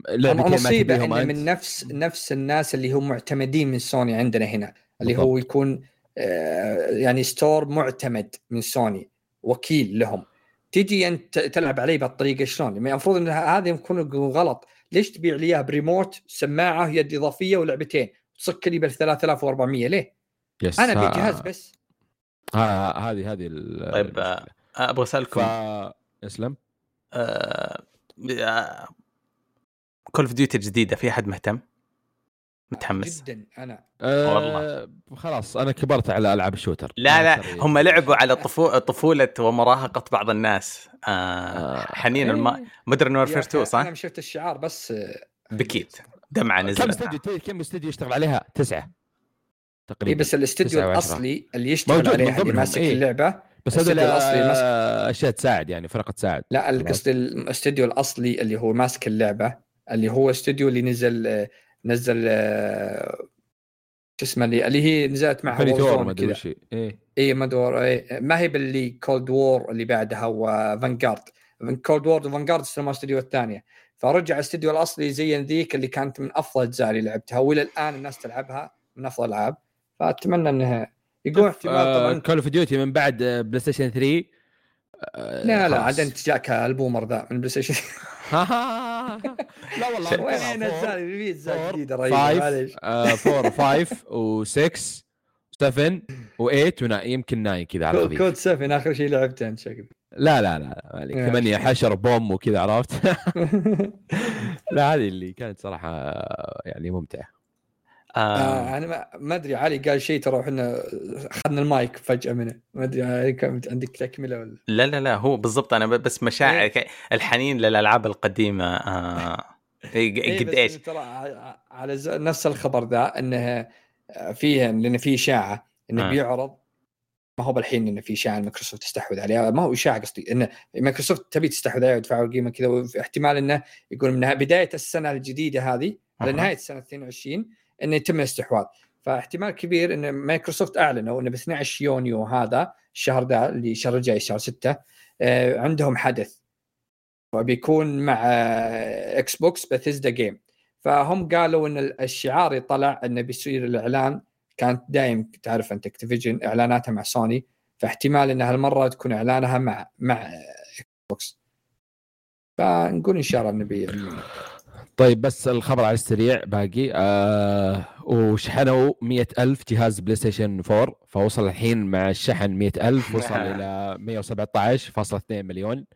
مصيبه أنت من نفس نفس الناس اللي هم معتمدين من سوني عندنا هنا اللي هو بالضبط. يكون آه، يعني store معتمد من سوني وكيل لهم تجي أنت تلعب عليه بهالطريقه شلون؟ يعني المفروض إن هذا يكون غلط، ليش تبيع لي اياه بريموت سماعة يد إضافية ولعبتين؟ تصك لي بال 3400 ليه؟ yes أنا ابي ها- جهاز بس هذه هذه ال- طيب. آه، أبغى أسألكم ف إسلم Call of Duty الجديدة في أحد مهتم؟ متحمس؟ جدا أنا أه والله. خلاص أنا كبرت على ألعاب ال shooter لا لا هم لعبوا على طفو... طفولة ومراهقة بعض الناس آه آه، حنين إيه. ال Modern Warfare 2 أخي، صح؟ أنا شفت الشعار بس آه، بكيت دمعة كم نزلت استوديو تدري كم استوديو يشتغل عليها؟ تسعة اي تقريبا بس الاستوديو. الأصلي اللي يشتغل عليها اللي ماسك إيه. اللعبة بس هذول الأصلي ماسك- آه، أشياء تساعد يعني فرقة تساعد لا. قصدي الاستوديو الأصلي اللي هو ماسك اللعبة اللي هو استوديو اللي نزل آه، نزل آه، شو اسمه اللي اللي هي نزلت مع انفنتي وور ما أدري. إيه اي ما دور إيه. ما هي باللي كولد وور اللي بعدها وفانجارد كولد وور وفانجارد استلموا الاستوديو الثانية فرجع الاستوديو الأصلي زي ذيك اللي كانت من أفضل الأجزاء اللي لعبتها والى الآن الناس تلعبها من أفضل الألعاب فأتمنى إنها يقول احتمال طبعا كول اوف ديوتي من بعد آه، بلاي ستيشن 3 آه، لا لا خلاص. عاد انت جاك البومر ذا من بلاي ستيشن لا والله وين اجزاء في اجزاء جديدة رهيبة معليش. 4 و5 و6 و7 و8 ونا يمكن 9 كذا على كود الخفيف. كود 7 آخر شيء لعبته انت شكل. لا لا لا يا ثمانية أخي. حشر بوم وكذا عرفت؟ [LAUGHS] لا هذه اللي كانت صراحة آه، يعني ممتعة. آه آه أنا ما- ما أدري علي قال شيء ترى إحنا أخذنا المايك فجأة منه ما أدري علي عندك تكملة ولا لا لا لا هو بالضبط أنا بس مشاعر ك- الحنين للألعاب القديمة آه [LAUGHS] إيه، إيه قد إيش؟ ترى على نفس الخبر ذا إنه فيه لأن في إشاعة إنه آه. بيعرض ما هو بالحين إنه في إشاعة مايكروسوفت تستحوذ عليه ما هو إشاعة قصدي إنه مايكروسوفت تبي تستحوذ عليه ويدفعوا القيمه كذا واحتمال إنه يقول من بداية السنة الجديدة هذه على أها. نهايه سنه 22 إنه يتم الاستحواذ. فاحتمال كبير إن مايكروسوفت أعلنوا إنه ب 12 يونيو هذا الشهر ذا اللي الشهر الجاي شهر 6 آه، عندهم حدث. وبيكون مع Xbox Bethesda game فهم قالوا إن الشعار طلع انه بيصير الإعلان كانت دايم تعرف أنت Activision إعلاناتها مع سوني فاحتمال إن هالمرة تكون إعلانها مع مع Xbox فنقول إن شاء الله نبي طيب بس الخبر على السريع باقي. آه وشحنوا مية ألف جهاز PlayStation 4 فوصل الحين مع الشحن مية ألف وصل إلى 117.2 مليون.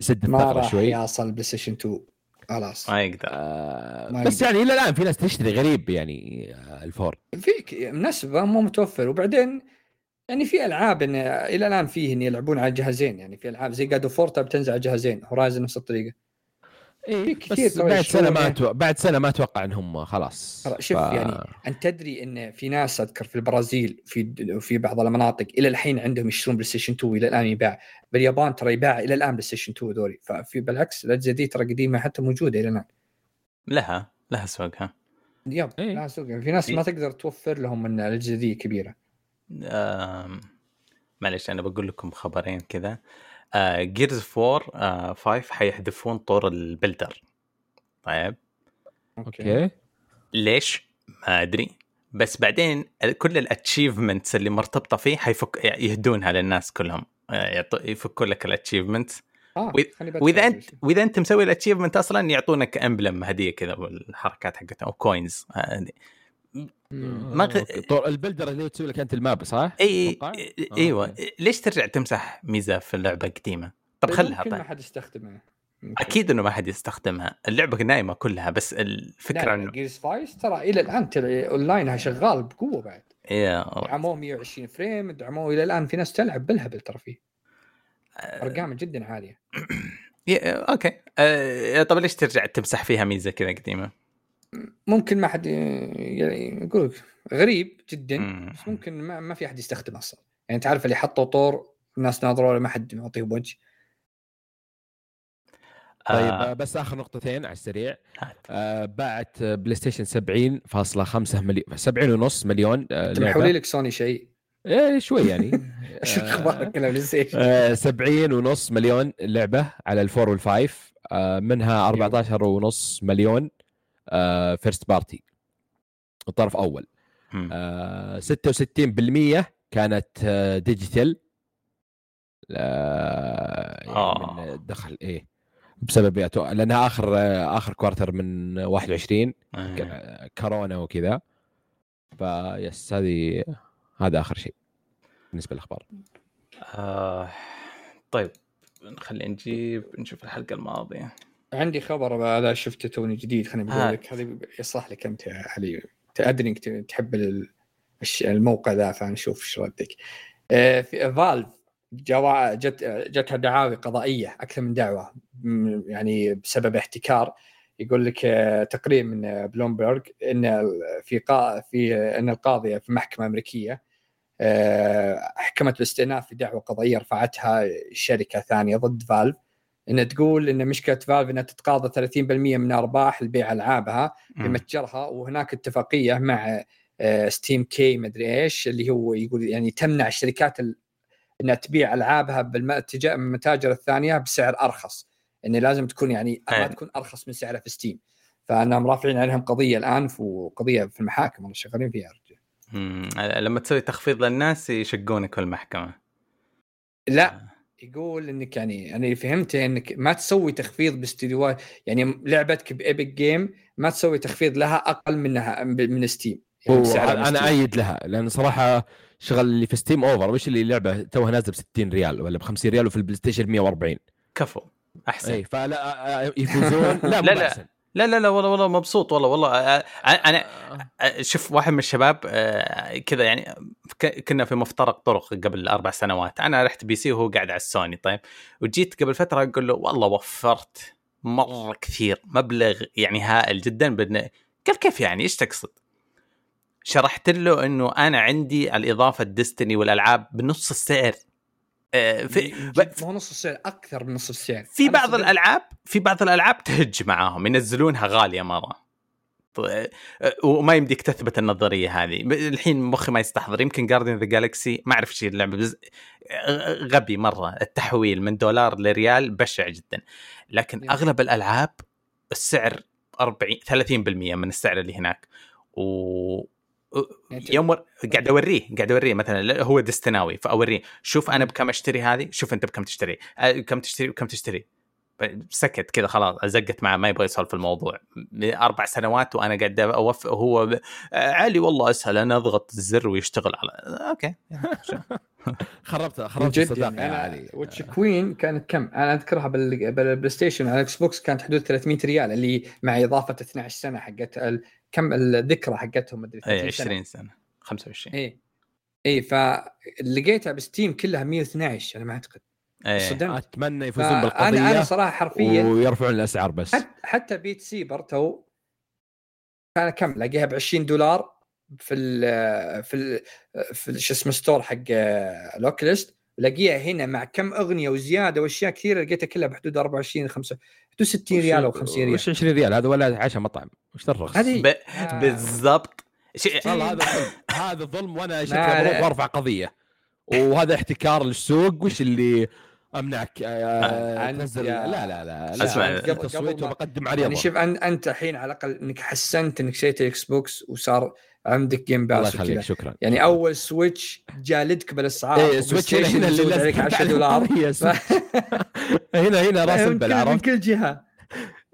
يسد ما الثغرة راح شوي. يوصل PlayStation 2 خلاص. ما يقدر. آه ما بس يقدر. يعني إلى الآن في ناس تشتري غريب يعني آه ال four. فيك مناسبه مو متوفر. وبعدين يعني في ألعاب إن إلى الآن فيه إن يلعبون على جهازين يعني في ألعاب زي God of War بتنزل على جهازين Horizon نفس الطريقة. اي كثير بس بعد سنة ما أتوقع بعد سنة ما أتوقع إنهم خلاص شوف يعني أنت تدري إن في ناس أذكر في البرازيل في في بعض المناطق إلى الحين عندهم يشترون PlayStation 2 إلى الآن يباع. باليابان ترى يباع إلى الآن PlayStation 2 ذولي ففي بالعكس الاجهزه دي ترى قديمة حتى موجودة إلى الآن. لها لها سوقها yep إيه. لا سوق. في ناس ما تقدر توفر لهم من الاجهزه دي كبيرة. آم، معلش أنا بقول لكم خبرين كذا. Gears 4 5 حيحذفون طور ال builder. طيب. okay. ليش؟ ما أدري. بس بعدين كل ال achievements اللي مرتبطة فيه حيفك يهدونها للناس كلهم. آه، يفكوا لك ال achievement بدخل وإذا أنت. وإذا أنت مسوي ال achievement أصلا يعطونك emblem هدية كذا والحركات حقتها أو coins ما غ- okay. طور ال builder اللي هو تسوي لك أنت ال map صح؟ إي؟ آه، إيوه okay. ليش ترجع تمسح ميزة في اللعبة قديمة؟ طب خلها ممكن ما طيب حد يستخدمها ممكن. أكيد إنه ما حد يستخدمها اللعبة نايمة كلها بس الفكرة لا إنه Gears Five ترى إلى الآن ترى اونلاينها شغال بقوة بعد إيه، دعموه 120 frame دعموه إلى الآن في ناس تلعب بالهبل ترى فيه آه، أرقام جدا عالية [CLEARS THROAT] يا- okay آه، طب ليش ترجع تمسح فيها ميزة كذا قديمة؟ ممكن ما حد يعني يقول لك غريب جدا. بس ممكن ما, ما في أحد يستخدمه أصلا. يعني تعرف اللي حطوا طور الناس ناظروا له ما حد يعطيه وجه. طيب آه، آه، بس آخر نقطتين على السريع. هات. آه باعت آه، PlayStation 70.5 مليون 70 ونص مليون آه تمحوا لعبة. لي لك سوني شيء. إيه شوي يعني. [LAUGHS] إيش أخبارك أنا بلاي ستيشن آه 70 ونص مليون لعبة على ال four وال five آه، منها 14 ونص مليون. first party الطرف أول مم. آه، 66% كانت آه، digital آه، يعني آه. الدخل إيه بسبب لأنها آخر آه، آخر quarter من 21 آه. كورونا وكذا فيس هذه هذا آخر شيء بالنسبة للأخبار آه. طيب خلينا نجيب نشوف الحلقة الماضية عندي خبر هذا شفته توني جديد خليني بقول هات. لك. هذه يصلح لك أنت يا علي. ادري إنك تحب الموقع ذا فنشوف إيش ردك. آه، في Valve جوا جت جتها دعاوي قضائية أكثر من دعوة. يعني بسبب احتكار. يقول لك آه، تقرير من آه، بلومبرج ان في قا في آه، إن القاضيه في محكمة أمريكية آه، حكمت باستئناف في دعوة قضائية رفعتها شركة ثانية ضد Valve انها تقول إن مشكلة Valve إنها تتقاضى 30% من أرباح البيع ألعابها. بمتجرها وهناك اتفاقية مع آه، Steam key مدري إيش اللي هو يقول يعني تمنع الشركات ال- إنها تبيع ألعابها بالمتاجر الثانية بسعر أرخص انه لازم تكون يعني ما أيه. تكون أرخص من سعرها في Steam فانهم رافعين عليهم قضية الآن وقضية في المحاكم والله شغالين فيها رجال. مم. لما تسوي تخفيض للناس يشقونك في المحكمة لا يقول إنك يعني أنا اللي فهمته إنك ما تسوي تخفيض باستديوهات يعني لعبتك ب Epic Game ما تسوي تخفيض لها أقل منها من Steam يعني أنا. أيد لها لأن صراحة شغل اللي في Steam اوفر وش اللي لعبة توها نازلة ب 60 ريال ولا ب 50 ريال وفي ال PlayStation 140 كفو. أحسن. إي فلا آه، يفوزون. [LAUGHS] لا لا، لا. لا لا لا والله والله مبسوط والله والله آه، أنا آه. آه، شوف واحد من الشباب آه، كذا يعني كنا في مفترق طرق قبل أربع سنوات. أنا رحت PC وهو قاعد على السوني طيب. وجيت قبل فترة أقول له والله وفرت مرة كثير مبلغ يعني هائل جدا بدنا. قال كيف يعني؟ إيش تقصد؟ شرحت له إنه أنا عندي الإضافة ال Destiny والألعاب بنص السعر. آه، في جد مو نص السعر أكثر من نص السعر. في بعض. الالعاب في بعض الألعاب تهج معاهم ينزلونها غالية مرة. وما يمديك تثبت النظرية هذه. الحين مخي ما يستحضر. يمكن جاردن ذا جالكسي ما أعرف إيش اللعبة بز... غبي مرة. التحويل من دولار لريال بشع جدا. لكن. أغلب الألعاب السعر 40 30% من السعر اللي هناك. و يوم ور- قاعد أوريه قاعد أوريه مثلا. هو دستناوي فأوريه. شوف أنا بكم أشتري هذه شوف أنت بكم تشتري. آه، كم تشتري وكم تشتري. سكت كذا خلاص زقت معه ما يبغى يسولف الموضوع أربع سنوات وأنا قاعد اوف هو علي والله أسهل أنا أضغط الزر ويشتغل على okay [LAUGHS] خربت من خربت الصداقة يعني يا علي Witch Queen كانت كم؟ أنا أذكرها بال- بال PlayStation على ال Xbox كانت حدود 300 ريال اللي مع إضافة 12 سنة حقت. كم الذكرى حقتهم مدري اي 30 سنة. 20 سنة 25 اي اي فلقيتها ب Steam كلها 112 أنا ما أعتقد اي صدمت. أتمنى يفوزون بالقضية أنا صراحة حرفيا ويرفعون الأسعار بس. حتى حتى Beat Saber تو كان كم؟ لاقيها ب 20 دولار في ال في ال في ال- شو اسمه store حق Oculus لاقيها هنا مع كم أغنية وزيادة وأشياء كثيرة لقيتها كلها بحدود 24 5 حدود 60 ريال أو 50 ريال. وش 20 ريال؟ هذا ولا عشاء مطعم. وش الرخص؟ هذه- ب... آه. بالضبط. والله هذا ظلم. هذا ظلم وأنا شكلي. بروح وأرفع قضية. وهذا احتكار للسوق. وش اللي أمنعك آه، أنت تنزل يا- لا لا لا أسمع، لا قبل- تصويت وبقدم يعني عريضه شوف أنت الحين على الأقل إنك حسنت إنك شريت الاكس بوكس وصار عندك جيم الله باس يخليك وكذا شكرا يعني. أول سويتش جالدك بالأسعار إيه وبلاي سويتش هنا اللي عليك 10 دولار. [LAUGHS] [LAUGHS] هنا هنا راس البل من كل جهة.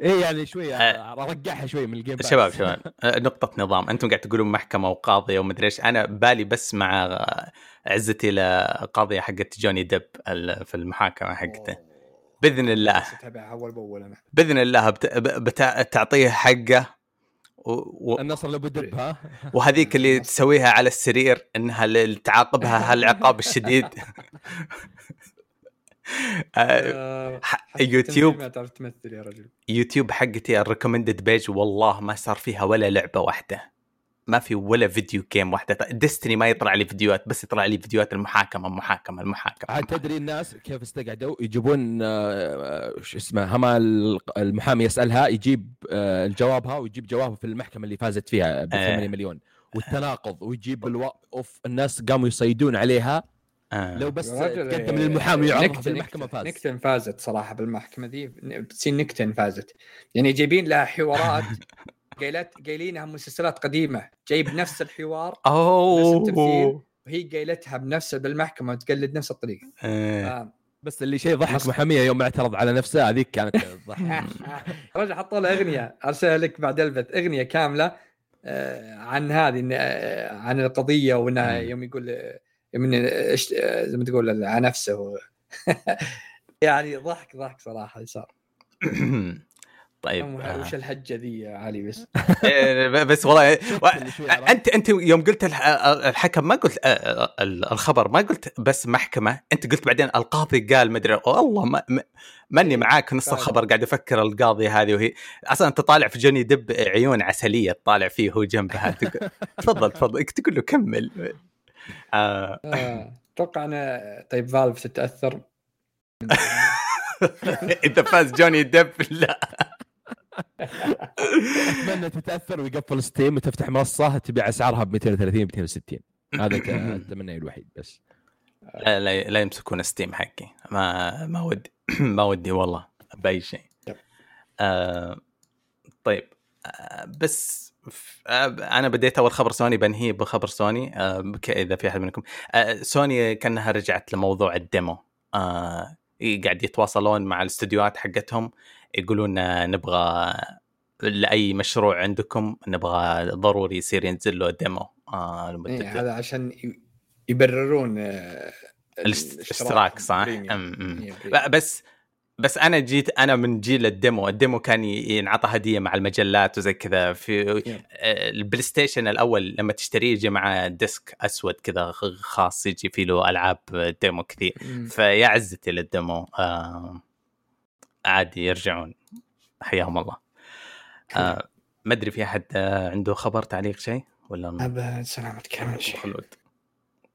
إيه يعني شوية آه. ارجعها شوي من الجيم. شباب شباب. [LAUGHS] آه، نقطة نظام. أنتم قاعد تقولون محكمة وقاضية ومدري إيش. أنا بالي بس مع آه، عزتي لقاضية حقت جوني ديب ال- في المحاكمة حقته. بإذن الله. اتابعها أول بأول أنا. بإذن الله بت... بت... بتعطيه حقه و... و... النصر لأبو دب ها؟ [LAUGHS] وهذيك اللي تسويها على السرير إنها اللي تعاقبها هالعقاب الشديد. آه، [LAUGHS] آه، يوتيوب. ما تعرف تمثل يا رجل. يوتيوب حقتي ال recommended page والله ما صار فيها ولا لعبة واحدة. ما في ولا فيديو جيم واحدة. ديستني ما يطلع لي فيديوهات بس يطلع لي فيديوهات المحاكمة المحاكمة المحاكمة. عاد تدري الناس كيف استقعدوا؟ يجيبون آه، شو اسمه هما المحامي يسألها يجيب آه، جوابها ويجيب جوابها في المحكمة اللي فازت فيها ب إيه. 8 مليون. والتناقض ويجيب ألو... أوف الناس قاموا يصيدون عليها. آه. لو بس تقدم آه، للمحامي ويعرضها نكتة- في المحكمة فاز نكتن فازت صراحة بالمحكمة ذي بتصير نكتن فازت يعني جايبين لها حوارات [LAUGHS] قايلات قايلينها مسلسلات قديمة جايب نفس الحوار أوه التمثيل. وهي قايلتها بنفس بالمحكمة وتقلد نفس الطريقة آه. آه. بس اللي شيء ضحك محامية يوم اعترض على نفسه هذيك كانت [LAUGHS] ضحك رجع حطوا له أغنية ارسلها لك بعد البث أغنية كاملة آه، عن هذه إن- آه، عن القضية وإنها. يوم يقول آه، آه، زي ما تقول على نفسه. [LAUGHS] يعني ضحك ضحك صراحة صار [CLEARS THROAT] طيب آه. وش الهجه ذي يا علي؟ بس. [LAUGHS] إيه، بس والله. [LAUGHS] أنت أنت يوم قلت الح- الحكم ما قلت آه، ال- الخبر ما قلت بس محكمة. أنت قلت بعدين القاضي قال مدري والله ما ما- ماني معاك نص. الخبر قاعد أفكر القاضي هذه وهي. أصلا أنت طالع في جوني دب عيون عسلية تطالع فيه هو جنبها. تفضل تفضل. تقول له كمل. آه، آه، [LAUGHS] أتوقع أنا طيب Valve تتأثر. [LAUGHS] اذا فاز جوني دب لا. أتمنى تتأثر ويقفل Steam وتفتح منصة تبيع أسعارها ب 230 260 هذا التمني [LAUGHS] الوحيد بس. لا, لا, لا يمسكون Steam حقي. ما ما ودي [CLEARS THROAT] ما ودي والله بأي شيء. yep. آه طيب آه بس آه أنا بديت أول خبر سوني بنهيه بخبر سوني آه إذا في أحد منكم. آه سوني كأنها رجعت لموضوع ال demo. آه قاعد يتواصلون مع الاستديوهات حقتهم يقولون آه، نبغى لأي مشروع عندكم نبغى ضروري يصير ينزل له demo آه إيه، هذا عشان يبررون آه، الاشتراك صح؟ إيه، بس بس أنا جيت أنا من جيل ال demo ال demo كان ينعطى هدية مع المجلات وزي كذا في آه، البلاي ستيشن الأول لما تشتريه يجي مع disc أسود كذا خ- خاص يجي فيه له ألعاب demo كثير. فيا عزتي لل demo آه عادي يرجعون. حياهم الله. آه ما أدري في أحد آه عنده خبر تعليق شيء ولا أبد سلامتك خلود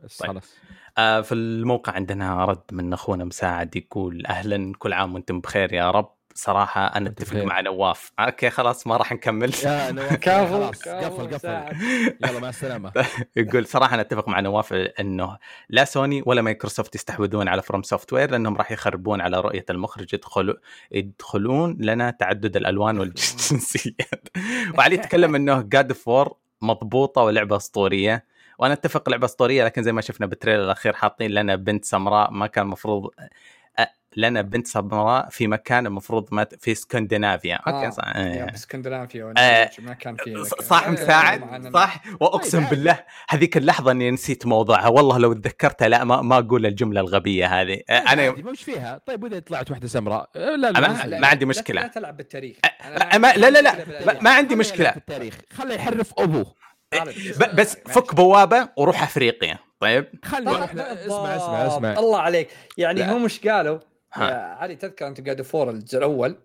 بس طيب. خلاص. في الموقع عندنا رد من أخونا مساعد يقول أهلا كل عام وأنتم بخير يا رب. صراحة أنا أتفق. مع نواف. okay خلاص ما راح نكمل. يا نواف [LAUGHS] كفو قفل قفل. يلا مع السلامة. [LAUGHS] يقول صراحة أنا أتفق مع نواف إنه لا سوني ولا مايكروسوفت يستحوذون على FromSoftware لأنهم راح يخربون على رؤية المخرج. يدخلوا يدخلون لنا تعدد الألوان والجنسيات. [LAUGHS] وعلي يتكلم إنه God of War مضبوطة ولعبة أسطورية. وأنا أتفق لعبة أسطورية لكن زي ما شفنا بال trailer الأخير حاطين لنا بنت سمراء ما كان المفروض لنا بنت سمراء في مكان المفروض ما في اسكندنافيا okay آه. صح. يا إيه. اسكندنافيا آه، ما كان ذاك. صح آه، مساعد صح. وأقسم طيب، بالله هذيك اللحظة إني نسيت موضوعها والله لو تذكرتها لا ما, ما أقول الجملة الغبية هذه. أنا مش فيها. طيب وإذا طلعت واحدة سمراء؟ لا لا أنا- لا ما عندي لا- مشكلة. لا تلعب بالتاريخ. لا ما- لا لا لا ما- ما عندي مشكلة. في خليه يحرف أبوه. [LAUGHS] بس فك بوابة وروح أفريقيا. طيب؟ خليه يروح لا، اسمع اسمع اسمع. الله عليك. يعني لا. هم إيش قالوا؟ علي تذكر انت قاعد فور الجزء الأول؟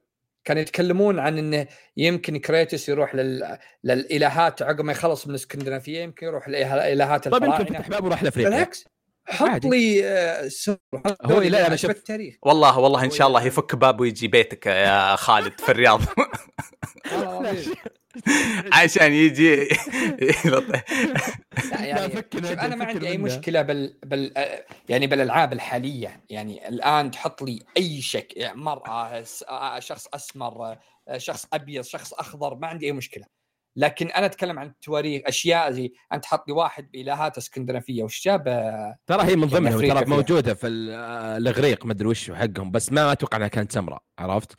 كانوا يتكلمون عن إنه يمكن كريتوس يروح لل... للإلهات عقب ما يخلص من اسكندنافيه يمكن يروح للالهات طيب يمكن الفراعنة. فتح باب وراح لأفريقيا. بالعكس. حط. لي آه، سر هو لي لا، عشبة شوف- التاريخ والله والله إن شاء الله يفك باب ويجي بيتك يا [LAUGHS] خالد في الرياض. [LAUGHS] عشان يجي يعني أنا ما عندي أي. مشكلة بال, بال آه، يعني بالألعاب الحالية يعني الآن تحط لي أي شك مرأة آه، شخص أسمر شخص أبيض شخص أخضر ما عندي أي مشكلة لكن أنا أتكلم عن التواريخ أشياء زي أنت حط لي واحد بإلهات إسكندنافية وش جاب ترى هي من ضمنهم أفريقيا ترى. موجودة في ال- الإغريق ما أدري وش حقهم بس ما أتوقع إنها كانت سمراء عرفت؟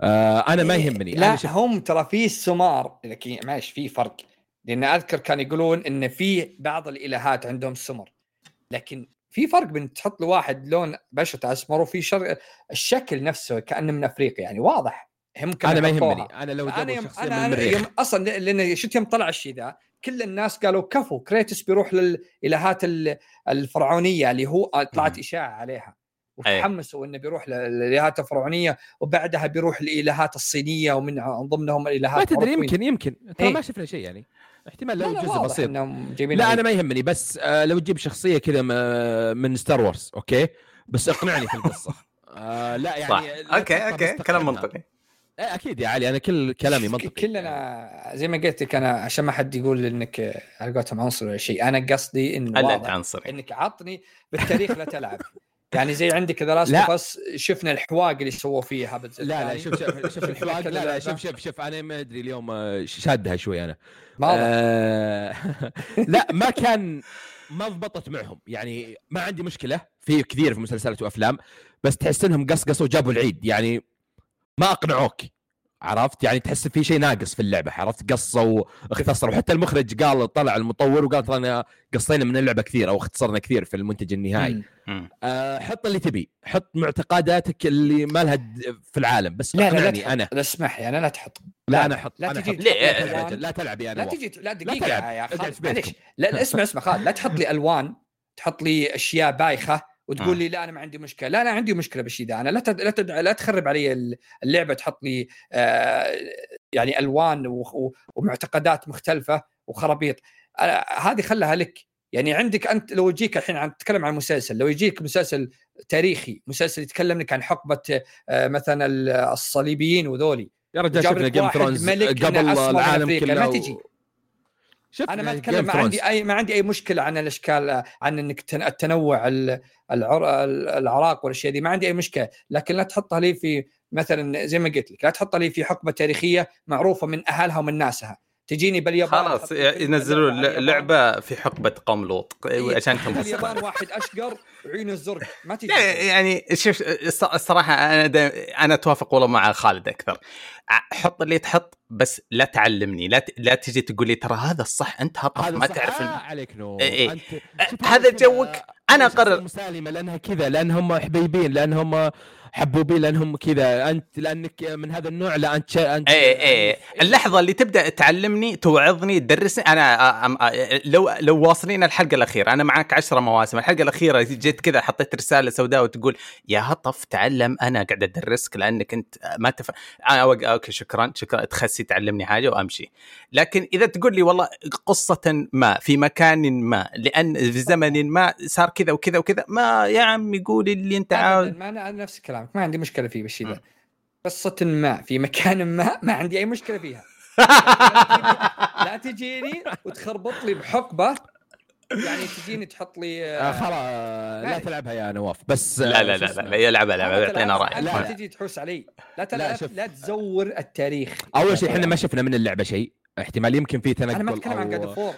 آه أنا ما يهمني لا شفت- هم ترى في السمار لكن معلش في فرق لأن أذكر كانوا يقولون إن في بعض الإلهات عندهم سمر لكن في فرق بين تحط له واحد لون بشرته اسمر وفي شر... الشكل نفسه كأنه من أفريقيا يعني واضح هم أنا ما. يهمني. أنا لو أنا جابوا يوم شخصية من أنا, أنا المريخ. يوم أصلا لأن شفت يوم طلع الشيء ذا كل الناس قالوا كفو كريتوس بيروح للالهات ال- الفرعونية اللي هو طلعت. إشاعة عليها. أيه. وتحمسوا إنه بيروح للإلهات الفرعونية وبعدها بيروح للالهات الصينية ومن ضمنهم الإلهات ما تدري. يمكن يمكن. ترى إيه. ما شفنا شيء يعني. احتمال لا لو جزء بسيط. لا أنا ما يهمني. بس آه لو تجيب شخصية كذا من Star Wars okay؟ بس اقنعني في القصة. [LAUGHS] آه لا يعني صح. لا okay okay. كلام. منطقي. إيه، أكيد يا علي أنا كل كلامي [LAUGHS] منطقي. كلنا زي ما قلت لك أنا عشان ما حد يقول إنك على قولتهم عنصر ولا شيء أنا قصدي انه الا انت واضح عنصري. إنك عطني بالتاريخ لا تلعب. [LAUGHS] يعني زي عندك The Last لا. of Us شفنا الحواق اللي سووا فيها بالجزء لا لا الثاني. شوف شوف شوف [LAUGHS] الحواق لا لا شوف شوف شوف أنا ما أدري اليوم آه، شادها شوي أنا. واضح. آه، لا ما كان ما ضبطت معهم. يعني ما عندي مشكلة في كثير في مسلسلات وأفلام بس تحس إنهم قصقصوا وجابوا العيد. يعني ما اقنعوك. عرفت؟ يعني تحس في شيء ناقص في اللعبة عرفت؟ قصوا واختصروا. حتى المخرج قال طلع المطور وقال ترى قصينا من اللعبة كثير أو اختصرنا كثير في المنتج النهائي. آه حط اللي تبي. حط معتقداتك اللي ما لها د- في العالم. بس لا لا لا تحط. أنا. لا اسمح لي أنا لا تحط. لا أنا أحط. لا أنا تجي؟ لا تلعب- ألوان. لا لا تجي لا تلعب. دقيقة يا خالد. معليش. لا لا اسمع اسمع خالد لا تحط لي الوان تحط لي أشياء بايخة وتقول آه. لي لا أنا ما عندي مشكلة. لا أنا عندي مشكلة بالشيء ذا أنا لا تد... لا, تد... لا تخرب علي اللعبة. تحط لي آه يعني ألوان و... و... ومعتقدات مختلفة وخرابيط. آه هذه خلها لك. يعني عندك أنت لو يجيك الحين عن تتكلم عن مسلسل. لو يجيك مسلسل تاريخي مسلسل يتكلم لك عن حقبة آه مثلا الصليبيين وذولي يا رجال شفنا جيم ثرونز قبل العالم كله ما تجي. شفنا أنا ما أتكلم ما. عندي أي ما عندي أي مشكلة عن الأشكال عن إنك تن- التنوع ال- العر... العراق والاشياء دي ما عندي أي مشكلة لكن لا تحطها لي في مثلا زي ما قلت لك لا تحطها لي في حقبة تاريخية معروفة من أهلها ومن ناسها تجيني باليابان خلاص ينزلون. لعبه في حقبة قوم لوط إيه، عشان تنبسط اليابان واحد أشقر وعيونه الزرق ما تجي لا، يعني شوف الص- الصراحة أنا أنا أتوافق والله مع خالد أكثر حط اللي تحط بس لا تعلمني لا ت... لا تجي تقول لي ترى هذا الصح أنت هطف هذا ما. تعرف آه إن... عليك نور إيه، إيه. أنت... شوف هذا كذا- جوك. شخصية أقرر. مسالمة لأنها كذا لأنهم حبيبين لانهم حبوبين لأنهم كذا أنت لأنك من هذا النوع لا أنت شا... أنت إيه إيه. اللحظة اللي تبدأ تعلمني توعظني تدرسني أنا أم- أ- لو لو واصلين الحلقة الأخيرة أنا معك عشرة مواسم الحلقة الأخيرة جيت كذا حطيت رسالة سوداء وتقول يا هطف تعلم أنا قاعد أدرسك لأنك أنت ما تف... أنا أوق... okay شكرا شكرا تخسي تعلمني حاجة وأمشي. لكن إذا تقول لي والله قصة ما في مكان ما لأن في زمن ما صار كذا وكذا وكذا ما يا عمي قول اللي أنت عاوز أنا نفس كلامك ما عندي مشكلة فيه بالشيء. ذا قصة ما في مكان ما ما عندي أي مشكلة فيها [LAUGHS] لا تجيني وتخربط لي بحقبة يعني تجيني تحط لي آه خلاص لا ما- تلعبها يا نواف بس لا آه، لا لا؟ لا يلعب العب لا يعطينا راي لا لا. لا تجي تحوس علي لا لا، لا. لا تزور التاريخ أول شيء إحنا ما شفنا من اللعبة شيء احتمال يمكن في تنقل أنا ما أتكلم عن God of War.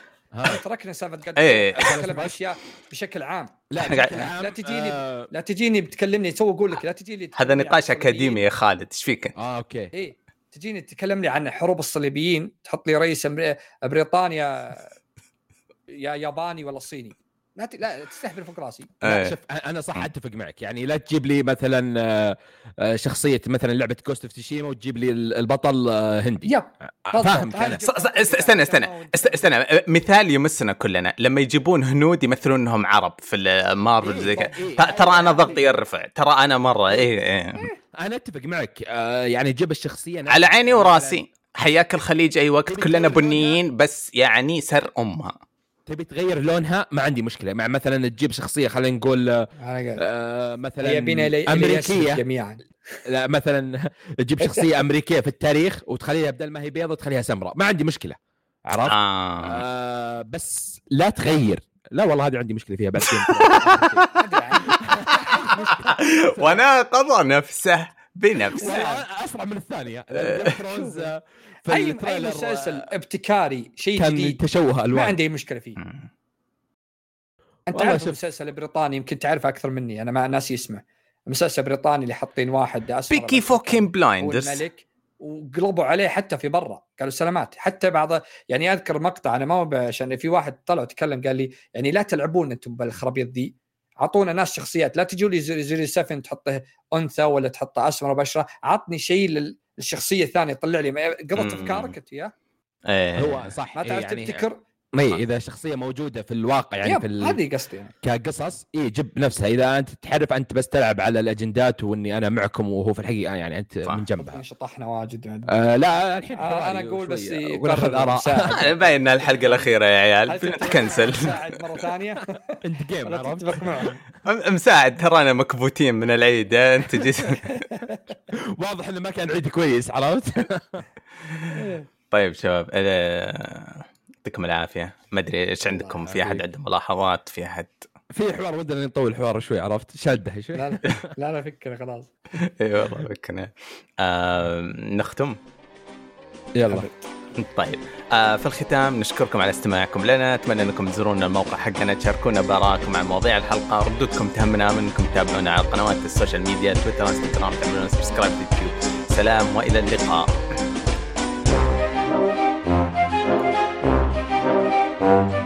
تركنا سالفه إيه. of War أتكلم عن [LAUGHS] اشياء بشكل عام لا بشكل عام، لا تجيني- آه, لا تجيني بتكلمني تو أقول لك لا تجيني هذا نقاش الصليبيين. أكاديمي يا خالد إيش فيك؟ آه okay إيه تجيني تكلمني عن حروب الصليبيين تحط لي رئيس أمري- بريطانيا يا ياباني ولا صيني لا ت... لا تستهبل فوق راسي. لا إيه. شوف أنا صح أتفق معك. يعني لا تجيب لي مثلا آه، آه، شخصية مثلا لعبة Ghost of Tsushima وتجيب لي البطل آه، هندي. yep. فاهمك هذا أنا استنى استنى است- استنى مثال يمسنا كلنا. لما يجيبون هنود يمثلون إنهم عرب في المارفل إيه، زي كذا. إيه، ترى أنا هذه- ضغطي يرفع. ترى أنا مرة إيه, إيه. أنا أتفق معك. يعني جيب الشخصية. على عيني وراسي. حياك الخليج اي وقت تبي كلنا بنيين بس يعني سر أمها. تبي تغير لونها؟ ما عندي مشكلة. مع مثلا تجيب شخصية خلينا نقول آه، آه، مثلا هي بنا لي... أمريكية. جميعا. لا مثلا [LAUGHS] تجيب شخصية [LAUGHS] أمريكية في التاريخ وتخليها بدل ما هي بيضة تخليها سمراء. ما عندي مشكلة. عرفت؟ آه. آه بس لا تغير. لا والله هذه عندي مشكلة فيها بس عنك. [LAUGHS] وناقض نفسه بنفسه. أسرع من الثانية. اي أي مسلسل ابتكاري شيء كان جديد. تشوه ما الوان عندي أي مشكلة فيه. مم. أنت عارف شوف. المسلسل البريطاني يمكن تعرفه أكثر مني أنا ما ناسي اسمه. المسلسل البريطاني اللي حاطين واحد اسمر بيكي فوكين بلايندرز الملك وقلبوا عليه حتى في برا. قالوا سلامات. حتى بعض يعني أذكر مقطع أنا ما عشان في واحد طلع وتكلم قال لي يعني لا تلعبون أنتم بالخرابيط ذي. أعطونا ناس شخصيات. لا تجوا لي زي زي سفن تحطه أنثى ولا تحطه أسمر بشره عطني شيء لل- للشخصيه الثانية طلع لي مم. أفكارك أنت يا إيه. هو صح ما إيه تعرف يعني تبتكر اي إذا شخصية موجودة في الواقع يعني في ال... هذه قصدي يعني كقصص اي جيب نفسها. إذا أنت تعرف أنت بس تلعب على الأجندات وإني أنا معكم وهو في الحقيقة يعني أنت صح. من جنبها. شطحنا واجد يعني. آه لا الحين آه، أنا أقول بس. يقرر وناخذ آراء. [LAUGHS] باين الحلقة الأخيرة يا عيال. تكنسل. مساعد مرة ثانية؟ [LAUGHS] أنت جيم مساعد ترانا مكبوتين من العيد أنت جيت. [LAUGHS] واضح إنه ما كان عيد كويس عرفت؟ طيب شباب يعطيكم العافية. ما أدري إيش عندكم في أحد عنده ملاحظات؟ في أحد؟ في حوار ودنا نطول الحوار شوي عرفت؟ شادة شوي. لا لا [LAUGHS] لا فكر خلاص. [LAUGHS] اي والله فكنا. آه نختم؟ يلا. طيب. آه في الختام نشكركم على استماعكم لنا. أتمنى أنكم تزورونا الموقع حقنا تشاركونا بارائكم عن مواضيع الحلقة. ردودكم تهمنا منكم تتابعونا على قنوات ال social media تويتر إنستغرام تعملون subscribe في اليوتيوب. سلام وإلى اللقاء. Thank you.